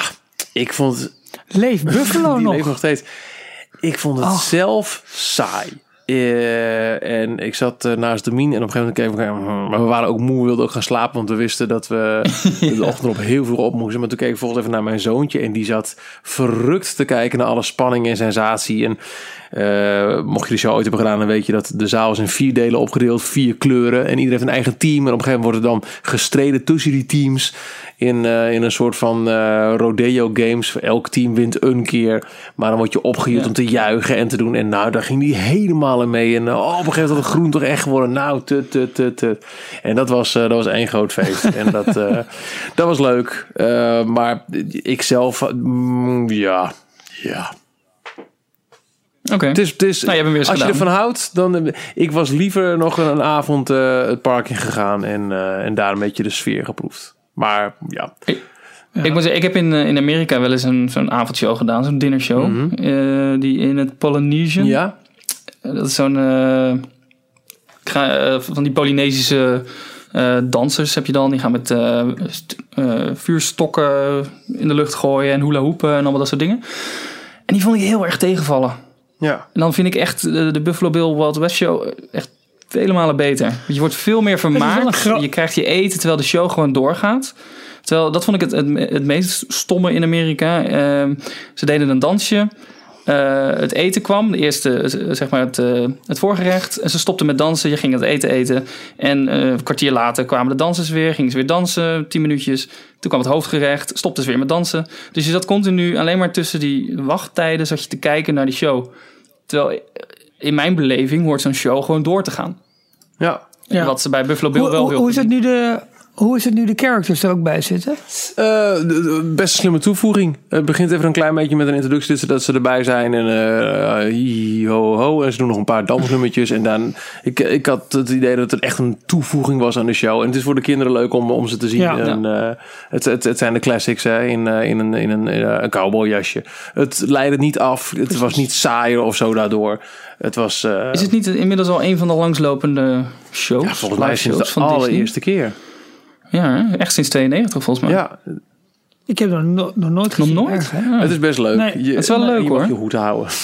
ik vond... Leef Buffalo die nog. leeft nog steeds. Ik vond het Oh. zelf saai. Eh, en ik zat eh, naast de mine en op een gegeven moment keek ik, hmm, maar we waren ook moe, we wilden ook gaan slapen, want we wisten dat we de ochtend op heel veel op moesten. Maar toen keek ik volgens even naar mijn zoontje en die zat verrukt te kijken naar alle spanning en sensatie. En eh, mocht je de show ooit hebben gedaan, dan weet je dat de zaal is in vier delen opgedeeld, vier kleuren. En iedereen heeft een eigen team. En op een gegeven moment wordt er dan gestreden tussen die teams in, eh, in een soort van eh, rodeo games. Elk team wint een keer, maar dan word je Ja. om te juichen en te doen. En nou, daar ging die helemaal in mee. En eh, oh, op een gegeven moment had het groen toch echt geworden. Nou, tut, tut, tut, tut. En dat was, dat was één groot feest. en dat, eh, dat was leuk. Eh, maar ik zelf, mm, ja, ja. Oké. Het is, het is, Nou, je weer als je ervan houdt, dan... Ik was liever nog een, een avond eh, het park in gegaan en, eh, en daar een beetje de sfeer geproefd. Maar ja, Ik moet zeggen, ik heb in, eh, in Amerika wel eens een, zo'n avondshow gedaan, zo'n dinnershow. eh, die in het Polynesian. Ja, Dat is zo'n... ik van die Polynesische dansers heb je dan. Die gaan met st- vuurstokken in de lucht gooien en hula hoepen en allemaal dat soort dingen. En die vond ik heel erg tegenvallen. Ja. En dan vind ik echt de, de Buffalo Bill Wild West Show echt vele malen beter. Want je wordt veel meer vermaakt. Je krijgt je eten terwijl de show gewoon doorgaat. Terwijl, dat vond ik het, het, het meest stomme in Amerika. Ehm, ze deden een dansje. Eh, het eten kwam, de eerste, eh, zeg maar het, eh, het voorgerecht. En ze stopten met dansen, je ging het eten eten. En eh, een kwartier later kwamen de dansers weer, gingen ze weer dansen, tien minuutjes. Toen kwam het hoofdgerecht, stopten ze weer met dansen. Dus je zat continu alleen maar tussen die wachttijden, zat je te kijken naar die show. Terwijl in mijn beleving hoort zo'n show gewoon door te gaan. ja. Ja. Wat ze bij Buffalo Bill Hoe, wel hoe, heel hoe is het nu de, hoe is het nu de characters er ook bij zitten? Eh, best een slimme toevoeging. Het begint even een klein beetje met een introductie dus dat ze erbij zijn. En eh hi, ho, ho. En ze doen nog een paar dansnummertjes. En dan, ik, ik had het idee dat het echt een toevoeging was aan de show. En het is voor de kinderen leuk om, om ze te zien. Ja. en, eh, het, het, het zijn de classics hè, in, in een, in een, eh, een cowboyjasje. Het leidde niet af. Het was niet saaier of zo daardoor. Het was... eh, Is het niet inmiddels al een van de langslopende shows? ja, volgens mij sinds shows de allereerste keer. Ja, echt sinds 92 volgens mij. Ja, Ik heb er no- nog nooit gezien. nooit? Erg, hè? Het is best leuk. Nee, je, het is wel leuk, je hoor. je hoed houden.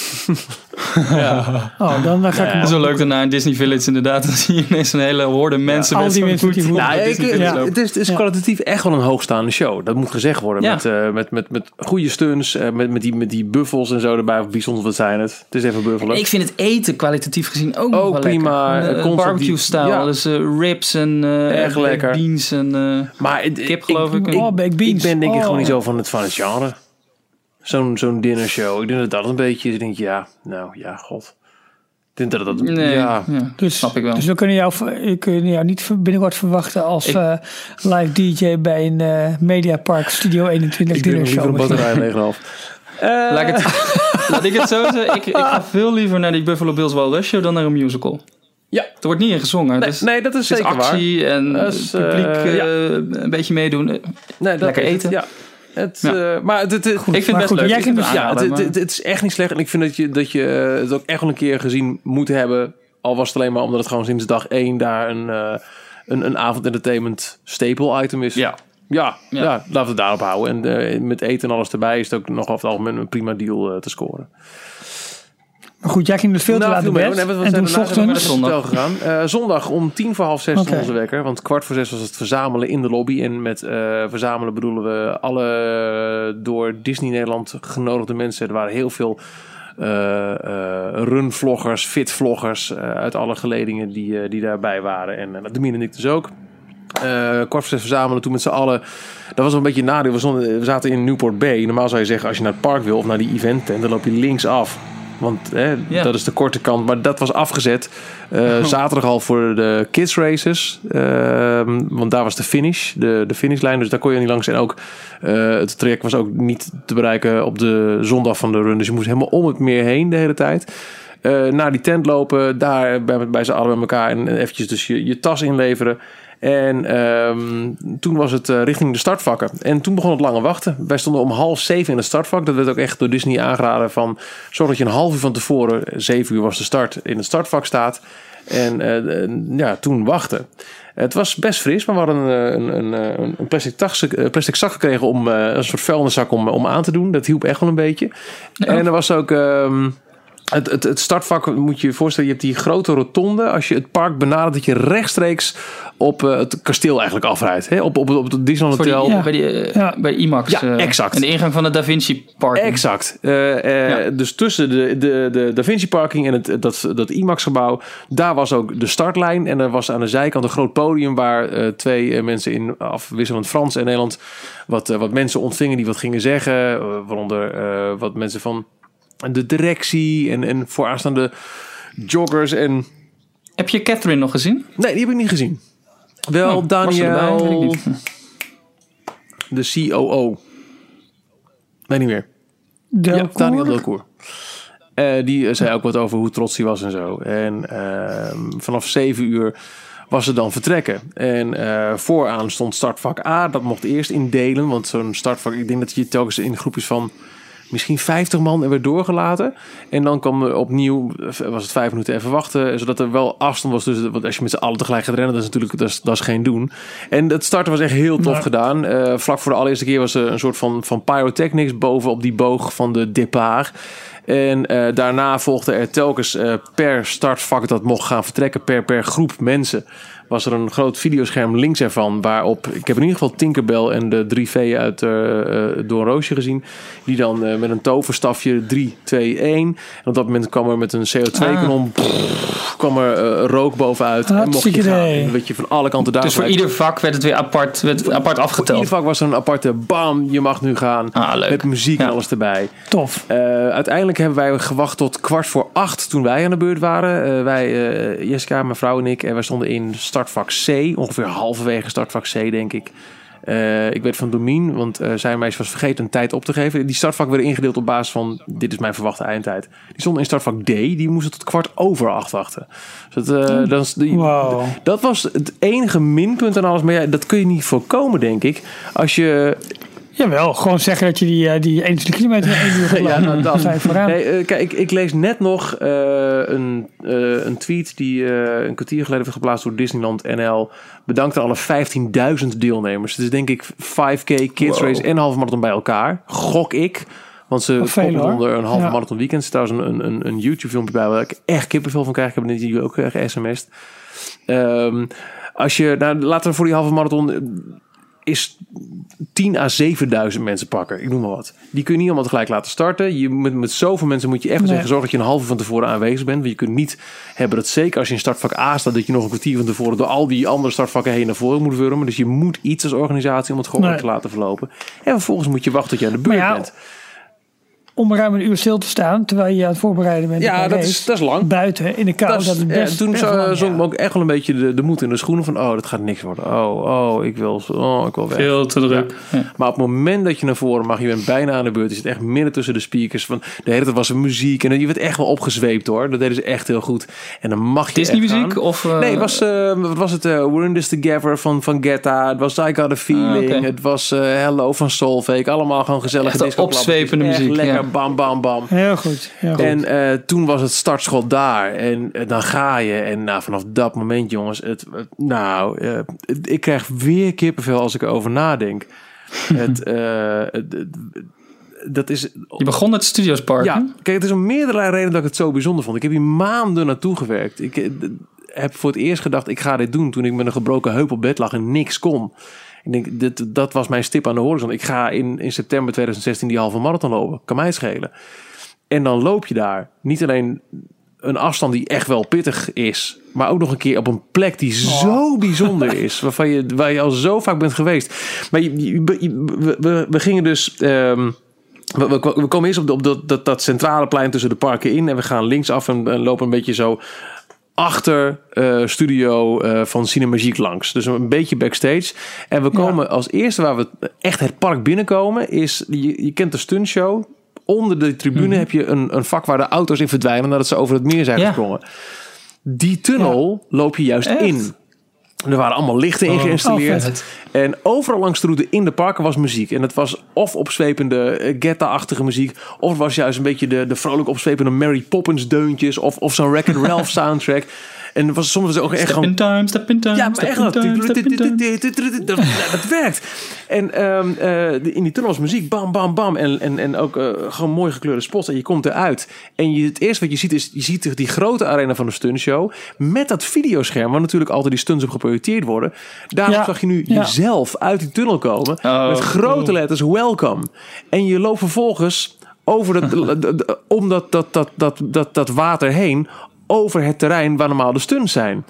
Oh, dan, dan ga ik hem Het is wel leuk daarna in Disney Village inderdaad. Dan zie je ineens een hele horde mensen al met die zo'n mensen met die Nou, ik, het, is, het is Ja. kwalitatief echt wel een hoogstaande show. Dat moet gezegd worden. Ja. Met, eh, met, met, met goede stunts, eh, met, met, die, met die buffels en zo erbij. Of bijzonder wat zijn het. Het is even buffelen. Ik vind het eten kwalitatief gezien ook, nog Ook wel prima. lekker. Eh, constant barbecue die- style. ja. Dus eh, ribs en eh, Erg lekker. beans en... eh, maar kip, geloof ik. Oh, baked beans. Ik ben denk ik Oh. Gewoon niet zo van het, van het genre. Zo'n zo'n dinnershow. Ik denk dat dat een beetje is. Ik denk, ja, nou ja, god. Ik denk dat dat... nee, ja. ja. Dus, Snap ik wel. Dus we kunnen jou, we kunnen jou niet binnenkort verwachten als Ik- eh, live DJ bij een eh Mediapark Studio 21 Ik denk dinner liever show. een misschien. batterij 9,5. Laat, ik het, laat ik het zo zeggen. Ik, ik ga veel liever naar die Buffalo Bills Wild West show dan naar een musical. Ja. Er wordt niet in gezongen. Nee, dus nee, dat is zeker waar. actie en is, publiek eh, ja. eh, een beetje meedoen. Nee, dat Lekker het, eten. Ja. Het, Ja. eh, maar het, het, ik vind het best goed, leuk. jij dus- Ja, het, het, maar- het- het is echt niet slecht. En ik vind dat je, dat je eh, het ook echt wel een keer gezien moet hebben. Al was het alleen maar omdat het gewoon sinds dag één daar een, eh een, een avondentertainment staple item is. Ja. Ja, ja. Ja. laten we het daarop houden. En eh, met eten en alles erbij is het ook nog over het algemeen een prima deal eh, te scoren. Maar goed, jij ging dus veel te laat viel naar bed. Nee, En toen ochtends... hotel gegaan. Eh, zondag om tien voor half zes stond onze wekker. Want kwart voor zes was het verzamelen in de lobby. En met eh, verzamelen bedoelen we alle door Disney Nederland genodigde mensen. Er waren heel veel eh runvloggers, fitvloggers uit alle geledingen die, die daarbij waren. En uh, Domien en ik dus ook. Kwart voor zes verzamelen toen met z'n allen. Dat was wel een beetje een nadeel. We, stonden- we zaten in Newport Bay. Normaal zou je zeggen, als je naar het park wil of naar die event tent, dan loop je links af. Want hè, dat is de korte kant. Maar dat was afgezet. eh, Zaterdag al voor de kids races. Ehm, want daar was de finish. De, de finishlijn. Dus daar kon je niet langs. En ook eh, het traject was ook niet te bereiken op de zondag van de run. Dus je moest helemaal om het meer heen de hele tijd. Eh, naar die tent lopen. Daar bij, bij z'n allen bij elkaar. En eventjes dus je, je tas inleveren. En ehm, toen was het eh, richting de startvakken. En toen begon het lange wachten. Wij stonden om half zeven in het startvak. Dat werd ook echt door Disney aangeraden van... zorg dat je een half uur van tevoren, zeven uur was de start, in het startvak staat. En eh, eh, ja, toen wachten. Het was best fris, maar we hadden een, een, een, een plastic, tas, eh, plastic zak gekregen om eh, een soort vuilniszak om, om aan te doen. Dat hielp echt wel een beetje. En er was ook... ehm, het, het, het startvak moet je je voorstellen, je hebt die grote rotonde. Als je het park benadert, dat je rechtstreeks op eh, het kasteel eigenlijk afrijdt. Hè? Op, op, op het Disneyland die, Hotel. Ja. bij, die, eh, Ja. bij IMAX. Ja, eh, exact. En de ingang van de Da Vinci Park. Exact. Eh, eh, Ja. Dus tussen de, de, de Da Vinci parking en het, dat, dat IMAX gebouw, daar was ook de startlijn. En er was aan de zijkant een groot podium waar eh, twee mensen in afwisselend Frans en Nederland wat, wat mensen ontvingen die wat gingen zeggen. waaronder eh, wat mensen van de directie en, en vooraanstaande joggers en... Heb je Catherine nog gezien? Nee, die heb ik niet gezien. Wel Oh, erbij? Daniel, de COO. Nee, niet meer. Ja. Daniel Delcourt. Eh, die eh, zei ook wat over hoe trots hij was en zo. En ehm, vanaf 7 uur was ze dan vertrekken. En eh, vooraan stond startvak A. Dat mocht eerst indelen. Want zo'n startvak, ik denk dat je telkens in groepjes van misschien 50 man er werd doorgelaten. En dan kwam er opnieuw, was het vijf minuten even wachten. Zodat er wel afstand was tussen, want als je met z'n allen tegelijk gaat rennen, dat is natuurlijk dat is, dat is geen doen. En het starten was echt heel tof gedaan. Eh, vlak voor de allereerste keer was er een soort van, van pyrotechnics boven op die boog van de départ. En eh, daarna volgde er telkens eh, per startvak dat mocht gaan vertrekken, per, per groep mensen, was er een groot videoscherm links ervan. Waarop, ik heb in ieder geval Tinkerbell en de drie veeën uit eh, eh, Door een Roosje gezien. Die dan eh, met een toverstafje 3, 2, 1. En op dat moment kwam er met een CO2-kanon, kwam er eh, rook bovenuit. en mocht je gaan. werd je van alle kanten daar. Dus voor ieder vak werd het weer apart, werd apart Voor afgeteld. ieder vak was er een aparte bam, je mag nu gaan. Ah, leuk. Met muziek en alles erbij. Tof. Eh, uiteindelijk hebben wij gewacht tot kwart voor acht toen wij aan de beurt waren. Eh, wij, eh, Jessica, mijn vrouw en ik. En wij stonden in startvak C. Ongeveer halverwege startvak C, denk ik. Eh, ik weet van Domien, want eh, zijn meisje was vergeten een tijd op te geven. Die startvak werden ingedeeld op basis van, dit is mijn verwachte eindtijd. Die stonden in startvak D, die moesten tot kwart over acht wachten. Dus dat, eh, dat, is die, Wow. dat was het enige minpunt aan alles. Maar ja, dat kun je niet voorkomen, denk ik. Als je Jawel, gewoon zeggen dat je die, eh, die 21 kilometer in uur. Ja, nou, dat. zijn vooraan. Nee, eh, kijk, ik, ik lees net nog eh, een, eh, een tweet die eh, een kwartier geleden werd geplaatst door Disneyland NL. Bedankt aan alle 15.000 deelnemers. Het is denk ik 5K Kids Wow. Race en halve marathon bij elkaar. Gok ik. Want ze hoor. onder een halve Ja. marathon weekend. Er is trouwens een, een, een YouTube filmpje bij waar ik echt kippenvel van krijg. Ik heb net jullie ook uh, sms'd. Ehm, als je, nou, laten we voor die halve marathon is 10 à 7000 mensen pakken. Ik noem maar wat. Die kun je niet allemaal tegelijk laten starten. Je moet, met zoveel mensen moet je echt Nee. zeggen zorgen dat je een halve van tevoren aanwezig bent. Want je kunt niet hebben dat zeker als je in startvak A staat... dat je nog een kwartier van tevoren door al die andere startvakken heen naar voren moet wurmen. Dus je moet iets als organisatie om het gewoon Nee. te laten verlopen. En vervolgens moet je wachten tot je aan de beurt Maar ja, bent. Om ruim een uur stil te staan terwijl je aan het voorbereiden bent. Ja, dat race. is, dat is lang. Buiten in de kou. Dat, Dat is- ja, best, toen best zo- lang, zonk ja. me ook echt wel een beetje de, de moed in de schoenen van... oh, dat gaat niks worden. Oh, oh, ik wil, oh, ik wil weg. Veel te druk. Ja. Maar op het moment dat je naar voren mag, je bent bijna aan de beurt. Je zit echt midden tussen de speakers. Van, de hele tijd was er muziek. En je werd echt wel opgezweept hoor. Dat deden ze echt heel goed. En dan mag je Disney muziek of... eh, Nee, het was, eh, wat was het? eh, We're in this together van, van Guetta. Het was I Got a Feeling. Ah. Het was eh, Hello van Soulfake. Allemaal gewoon gezellige Echt discoklappertjes. opzwepende muziek, Lekker bam, bam, bam. Heel goed. Heel goed. En eh, toen was het startschot daar. En eh, dan ga je. En nou, vanaf dat moment, jongens. Het, het- nou, eh, het- ik krijg weer kippenvel als ik erover nadenk. het, eh, het- het- dat is. Je begon met Studiospark, Ja, kijk, het is om meerdere redenen dat ik het zo bijzonder vond. Ik heb hier maanden naartoe gewerkt. Ik heb voor het eerst gedacht, ik ga dit doen toen ik met een gebroken heup op bed lag en niks kon. Ik denk, dit, dat was mijn stip aan de horizon. Ik ga in, in september 2016 die halve marathon lopen. Kan mij schelen. En dan loop je daar. Niet alleen een afstand die echt wel pittig is. Maar ook nog een keer op een plek die zo bijzonder is. Waarvan je, waar je al zo vaak bent geweest. Maar je, je- je- we, we, we gingen dus... ehm, we, we, we komen eerst op, de- op dat, dat, dat centrale plein tussen de parken in. En we gaan linksaf en, en lopen een beetje zo achter eh, studio eh, van Cinemagique langs. Dus een beetje backstage. En we komen als eerste waar we echt het park binnenkomen... is, je, je kent de stuntshow. Onder de tribune heb je een, een vak waar de auto's in verdwijnen... nadat ze over het meer zijn Ja. gesprongen. Die tunnel loop je juist Echt? in. Er waren allemaal lichten in Oh, geïnstalleerd. vet. En overal langs de route in de parken was muziek. En het was of opzwepende eh, Guetta-achtige muziek. Of het was juist een beetje de, de vrolijk opzwepende Mary Poppins deuntjes. Of, of zo'n Wreck-It Ralph soundtrack. En was soms ook echt Step gewoon... in time, step in time, Ja, maar echt dat. Dat, werkt. En ehm, eh, in die tunnel was muziek, bam, bam, bam. En, en, en ook eh, gewoon mooi gekleurde spots. En je komt eruit. En je, het eerste wat je ziet is, je ziet die grote arena van de stuntshow. Met dat videoscherm, waar natuurlijk altijd die stunts op geprojecteerd worden. Daarom Ja. zag je nu Ja. jezelf uit die tunnel komen. Oh, met grote letters, welcome. En je loopt vervolgens over dat, de- de- om dat, dat, dat, dat, dat, dat water heen. Over het terrein waar normaal de stunts zijn.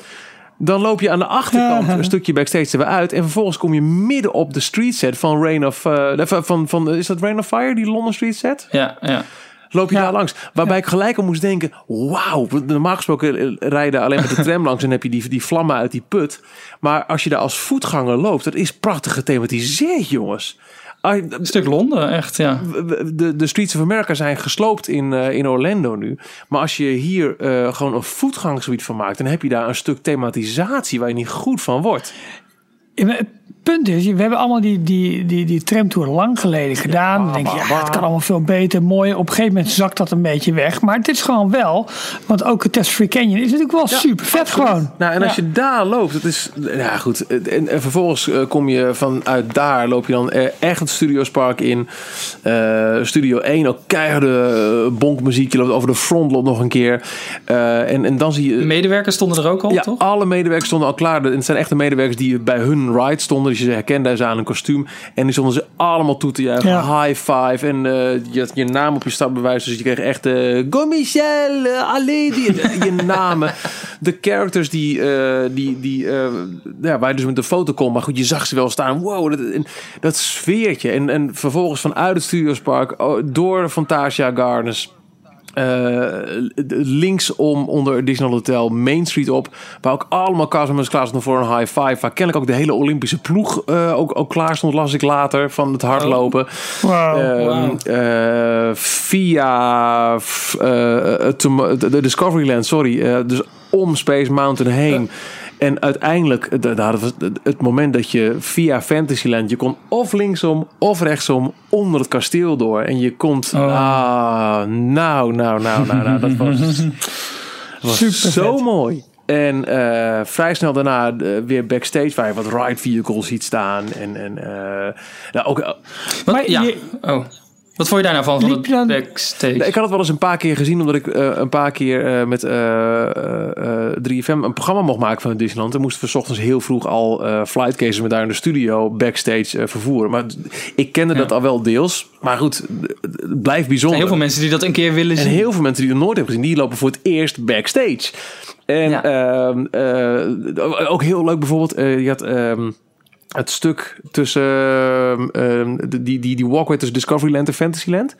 Dan loop je aan de achterkant een stukje backstage er weer uit. En vervolgens kom je midden op de street set van Rain of... eh, van, van, van, is dat Rain of Fire, die London street set? Ja, ja. Loop je Ja. daar langs. Waarbij ik gelijk al moest denken... Wauw, normaal gesproken eh, rijden alleen met de tram langs... en heb je die, die vlammen uit die put. Maar als je daar als voetganger loopt... dat is prachtig gethematiseerd, jongens. Een stuk Londen, echt, ja. de, de Streets of America zijn gesloopt in, eh, in Orlando nu. Maar als je hier eh, gewoon een voetgangsgebied van maakt... dan heb je daar een stuk thematisatie waar je niet goed van wordt. Het punt is, we hebben allemaal die, die, die, die tramtour lang geleden gedaan. Dan denk je, ja, het kan allemaal veel beter, mooi. Op een gegeven moment zakt dat een beetje weg. Maar het is gewoon wel, want ook het Test Free Canyon is natuurlijk wel super vet gewoon. Nou, en als je daar loopt, het is... Ja, goed. En, en vervolgens eh, kom je vanuit daar, loop je dan eh, echt het Studiospark in. Eh, Studio 1, ook keiharde uh, bonkmuziek. Je loopt over de front, loopt nog een keer. Eh, en, en dan zie je... Medewerkers stonden er ook al, Ja, toch? alle medewerkers stonden al klaar. En het zijn echte medewerkers die bij hun ride stonden. Dus je herkende ze aan een kostuum. En die stonden ze allemaal toe te juichen. Ja. High five. En eh, je had je naam op je startbewijs. Dus je kreeg echt... eh Go Michel, uh, die, je namen. De characters die... eh, die, die eh, ja, waar je dus met de foto kon. Maar goed, je zag ze wel staan. Wow, dat, en dat sfeertje. En, en vervolgens vanuit het Studiospark... oh, door Fantasia Gardens... Eh, linksom onder Disneyland Hotel, Main Street op. Waar ook allemaal customers klaar stonden voor een high five. Waar kennelijk ook de hele Olympische ploeg eh, ook, ook klaar stond, las ik later, van het hardlopen. Wauw. Ehm, wauw. eh, via eh, de Discoveryland, sorry. eh, dus om Space Mountain heen. En uiteindelijk, het, het- moment dat je via Fantasyland, je kon of linksom of rechtsom onder het kasteel door. En je komt, Oh. ah, nou, nou, nou, nou, nou, dat was, was Super zo vet. mooi. En eh, vrij snel daarna eh, weer backstage waar je wat ride vehicles ziet staan. En, en eh, nou, ook, Maar ja. je- Oh. Wat vond je daar nou van, van het dan- backstage? Nee, ik had het wel eens een paar keer gezien, omdat ik eh, een paar keer eh, met eh, eh, 3FM een programma mocht maken van Disneyland. Dan moesten we 's ochtends heel vroeg al eh flight cases met daar in de studio backstage vervoeren. Maar ik kende Ja. dat al wel deels. Maar goed, het blijft er bijzonder. zijn heel veel mensen die dat een keer willen En zien. heel veel mensen die het nooit hebben gezien, die lopen voor het eerst backstage. En Ja. ehm, eh, ook heel leuk bijvoorbeeld, je had ehm, het stuk tussen de- die, die, die walkway tussen Discoveryland en Fantasyland.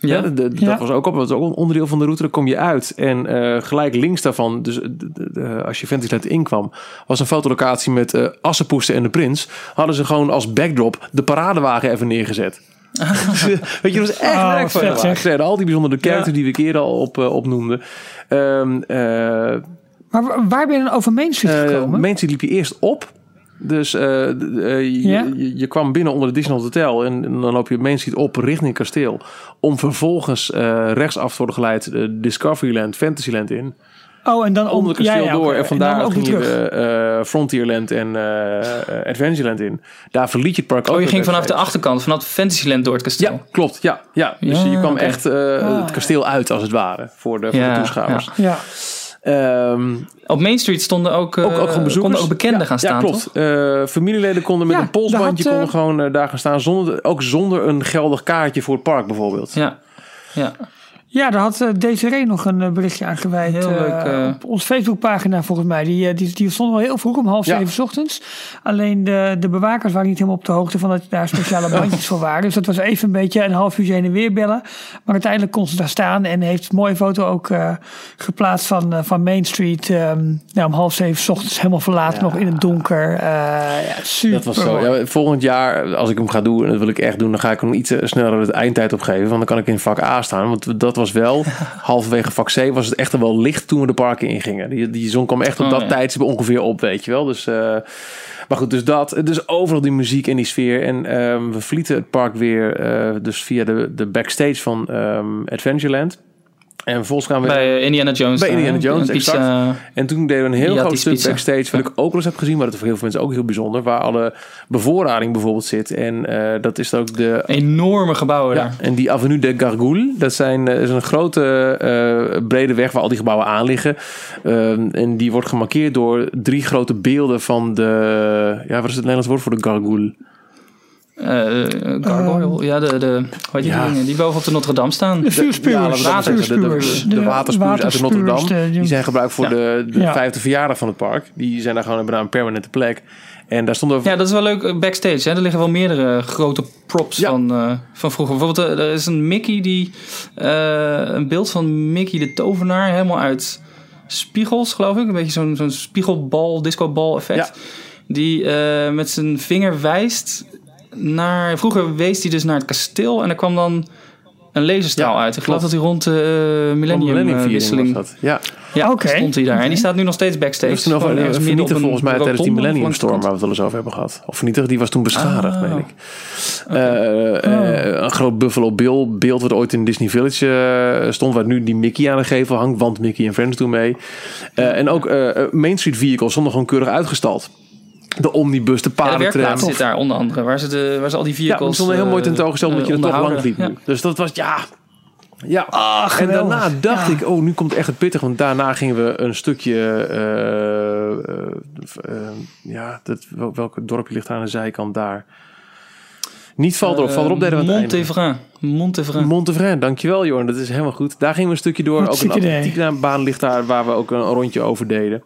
Ja, ja? de- de- Ja. dat was ook op, dat was ook een onderdeel van de route. Daar kom je uit en eh, gelijk links daarvan, dus de- de- de- als je Fantasyland inkwam, was een fotolocatie met eh Assepoester en de Prins. Hadden ze gewoon als backdrop de paradewagen even neergezet. Eh, Weet je, dat was echt Oh, werk van vet, gemaakt. zeg. Ze hadden al die bijzondere characters die we eerder al op, eh, opnoemden. Ehm, eh, Maar wa- waar ben je dan over Main Street eh, gekomen? Main Street liep je eerst op. Dus eh, eh, je, Ja? je, je kwam binnen onder de Disneyland Hotel en, dan loop je Main Street op richting het kasteel. Om vervolgens eh, rechtsaf te worden geleid Discoveryland, Fantasyland in. oh, en dan om, Onder het kasteel ja, ja, door en vandaar weer ging je terug. de, eh, Frontierland en eh, eh, Adventureland in. Daar verliet je het park ook Oh, je ging vanaf de achterkant, vanaf Fantasyland door het kasteel. Ja, klopt. Ja, ja. Dus Ja, je kwam echt eh, het kasteel uit als het ware voor de, voor de Ja, toeschouwers. Ja. Ehm, Op Main Street stonden ook, eh, ook, ook gewoon bezoekers. konden ook bekenden ja, gaan staan, Ja, klopt. Eh, familieleden konden met Ja, een polsbandje had, konden gewoon eh, daar gaan staan. Zonder, ook zonder een geldig kaartje voor het park bijvoorbeeld. Ja. Ja. Ja, daar had eh, Desiree nog een eh, berichtje aan gewijd. Heel eh, leuk. Op onze Facebookpagina volgens mij. Die, die, die stond wel heel vroeg om half zeven 's ochtends. Alleen de, de bewakers waren niet helemaal op de hoogte van dat daar speciale bandjes voor waren. Dus dat was even een beetje een half uur heen en weer bellen. Maar uiteindelijk kon ze daar staan en heeft een mooie foto ook geplaatst van, van Main Street. ehm, nou, om half zeven 's ochtends helemaal verlaten, Ja. nog in het donker. Ja, super. Dat was zo. Ja, volgend jaar, als ik hem ga doen, en dat wil ik echt doen, dan ga ik hem iets sneller het eindtijd opgeven. Want dan kan ik in vak A staan. Want dat was wel, halverwege vak C was het echt wel licht toen we de parken ingingen. Die, die zon kwam echt op Oh, dat ja. tijdstip ongeveer op, weet je wel. Dus, eh, maar goed, dus dat. Dus overal die muziek en die sfeer. En ehm, we verlieten het park weer, eh, dus via de, de backstage van ehm, Adventureland. En vervolgens gaan we... Bij eh, Indiana Jones. Bij Indiana hè? Jones, Een pizza. En toen deden we een heel groot stuk pizza. backstage, wat ik ook wel eens heb gezien, maar dat is voor heel veel mensen ook heel bijzonder, waar alle bevoorrading bijvoorbeeld zit. En eh, dat is ook de. Enorme gebouwen Ja, daar. en die Avenue de Gargoule, dat zijn, eh, is een grote eh, brede weg waar al die gebouwen aan liggen. Ehm, en die wordt gemarkeerd door drie grote beelden van de. Ja, wat is het Nederlands woord voor de Gargoule? Eh, eh, gargoyle. ja, de, de, hoe heet die dingen? Die boven op de Notre Dame staan. De vuurspuwers. De, de, vuurspuwers. de, de waterspuwers uit de Notre Dame. Die zijn gebruikt voor Ja. de, de Ja. vijfde verjaardag van het park. Die zijn daar gewoon hebben daar een permanente plek. En daar stonden Ja, dat is wel leuk eh, backstage. Hè? Er liggen wel meerdere grote props Ja. van, eh, van vroeger. Bijvoorbeeld, eh, er is een Mickey die. eh, een beeld van Mickey de Tovenaar, helemaal uit spiegels, geloof ik. Een beetje zo'n zo'n spiegelbal, discobal effect. Ja. Die eh, met zijn vinger wijst naar. Vroeger wees hij dus naar het kasteel en er kwam dan een laserstraal Ja, uit. Ik geloof dat hij rond de uh, millennium, Millennium eh, Viering wisseling. was dat. Ja, Ja, Oké. stond hij daar. En die staat nu nog steeds backstage. dat is toen vernietigd een volgens mij tijdens die Millennium Storm waar we het wel eens over hebben gehad. Of vernietigd, die was toen beschadigd, Ah. meen ik. Eh, eh, een groot Buffalo Bill beeld wat ooit in Disney Village stond, waar nu die Mickey aan de gevel hangt, want Mickey en Friends doen mee. Eh, en ook Main Street vehicles stonden gewoon keurig uitgestald. De omnibus, de Ja, de paardentram. werkplaats zit daar onder andere. Waar ze, de, waar ze al die Ja, vehicles... maar stonden heel mooi tentoongesteld omdat eh, je er toch lang liep nu. Dus dat was, ja... Ja, en geweldig. daarna dacht ik, oh, nu komt echt het pittig. Want daarna gingen we een stukje, eh, eh, eh, ja, dat, wel- welk dorpje ligt aan de zijkant daar? Niet Valderop, Eh, Valderop deden we aan het einde. Montevrain. Montevrain. Montevrain, dankjewel Jorn, dat is helemaal goed. Daar gingen we een stukje door. Ook een atletiekbaan ligt daar waar we ook een rondje over deden.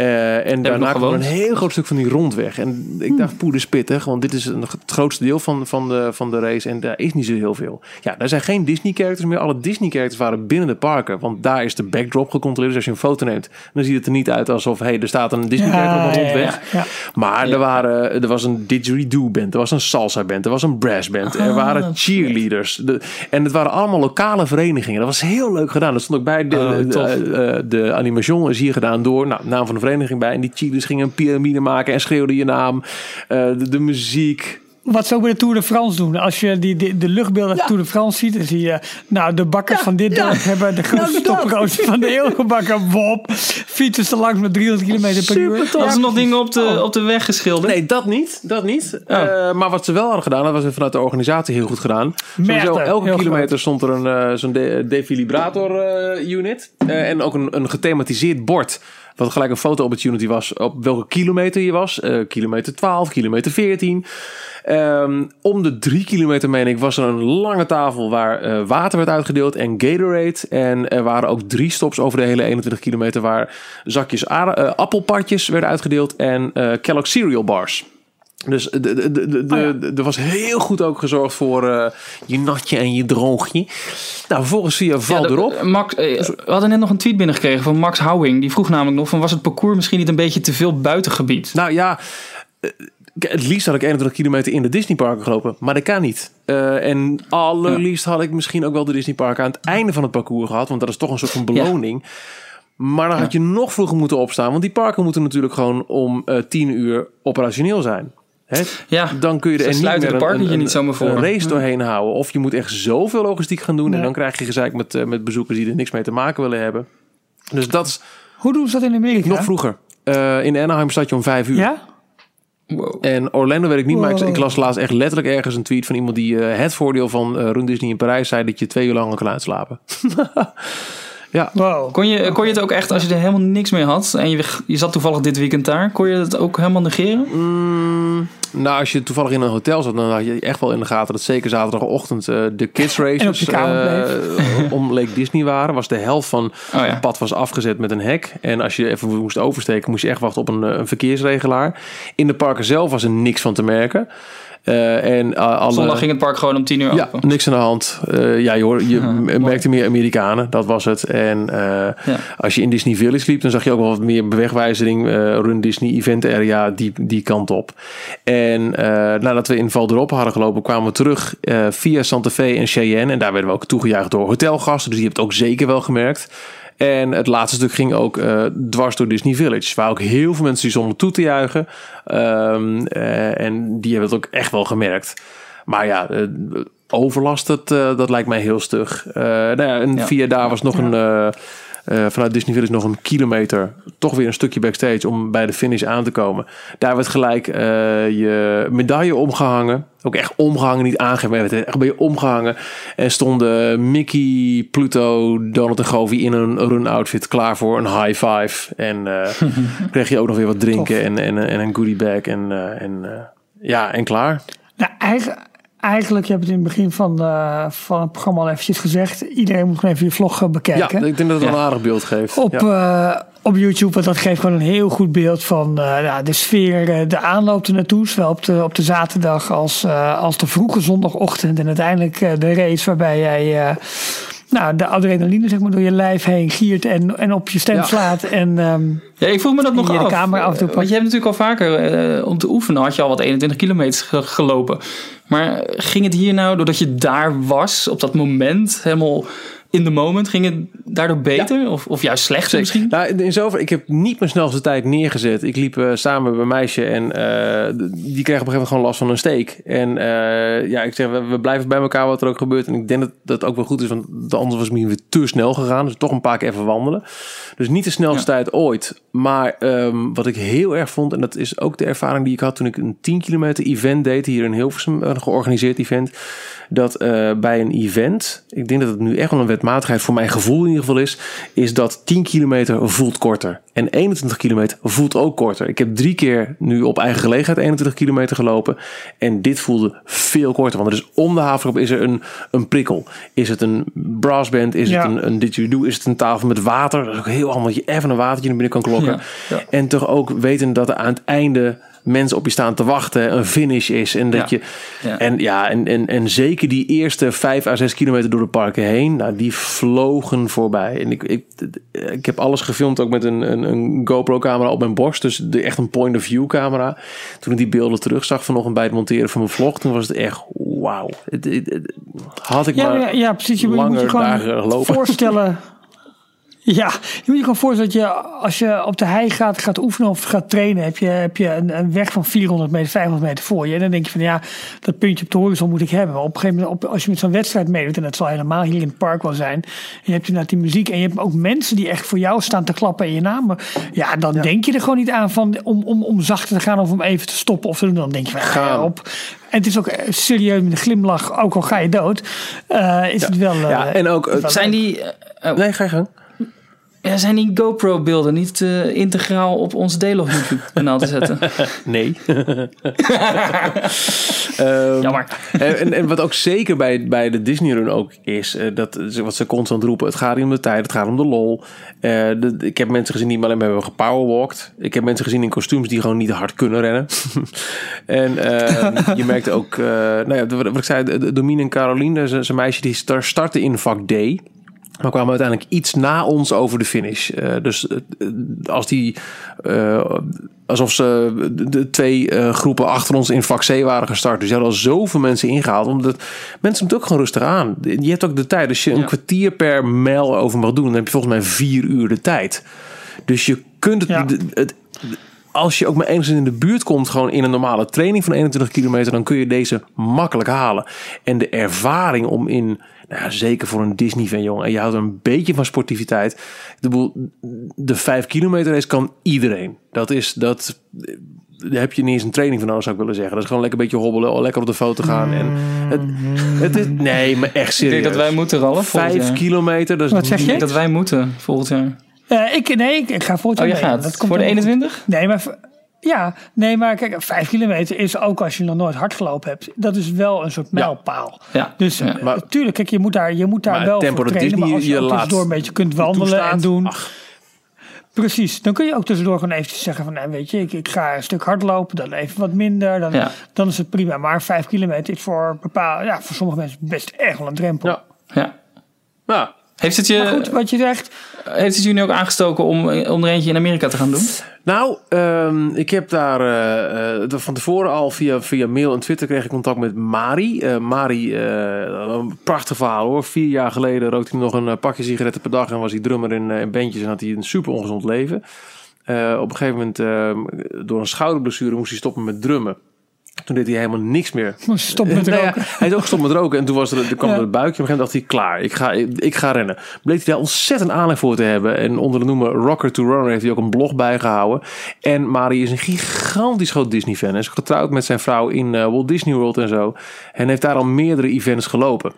Eh, en daarna kwam een heel groot stuk van die rondweg. En ik dacht, poeder pittig, want dit is een, het grootste deel van, van, de, van de race. En daar is niet zo heel veel. Ja, daar zijn geen Disney-characters meer. Alle Disney-characters waren binnen de parken. Want daar is de backdrop gecontroleerd. Dus als je een foto neemt, dan ziet het er niet uit alsof... hey, er staat een Disney-character op een rondweg. ja. Maar er, waren, er was een didgeridoo-band, er was een salsa-band, er was een brass-band, er waren cheerleaders. De, en het waren allemaal lokale verenigingen. Dat was heel leuk gedaan. Dat stond ook bij de, Oh, de, eh, eh, de animation is hier gedaan door, nou, naam van de vereniging bij. En die cheerleaders gingen een piramide maken en schreeuwden je naam. Eh, de, de muziek. Wat ze ook bij de Tour de France doen. Als je die, die, de luchtbeelden de Tour de France ziet, dan zie je... Nou, de bakkers van dit dorp hebben de grootste toproos van de eeuw gebakken. Wop. Fietsen ze langs met 300 km per uur. Hadden ze nog dingen op de, op de weg geschilderd? Nee, dat niet. Dat niet. Eh, maar wat ze wel hadden gedaan, dat was vanuit de organisatie heel goed gedaan. Sowieso, elke heel kilometer groot. stond er een, eh, zo'n de- defibrillator eh, unit. Eh, en ook een, een gethematiseerd bord. Wat gelijk een foto opportunity was op welke kilometer je was. Eh, kilometer 12, kilometer 14. Ehm, om de drie kilometer, meen ik, was er een lange tafel waar eh, water werd uitgedeeld en Gatorade. En er waren ook drie stops over de hele 21 kilometer waar zakjes eh, appelpartjes werden uitgedeeld en Kellogg cereal bars. Dus de- de- de- de- de- de- er was heel goed ook gezorgd voor eh, je natje en je droogje. Nou, vervolgens via Val Ja, erop. Max, eh, we hadden net nog een tweet binnengekregen van Max Houwing. Die vroeg namelijk nog van was het parcours misschien niet een beetje te veel buitengebied? Nou ja, eh, het liefst had ik 21 kilometer in de Disneyparken gelopen, maar dat kan niet. Eh, en allerliefst had ik misschien ook wel de Disneyparken aan het einde van het parcours gehad, want dat is toch een soort van beloning. Maar dan had je nog vroeger moeten opstaan, want die parken moeten natuurlijk gewoon om eh 10 uur operationeel zijn. Hè? Ja, Dan kun je er niet sluiten meer een, niet zomaar voor. een race doorheen houden. Of je moet echt zoveel logistiek gaan doen en dan krijg je gezeik met, eh, met bezoekers die er niks mee te maken willen hebben. Dus dat is Hoe doen ze dat in Amerika? nog vroeger. Eh, in Anaheim staat je om 5 uur. Ja? Wow. En Orlando weet ik niet, maar ik, las laatst echt letterlijk ergens een tweet van iemand die eh, het voordeel van Run Disney in Parijs zei dat je twee uur lang kan uitslapen. ja, Wow. Kon je, kon je het ook echt, als je er helemaal niks mee had en je, je zat toevallig dit weekend daar, kon je het ook helemaal negeren? Mm, nou als je toevallig in een hotel zat, dan had je echt wel in de gaten dat zeker zaterdagochtend eh, de kids races eh, om Lake Disney waren. Was de helft van Oh ja. het pad was afgezet met een hek. En als je even moest oversteken, moest je echt wachten op een, eh, een verkeersregelaar. In de parken zelf was er niks van te merken. Eh, en eh, alle, Zondag ging het park gewoon om tien uur Ja, open. niks aan de hand. Eh, ja, je, hoor, je merkte meer Amerikanen, dat was het. En als je in Disney Village liep, dan zag je ook wel wat meer bewegwijzering. Run Disney Event Area, die, die kant op. En nadat we in Val d'Europe hadden gelopen, kwamen we terug via Santa Fe en Cheyenne. En daar werden we ook toegejuicht door hotelgasten. Dus die het ook zeker wel gemerkt. En het laatste stuk ging ook eh, dwars door Disney Village. Waar ook heel veel mensen die stonden toe te juichen. Ehm, eh, en die hebben het ook echt wel gemerkt. Maar ja, eh, overlast, dat, dat lijkt mij heel stug. Nou ja, en Ja. via daar was nog een... eh, vanuit Disney Village nog een kilometer, toch weer een stukje backstage om bij de finish aan te komen. Daar werd gelijk eh, je medaille omgehangen. Ook echt omgehangen, niet aangegeven, echt bij je omgehangen. En stonden Mickey, Pluto, Donald en Goofy in een run outfit klaar voor een high five. En eh, kreeg je ook nog weer wat drinken en, en, en een goodie bag. En, en ja, en klaar. Nou, eigenlijk, eigenlijk, je hebt het in het begin van, eh, van het programma al eventjes gezegd. Iedereen moet gewoon even je vlog eh, Ja, bekijken. ik denk dat het wel een aardig beeld geeft. op, ja. eh, op YouTube, want dat geeft gewoon een heel goed beeld van eh, ja, de sfeer, eh, de aanloop ernaartoe. Zowel op de, op de zaterdag als, eh, als de vroege zondagochtend. En uiteindelijk eh, de race waarbij jij eh, nou, de adrenaline zeg maar, door je lijf heen giert en, en op je stem Ja. slaat. En ehm, Ja, ik vroeg me dat nog je de af. camera af en toe Want je hebt natuurlijk al vaker eh, om te oefenen had je al wat 21 kilometer ge- gelopen. Maar ging het hier nou, doordat je daar was op dat moment, helemaal in the moment, ging het daardoor beter? Of, of juist slechter Zeker. misschien? Nou, in zover, ik heb niet mijn snelste tijd neergezet. Ik liep eh, samen met een meisje en eh, die kreeg op een gegeven moment gewoon last van een steek. En eh, ja, ik zeg, we, we blijven bij elkaar wat er ook gebeurt. En ik denk dat dat ook wel goed is, want anders was het misschien weer te snel gegaan. Dus toch een paar keer even wandelen. Dus niet de snelste tijd ooit. Maar ehm, wat ik heel erg vond, en dat is ook de ervaring die ik had toen ik een 10 kilometer event deed hier in Hilversum, een georganiseerd event. Dat bij een event, ik denk dat het nu echt wel een wetmatigheid voor mijn gevoel in ieder geval is, is dat 10 kilometer voelt korter. En 21 kilometer voelt ook korter. Ik heb drie keer nu op eigen gelegenheid 21 kilometer gelopen. En dit voelde veel korter. Want er is om de havenklap is er een, een prikkel. Is het een brassband? Is Ja. het een, een didgeridoo? Is het een tafel met water? Dat is ook heel handig dat je even een watertje naar binnen kan klokken. Ja, ja. En toch ook weten dat er aan het einde mensen op je staan te wachten. Een finish is. En dat Ja. je... Ja. En ja, en, en, en zeker die eerste vijf à zes kilometer door de parken heen. Nou, die vlogen voorbij. En ik, ik, ik heb alles gefilmd ook met een, een, een GoPro-camera op mijn borst. Dus de, echt een point-of-view camera. Toen ik die beelden terugzag vanochtend bij het monteren van mijn vlog. Toen was het echt wauw. Had ik ja, maar ja, ja, precies. Je je moet langer je gewoon voorstellen. Ja, je moet je gewoon voorstellen dat je als je op de hei gaat, gaat oefenen of gaat trainen, heb je, heb je een, een weg van 400 meter, 500 meter voor je. En dan denk je van ja, dat puntje op de horizon moet ik hebben. Maar op een gegeven moment, op, als je met zo'n wedstrijd meedoet, en dat zal helemaal hier in het park wel zijn, en je hebt inderdaad die muziek en je hebt ook mensen die echt voor jou staan te klappen in je naam. Ja, dan denk je er gewoon niet aan van om, om, om zachter te gaan of om even te stoppen of te doen. Dan denk je van ja, op. En het is ook eh, serieus met een glimlach, ook al ga je dood, eh, is het wel... eh, Ja, en ook... Zijn die, eh, oh, nee, ga je gang. Ja, zijn die GoPro-beelden niet eh, integraal op ons Delog YouTube-kanaal te zetten? Nee. Ehm, Jammer. En, en, wat ook zeker bij, bij de Disney Run ook is, eh, dat ze- wat ze constant roepen, het gaat niet om de tijd, het gaat om de lol. Eh, de- ik heb mensen gezien die maar alleen maar hebben gepowerwalkt. Ik heb mensen gezien in kostuums die gewoon niet hard kunnen rennen. en eh, je merkt ook, nou ja, wat ik zei, Domine en Caroline, zijn een meisje die star- startte in vak D. Maar kwamen uiteindelijk iets na ons over de finish. Eh, dus eh, als die. eh, alsof ze de, twee groepen achter ons in vak C waren gestart. Dus je had al zoveel mensen ingehaald. Omdat mensen moeten ook gewoon rustig aan. Je hebt ook de tijd. Als je een kwartier per mijl over mag doen, dan heb je volgens mij vier uur de tijd. Dus je kunt het. Ja. het als je ook maar enigszins in de buurt komt, gewoon in een normale training van 21 kilometer, dan kun je deze makkelijk halen. En de ervaring om in, nou ja, zeker voor een Disney-fan, jongen, en je houdt een beetje van sportiviteit. De, boel, de 5 kilometer race kan iedereen. Dat is, dat, daar heb je niet eens een training van nodig, zou ik willen zeggen. Dat is gewoon lekker een beetje hobbelen, lekker op de foto gaan. En het, het is, nee, maar echt Ik serieus. denk dat wij moeten, Ralf. volgend 5 jaar. kilometer, dat is Wat zeg Ik je? denk dat wij moeten volgend jaar. Eh, ik, nee, ik, ik ga volgend Oh, je mee. gaat Dat komt voor de helemaal goed. 21? Nee, maar ja, nee, maar kijk, vijf kilometer is ook als je nog nooit hard gelopen hebt. Dat is wel een soort mijlpaal. Ja. Dus Ja. eh, Maar- natuurlijk, kijk, je moet daar, je moet daar wel voor dat trainen. Maar als je je laat tussendoor een beetje kunt wandelen toestaat, en doen. ach. Precies, dan kun je ook tussendoor gewoon eventjes zeggen van, nou, weet je, ik, ik ga een stuk hardlopen, dan even wat minder. Dan, Ja. dan is het prima. Maar vijf kilometer is voor, bepaal, ja, voor sommige mensen best echt wel een drempel. Ja. Ja. Nou, Heeft het, Maar goed, je, wat je zegt, heeft het jullie ook aangestoken om, om er eentje in Amerika te gaan doen? Nou, ehm, ik heb daar eh, eh, van tevoren al via, via mail en Twitter kreeg ik contact met Mari. Eh, Mari, eh, een prachtig verhaal hoor. Vier jaar geleden rookte hij nog een pakje sigaretten per dag en was hij drummer in, in bandjes en had hij een super ongezond leven. Eh, op een gegeven moment, eh, door een schouderblessure, moest hij stoppen met drummen. Toen deed hij helemaal niks meer. stop met Nou ja, roken. hij is ook gestopt met roken. En toen was er, er kwam Ja. er een buikje. Op een gegeven moment dacht hij, klaar, ik ga, ik, ik ga rennen. Bleek hij daar ontzettend aanleg voor te hebben. En onder de noemer Rocker to Runner heeft hij ook een blog bijgehouden. En Mari is een gigantisch groot Disney-fan. Hij is getrouwd met zijn vrouw in eh, Walt Disney World en zo. En heeft daar al meerdere events gelopen.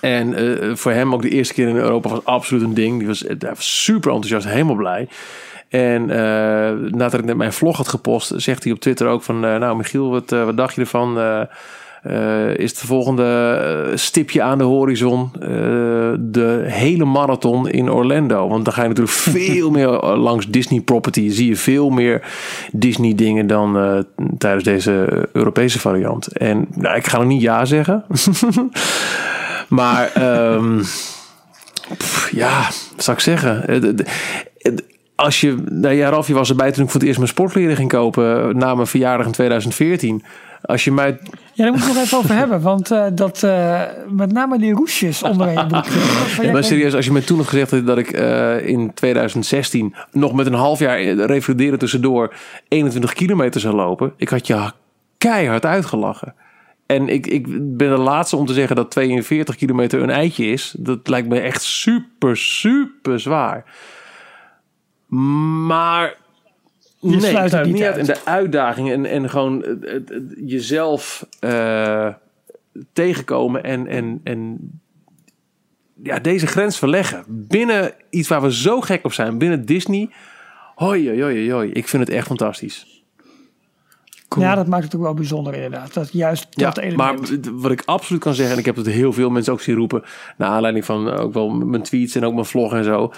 En eh, voor hem ook de eerste keer in Europa was absoluut een ding. Die was, hij was super enthousiast, helemaal blij. En eh, nadat ik net mijn vlog had gepost, zegt hij op Twitter ook van... eh, nou Michiel, wat, eh, wat dacht je ervan? Is het volgende stipje aan de horizon de hele marathon in Orlando? Want dan ga je natuurlijk veel meer langs Disney property. Zie je veel meer Disney dingen dan tijdens deze Europese variant. En nou, ik ga nog niet ja zeggen. maar pff, ja, zou ik zeggen? Als je, nou ja, Ralf, je was erbij toen ik voor het eerst mijn sportkleren ging kopen na mijn verjaardag in 2014. Als je mij Ja, daar moet ik het nog even over hebben. Want eh, dat, eh, met name die roesjes onder broek. Van, ja, maar serieus, als je me toen had gezegd had dat ik eh, in 2016 nog met een half jaar revalideren tussendoor 21 kilometer zou lopen, ik had je keihard uitgelachen. En ik, ik ben de laatste om te zeggen dat 42 kilometer een eitje is. Dat lijkt me echt super, super zwaar. Maar nee, sluit het niet uit. En de uitdaging en, en gewoon het- het- het jezelf eh, tegenkomen en, en, en ja, deze grens verleggen. Binnen iets waar we zo gek op zijn, binnen Disney. Hoi, hoi, hoi, hoi. Ik vind het echt fantastisch. ja, dat maakt het ook wel bijzonder inderdaad. Dat juist dat ja, element. maar wat ik absoluut kan zeggen, en ik heb het heel veel mensen ook zien roepen, naar aanleiding van ook wel mijn tweets en ook mijn vlog en zo.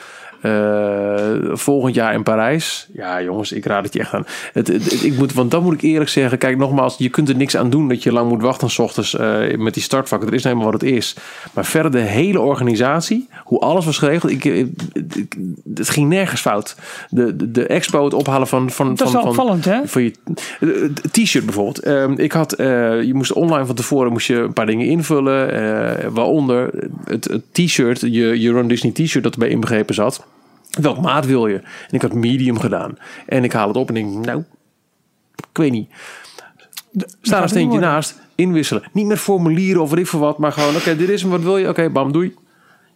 Eh, volgend jaar in Parijs. Ja, jongens, ik raad het je echt aan. Het, het- het- ik moet, want dan moet ik eerlijk zeggen, kijk nogmaals, je kunt er niks aan doen dat je lang moet wachten s ochtends eh, met die startvakken. Er is nou eenmaal wat het is. Maar verder de hele organisatie, hoe alles was geregeld, ik, ik- het ging nergens fout. De, de, de expo, het ophalen van van dat is van, wel van, opvallend, hè? voor je eh, t-shirt bijvoorbeeld. Ehm, ik had, eh, je moest online van tevoren moest je een paar dingen invullen. eh, waaronder het, het t-shirt, je, je Run Disney t-shirt dat erbij inbegrepen zat. Welk maat wil je? En ik had medium gedaan. En ik haal het op en denk, nou, ik weet niet. Staat gaat een steentje naast, inwisselen. Niet met formulieren of weet ik veel wat, maar gewoon, oké, dit is hem, wat wil je? Oké, bam, doei.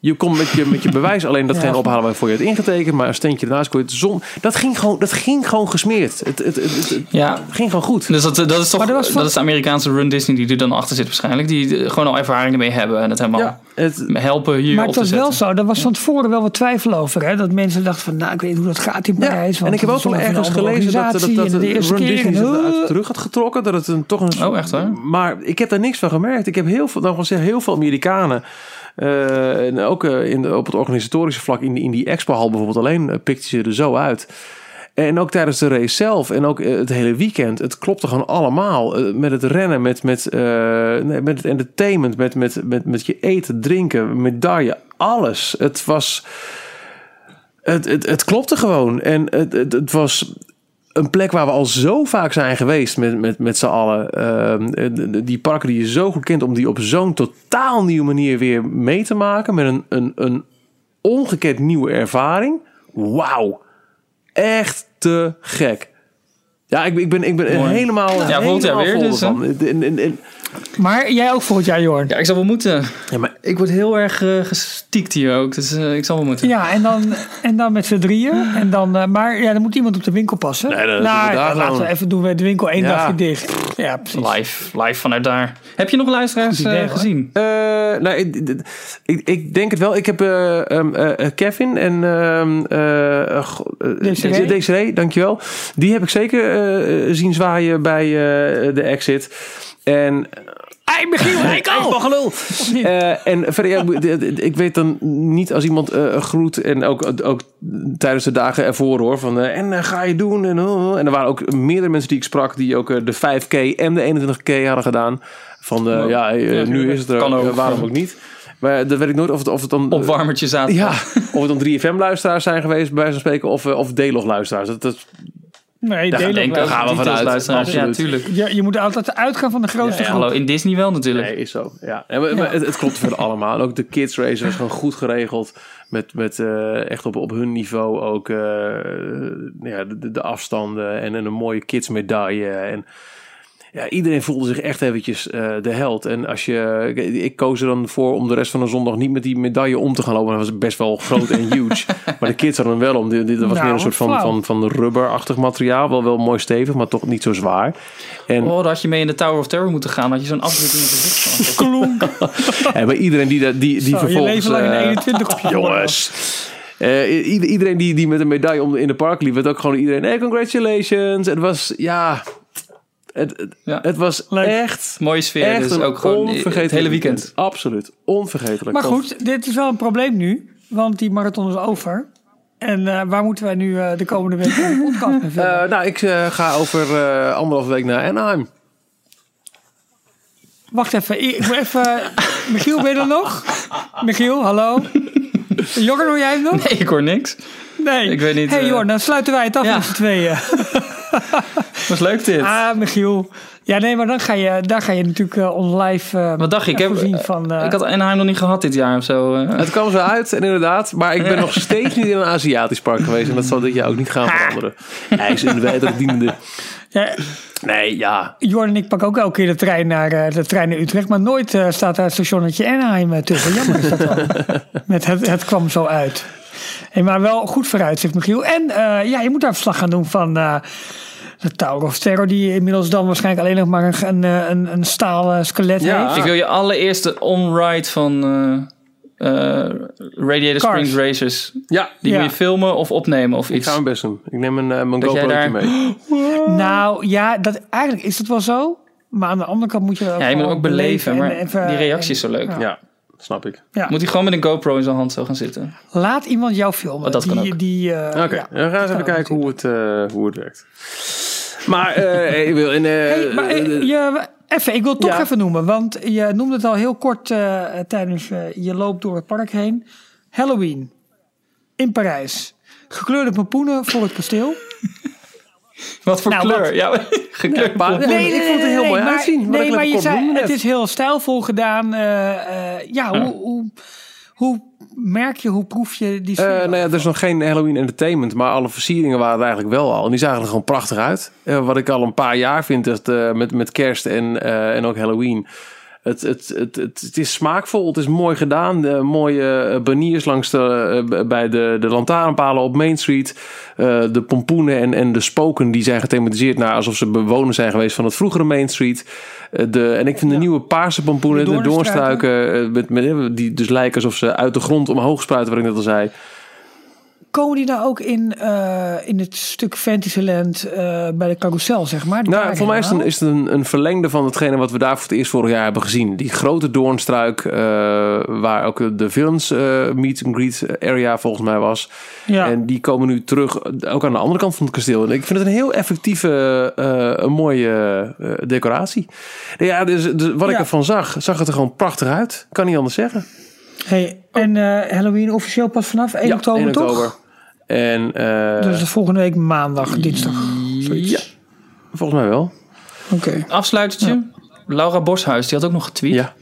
Je komt met je, met je bewijs alleen datgene Ja. ophalen waarvoor je het ingetekend, maar een steentje ernaast kon je het zon. Dat ging gewoon, dat ging gewoon gesmeerd. Het, het, het, het- het Ja, ging gewoon goed. dus dat, dat is toch was dat is de Amerikaanse Run Disney die er dan achter zit waarschijnlijk. Die eh, gewoon al ervaringen mee hebben en het helemaal Ja, het, helpen hier Maar op het te was wel zo, daar was van tevoren wel wat twijfel over. Hè? Dat mensen dachten van, nou, ik weet niet hoe dat gaat in Ja, Parijs. want en ik heb ook wel ergens gelezen dat, dat, dat, de eerste Run keer Disney en, zich eruit uh, terug had getrokken. Dat het een, toch een... Oh, echt waar? Maar ik heb daar niks van gemerkt. Ik heb heel veel, dan zeggen, heel veel Amerikanen. Eh, en ook eh, in de, op het organisatorische vlak in in die expo-hal bijvoorbeeld alleen eh, pikten ze er zo uit. En ook tijdens de race zelf en ook het hele weekend. Het klopte gewoon allemaal. Met het rennen, met, met, met het entertainment, met, met, met, met je eten, drinken, medaille, alles. Het was... Het, het, het klopte gewoon. En het, het was een plek waar we al zo vaak zijn geweest met, met, met z'n allen. Ehm, die parken die je zo goed kent, om die op zo'n totaal nieuwe manier weer mee te maken. Met een, een, een ongekend nieuwe ervaring. Wauw. Echt te gek. Ja, ik, ben- ik ben, ik ben Mooi. helemaal, Ja, volgend jaar helemaal weer, vol dus. En- en- en- Maar jij ook volgend jaar, Jorn. Ja, ik zal wel moeten. Ja, maar Ik word heel erg eh, gestiekt hier ook, dus eh, ik zal wel moeten. Ja, en dan, en dan met z'n drieën. En dan, eh, maar ja, dan moet iemand op de winkel passen. Nee, dan doen we nou, laten we even doen we de winkel één Ja. dagje dicht. Ja, precies. Live, live vanuit daar. Heb je nog luisteraars idee, gezien? Eh, nou, ik, ik, ik denk het wel. Ik heb eh, ehm, eh, Kevin en ehm eh, eh, go- eh, Desiree. Desiree, dankjewel. Die heb ik zeker eh, zien zwaaien bij eh, de exit. En Hey, Michiel, hey. Eh, en verder, ja, ik- ik weet dan niet als iemand eh groet en ook, ook tijdens de dagen ervoor hoor van eh, en eh, ga je doen en, oh, en er waren ook meerdere mensen die ik sprak die ook eh, de 5K en de 21K hadden gedaan. Van eh, ja, eh, nu is het er, ook. eh, waarom ook niet. Maar dan weet ik nooit of het, of het dan Opwarmertje zaten. ja, of het dan 3FM-luisteraars zijn geweest, bij van spreken, of, eh, of D-log-luisteraars. Dat, dat, Nee, Daar delen denk ik. gaan we vanuit. luisteraars. Ja, Absoluut. tuurlijk. Ja, je moet altijd uitgaan van de grootste Ja, groep. hallo, in Disney wel natuurlijk. Nee, is zo. Ja. En, maar- maar het, het klopt voor allemaal. En ook de kids race was gewoon goed geregeld. Met, met eh, echt op, op hun niveau ook eh, ja, de afstanden en, en een mooie kids medaille. En ja, iedereen voelde zich echt eventjes eh, de held. En als je, ik koos er dan voor om de rest van de zondag niet met die medaille om te gaan lopen. Dat was best wel groot en huge. maar de kids hadden hem wel om. Dit, dit was Nou, meer een soort van, van, van rubberachtig materiaal. Wel, wel mooi stevig, maar toch niet zo zwaar. En Oh, had je mee in de Tower of Terror moeten gaan. Had je zo'n afdruk in je gezicht van. Klonk. En bij iedereen die, die, die Zo, je vervolgens... leven lang in de eh, 21 op je jongens. Eh, iedereen die, die met een medaille om, in de park liep, werd ook gewoon iedereen... Hey, congratulations. Het was, ja... Het, het, Ja. het was Leuk. echt... Mooie sfeer, Echt dus ook gewoon onvergetelijk het hele weekend. Absoluut. Onvergetelijk. Maar goed, dit is wel een probleem nu. Want die marathon is over. En eh, waar moeten wij nu eh, de komende week een podcast mee filmen? Eh, nou, ik eh, ga over eh anderhalve week naar Anaheim. Wacht even. Ik moet even... Michiel, ben je er nog? Michiel, hallo? Jorgen, hoor jij hem nog? Nee, ik hoor niks. Nee. Ik weet niet, hey Jorgen, dan sluiten wij het af ja. met z'n tweeën. Was leuk dit. Ah, Michiel. Ja, nee, maar dan ga je, daar ga je natuurlijk eh ons live eh, Wat dacht je? Ik, heb, voorzien van... eh, ik had Anaheim nog niet gehad dit jaar of zo. Het kwam zo uit, en inderdaad. Maar ik ben nog steeds niet in een Aziatisch park geweest. En dat zal dit jaar ook niet gaan veranderen. Hij is een wederdienende. ja, Nee, ja. Jorn en ik pakken ook elke keer de trein naar, de trein naar Utrecht. Maar nooit staat daar het stationnetje Anaheim tussen. Jammer is dat wel. Met het, het kwam zo uit. Hey, maar wel goed vooruitzicht, Michiel. En eh, ja, je moet daar verslag gaan doen van eh, de Tower of Terror. Die inmiddels dan waarschijnlijk alleen nog maar een, een, een, een staal eh, skelet Ja. heeft. Ik wil je allereerste on-ride van eh, eh, Radiator Cars. Springs Racers. Ja, Die Ja. wil je filmen of opnemen of ik iets. ga mijn best doen. Ik neem een, mijn Dat daar- mee. Nou ja, dat, eigenlijk is het wel zo. Maar aan de andere kant moet je ook Ja, je moet ook beleven, maar en even- die reactie is zo leuk. Ja. Ja, snap ik. Ja. Moet hij gewoon met een GoPro in zijn hand zo gaan zitten? Laat iemand jou filmen. Oh, dat kan die, ook. Die, eh, Oké, ja. dan gaan we eens even kijken hoe het, eh, hoe het werkt. Maar, eh, ik wil... Eh, Hey, maar je, even, ik wil het toch Ja. even noemen. Want je noemde het al heel kort eh, tijdens je loop door het park heen. Halloween in Parijs. Gekleurde pompoenen voor het kasteel. Wat voor Nou, kleur? wat- Ja, gekleurd. Nee, ik vond het heel mooi maar, uitzien, Nee, maar je zei, het is heel stijlvol gedaan. eh, eh, ja, hoe, hoe, hoe merk je, hoe proef je die Eh, nou ja, er is nog geen Halloween entertainment, maar alle versieringen waren er eigenlijk wel al. En die zagen er gewoon prachtig uit. Wat ik al een paar jaar vind, eh, met, met kerst en, en ook Halloween. Het, het, het, het, het is smaakvol, het is mooi gedaan. De mooie eh, baniers langs de, eh, bij de, de lantaarnpalen op Main Street. Eh, de pompoenen en, en de spoken die zijn gethematiseerd naar alsof ze bewoners zijn geweest van het vroegere Main Street. Eh, de, en ik vind de nieuwe paarse pompoenen, De de, doornstruiken. eh, met, met, die dus lijken alsof ze uit de grond omhoog spruiten, wat ik net al zei. Komen die nou ook in, eh, in het stuk Fantasyland eh bij de carousel, zeg maar? Nou, voor mij is het, een, is het een, een verlengde van hetgene wat we daar voor het eerst vorig jaar hebben gezien. Die grote doornstruik, eh, waar ook de films meet and greet area volgens mij was. Ja. En die komen nu terug, ook aan de andere kant van het kasteel. En ik vind het een heel effectieve, een mooie decoratie. Ja, dus, dus wat ik ervan zag, zag het er gewoon prachtig uit. Kan niet anders zeggen. Hey, en eh, Halloween officieel pas vanaf 1 Ja, oktober, 1 toch? oktober. En eh, Dus de volgende week maandag, dinsdag. zoiets. ja, volgens mij wel. Oké. Afsluitertje. Laura Boshuis, die had ook nog getweet. Ja.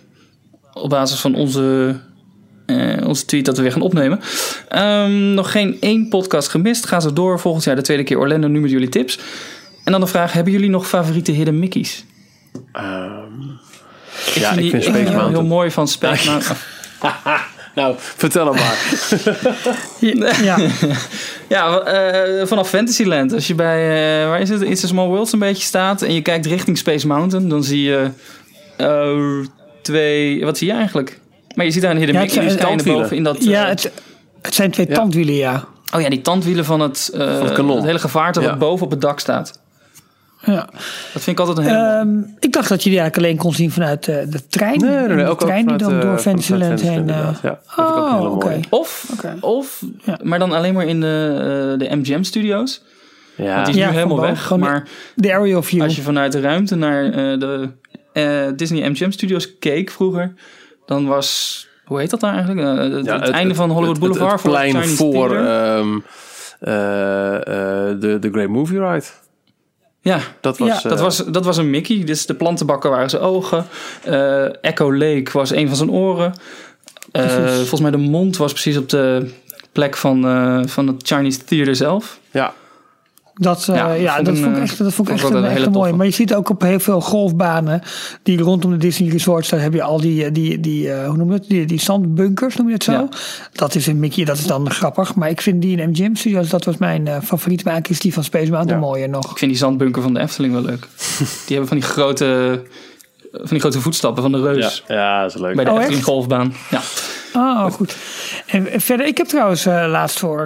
Op basis van onze, eh, onze tweet dat we weer gaan opnemen. Ehm, nog geen één podcast gemist. Ga zo door. Volgend jaar de tweede keer Orlando nu met jullie tips. En dan de vraag, hebben jullie nog favoriete hidden Mickey's? ja, ik die- vind Space heel- Mountain. Heel mooi van Space Mountain. Nou, vertel hem maar. Ja, Ja, eh, vanaf Fantasyland. Als je bij, eh, waar is het, It's a Small World een beetje staat... en je kijkt richting Space Mountain... dan zie je eh, twee... Wat zie je eigenlijk? Maar je ziet daar een hidden Ja, Mickey tandwielen. boven in dat... ja het, het zijn twee Ja. tandwielen, ja. Oh ja, die tandwielen van het, eh, het kanon. hele gevaarte Ja. wat boven op het dak staat. Ja. Dat vind ik altijd een hele... mooie. Ehm, ik dacht dat je die eigenlijk alleen kon zien vanuit eh, de trein. Nee, nee, nee, de ook ook trein die dan door Fantasyland heen... Eh, inderdaad. Ja, dat vind ik ook een oh, oké. mooie. Of, Oké. of Ja. maar dan alleen maar in de, eh, de MGM Studios. Ja, Want die is Ja, nu helemaal weg. Maar De area of view. als je vanuit de ruimte naar eh, de eh, Disney MGM Studios keek vroeger... dan was... Hoe heet dat daar eigenlijk? Het, Ja, het einde van Hollywood het- het- Boulevard Het, voor plein voor ehm, eh, eh, de, de Great Movie Ride. Ja, Dat was, Ja, eh, dat was, dat was een Mickey. Dus de plantenbakken waren zijn ogen. Eh, Echo Lake was een van zijn oren. Eh, volgens mij de mond was precies op de plek van, eh, van het Chinese Theater zelf. ja. Dat, eh, Ja, ja, vond dat een, vond ik echt, dat vond ik echt een, wel een echt hele een mooie. toffe. Maar je ziet ook op heel veel golfbanen die rondom de Disney Resorts, daar heb je al die, eh, die, die eh, hoe noem je het, die, die zandbunkers, noem je het zo? Ja. Dat is een Mickey, dat is dan grappig. Maar ik vind die in MGM Studios, dat was mijn eh, favoriet. Maar eigenlijk is die van Space Mountain Ja. mooier nog. Ik vind die zandbunker van de Efteling wel leuk. die hebben van die grote, van die grote voetstappen van de reus. Ja, ja, dat is leuk. Bij de Oh, Efteling echt? golfbaan. Ja. Oh, goed. En verder, ik heb trouwens eh, laatst voor...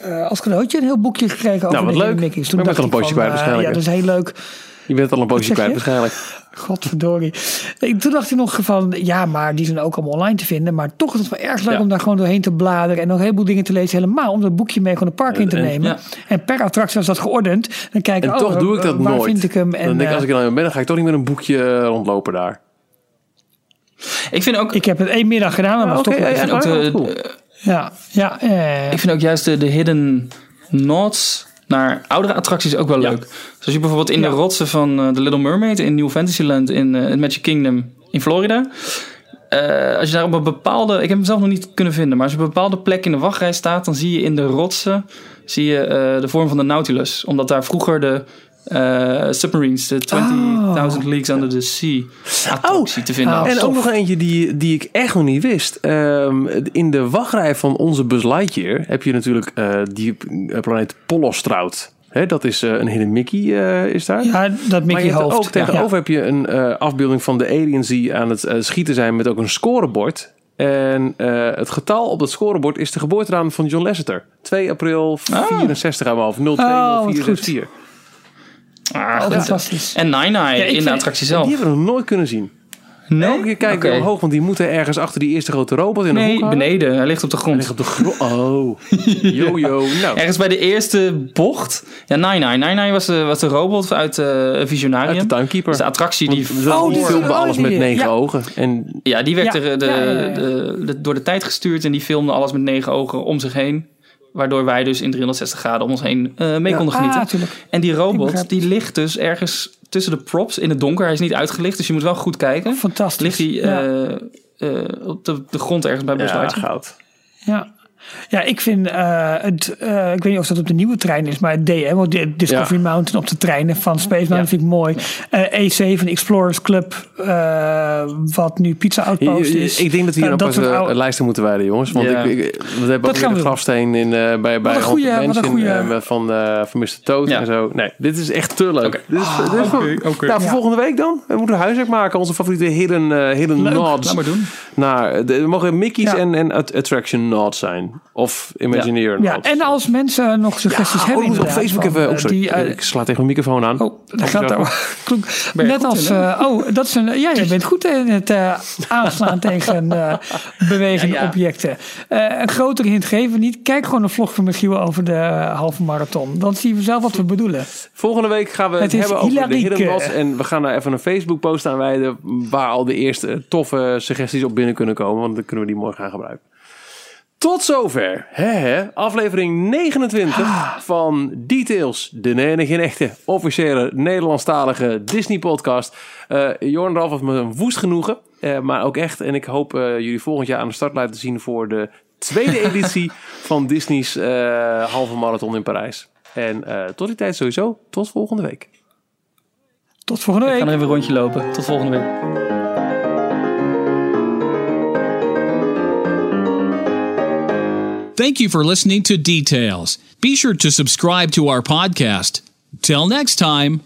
eh, als cadeautje een heel boekje gekregen over Nou, wat de leuk. Mickey's. Ik ben al een poosje kwijt eh, waarschijnlijk, Ja, dat is heel leuk. Je bent al een poosje kwijt waarschijnlijk. Godverdorie. Nee, Toen dacht ik nog van, ja, maar die zijn ook allemaal online te vinden. Maar toch is het wel erg leuk Ja. om daar gewoon doorheen te bladeren. En nog een heleboel dingen te lezen. Helemaal om dat boekje mee gewoon het park in te En- nemen. ja. En per attractie was dat geordend. Dan kijk ik, En oh, toch doe ik dat waar nooit. vind ik hem? En, dan denk ik, eh, als ik er dan ben, dan ga ik toch niet met een boekje rondlopen daar. Ik vind ook, ik heb het één middag gedaan. Dat was oké, toch. Ja, ik vind ja. eh, ik vind ook juist de, de hidden nods naar oudere attracties ook wel Ja. leuk. Zoals je bijvoorbeeld in Ja. de rotsen van eh, The Little Mermaid in New Fantasyland in eh, Magic Kingdom in Florida. Eh, als je daar op een bepaalde, ik heb hem zelf nog niet kunnen vinden, maar als je op een bepaalde plek in de wachtrij staat, dan zie je in de rotsen zie je, eh, de vorm van de Nautilus. Omdat daar vroeger de eh, submarines, de 20.000 Leagues Under the Sea attractie te vinden Oh. En ook nog eentje die, die ik echt nog niet wist. Ehm, in de wachtrij van onze Buzz Lightyear heb je natuurlijk eh, die planeet Polostrout. Hè, dat is eh, een hidden Mickey is daar. ja, dat maar je Mickey hoofd. ook tegenover Ja. heb je een afbeelding van de aliens die aan het schieten zijn met ook een scorebord. En het getal op het scorebord is de geboortedatum van John Lasseter. 2 april 64 aan mijn hoofd. 020464. Ah, Oh, fantastisch. En Nine ik in de attractie zelf. die hebben we nog nooit kunnen zien. Nee? Elke keer kijken omhoog, want die moeten ergens achter die eerste grote robot in de hoek Nee, beneden. Hij ligt op de grond. Ligt op de grond. Oh. Yo, yo. Nou, Ergens bij de eerste bocht. Ja, Nine Eye. Nine Eye was de, was de robot uit eh Visionarium. uit de Timekeeper. Dus de attractie die... Want Oh, die filmde oh, alles die- met negen ja. ogen. En Ja, die werd Ja, er, de, ja, ja, ja. De, de- door de tijd gestuurd. En die filmde alles met negen ogen om zich heen. Waardoor wij dus in 360 graden om ons heen eh, mee konden Ah, genieten. tuurlijk. en die robot, die ligt dus ergens tussen de props in het donker. Hij is niet uitgelicht, dus je moet wel goed kijken. Fantastisch. Ligt hij Ja. eh, eh, op de, de grond ergens bij Buzz ja, goud. Ja. Ja, ik vind eh, het. eh, ik weet niet of dat op de nieuwe trein is, maar het DM, want de Discovery Ja. Mountain op de treinen van Space Mountain vind ik mooi. Eh, E7 Explorers Club, eh, wat nu Pizza Outpost is. Ik denk dat we hier Eh, een dat pas soort een oude- lijsten moeten wijden, jongens. Want Ja. ik, ik- we hebben Dat ook doen. grafsteen in, eh, bij, bij een wat een eh, van, eh van Mr. Toad Ja. en zo. Nee, dit is echt te leuk. Oké. Dit is, dit is voor- oké, oké. Nou, voor Ja. volgende week dan. We moeten huiswerk maken. Onze favoriete hidden, hidden nods. Laat maar doen. Naar, de, er mogen Mickey's Ja. en, en at- attraction nods zijn. Of Imagineer Ja, en als mensen nog suggesties Oh, hebben, ik moet op inderdaad, Facebook van, even... Oh, eh, sorry. die, eh, ik sla tegen mijn microfoon aan. Oh, dat gaat daar. Net als. eh, oh, dat is een. Ja, je bent goed in het eh, aanslaan tegen eh, bewegende Ja, ja. objecten. Eh, een grotere hint geven we niet. Kijk gewoon een vlog van Michiel over de halve marathon. Dan zie je zelf wat we bedoelen. Volgende week gaan we het, hebben over de hidden nods. En we gaan daar even een Facebook post aan wijden. Waar al de eerste toffe suggesties op binnen kunnen komen. Want dan kunnen we die morgen gaan gebruiken. Tot zover. Aflevering 29 van Details. De enige en echte officiële Nederlandstalige Disney podcast. Eh Jorn Ralf heeft me een woest genoegen. eh, maar ook echt. En ik hoop eh, jullie volgend jaar aan de startlijn te zien voor de tweede editie van Disney's eh, halve marathon in Parijs. En eh, tot die tijd sowieso. Tot volgende week. Tot volgende Ik week. ga nog even een rondje lopen. Tot volgende week. Thank you for listening to Details. Be sure to subscribe to our podcast. Till next time.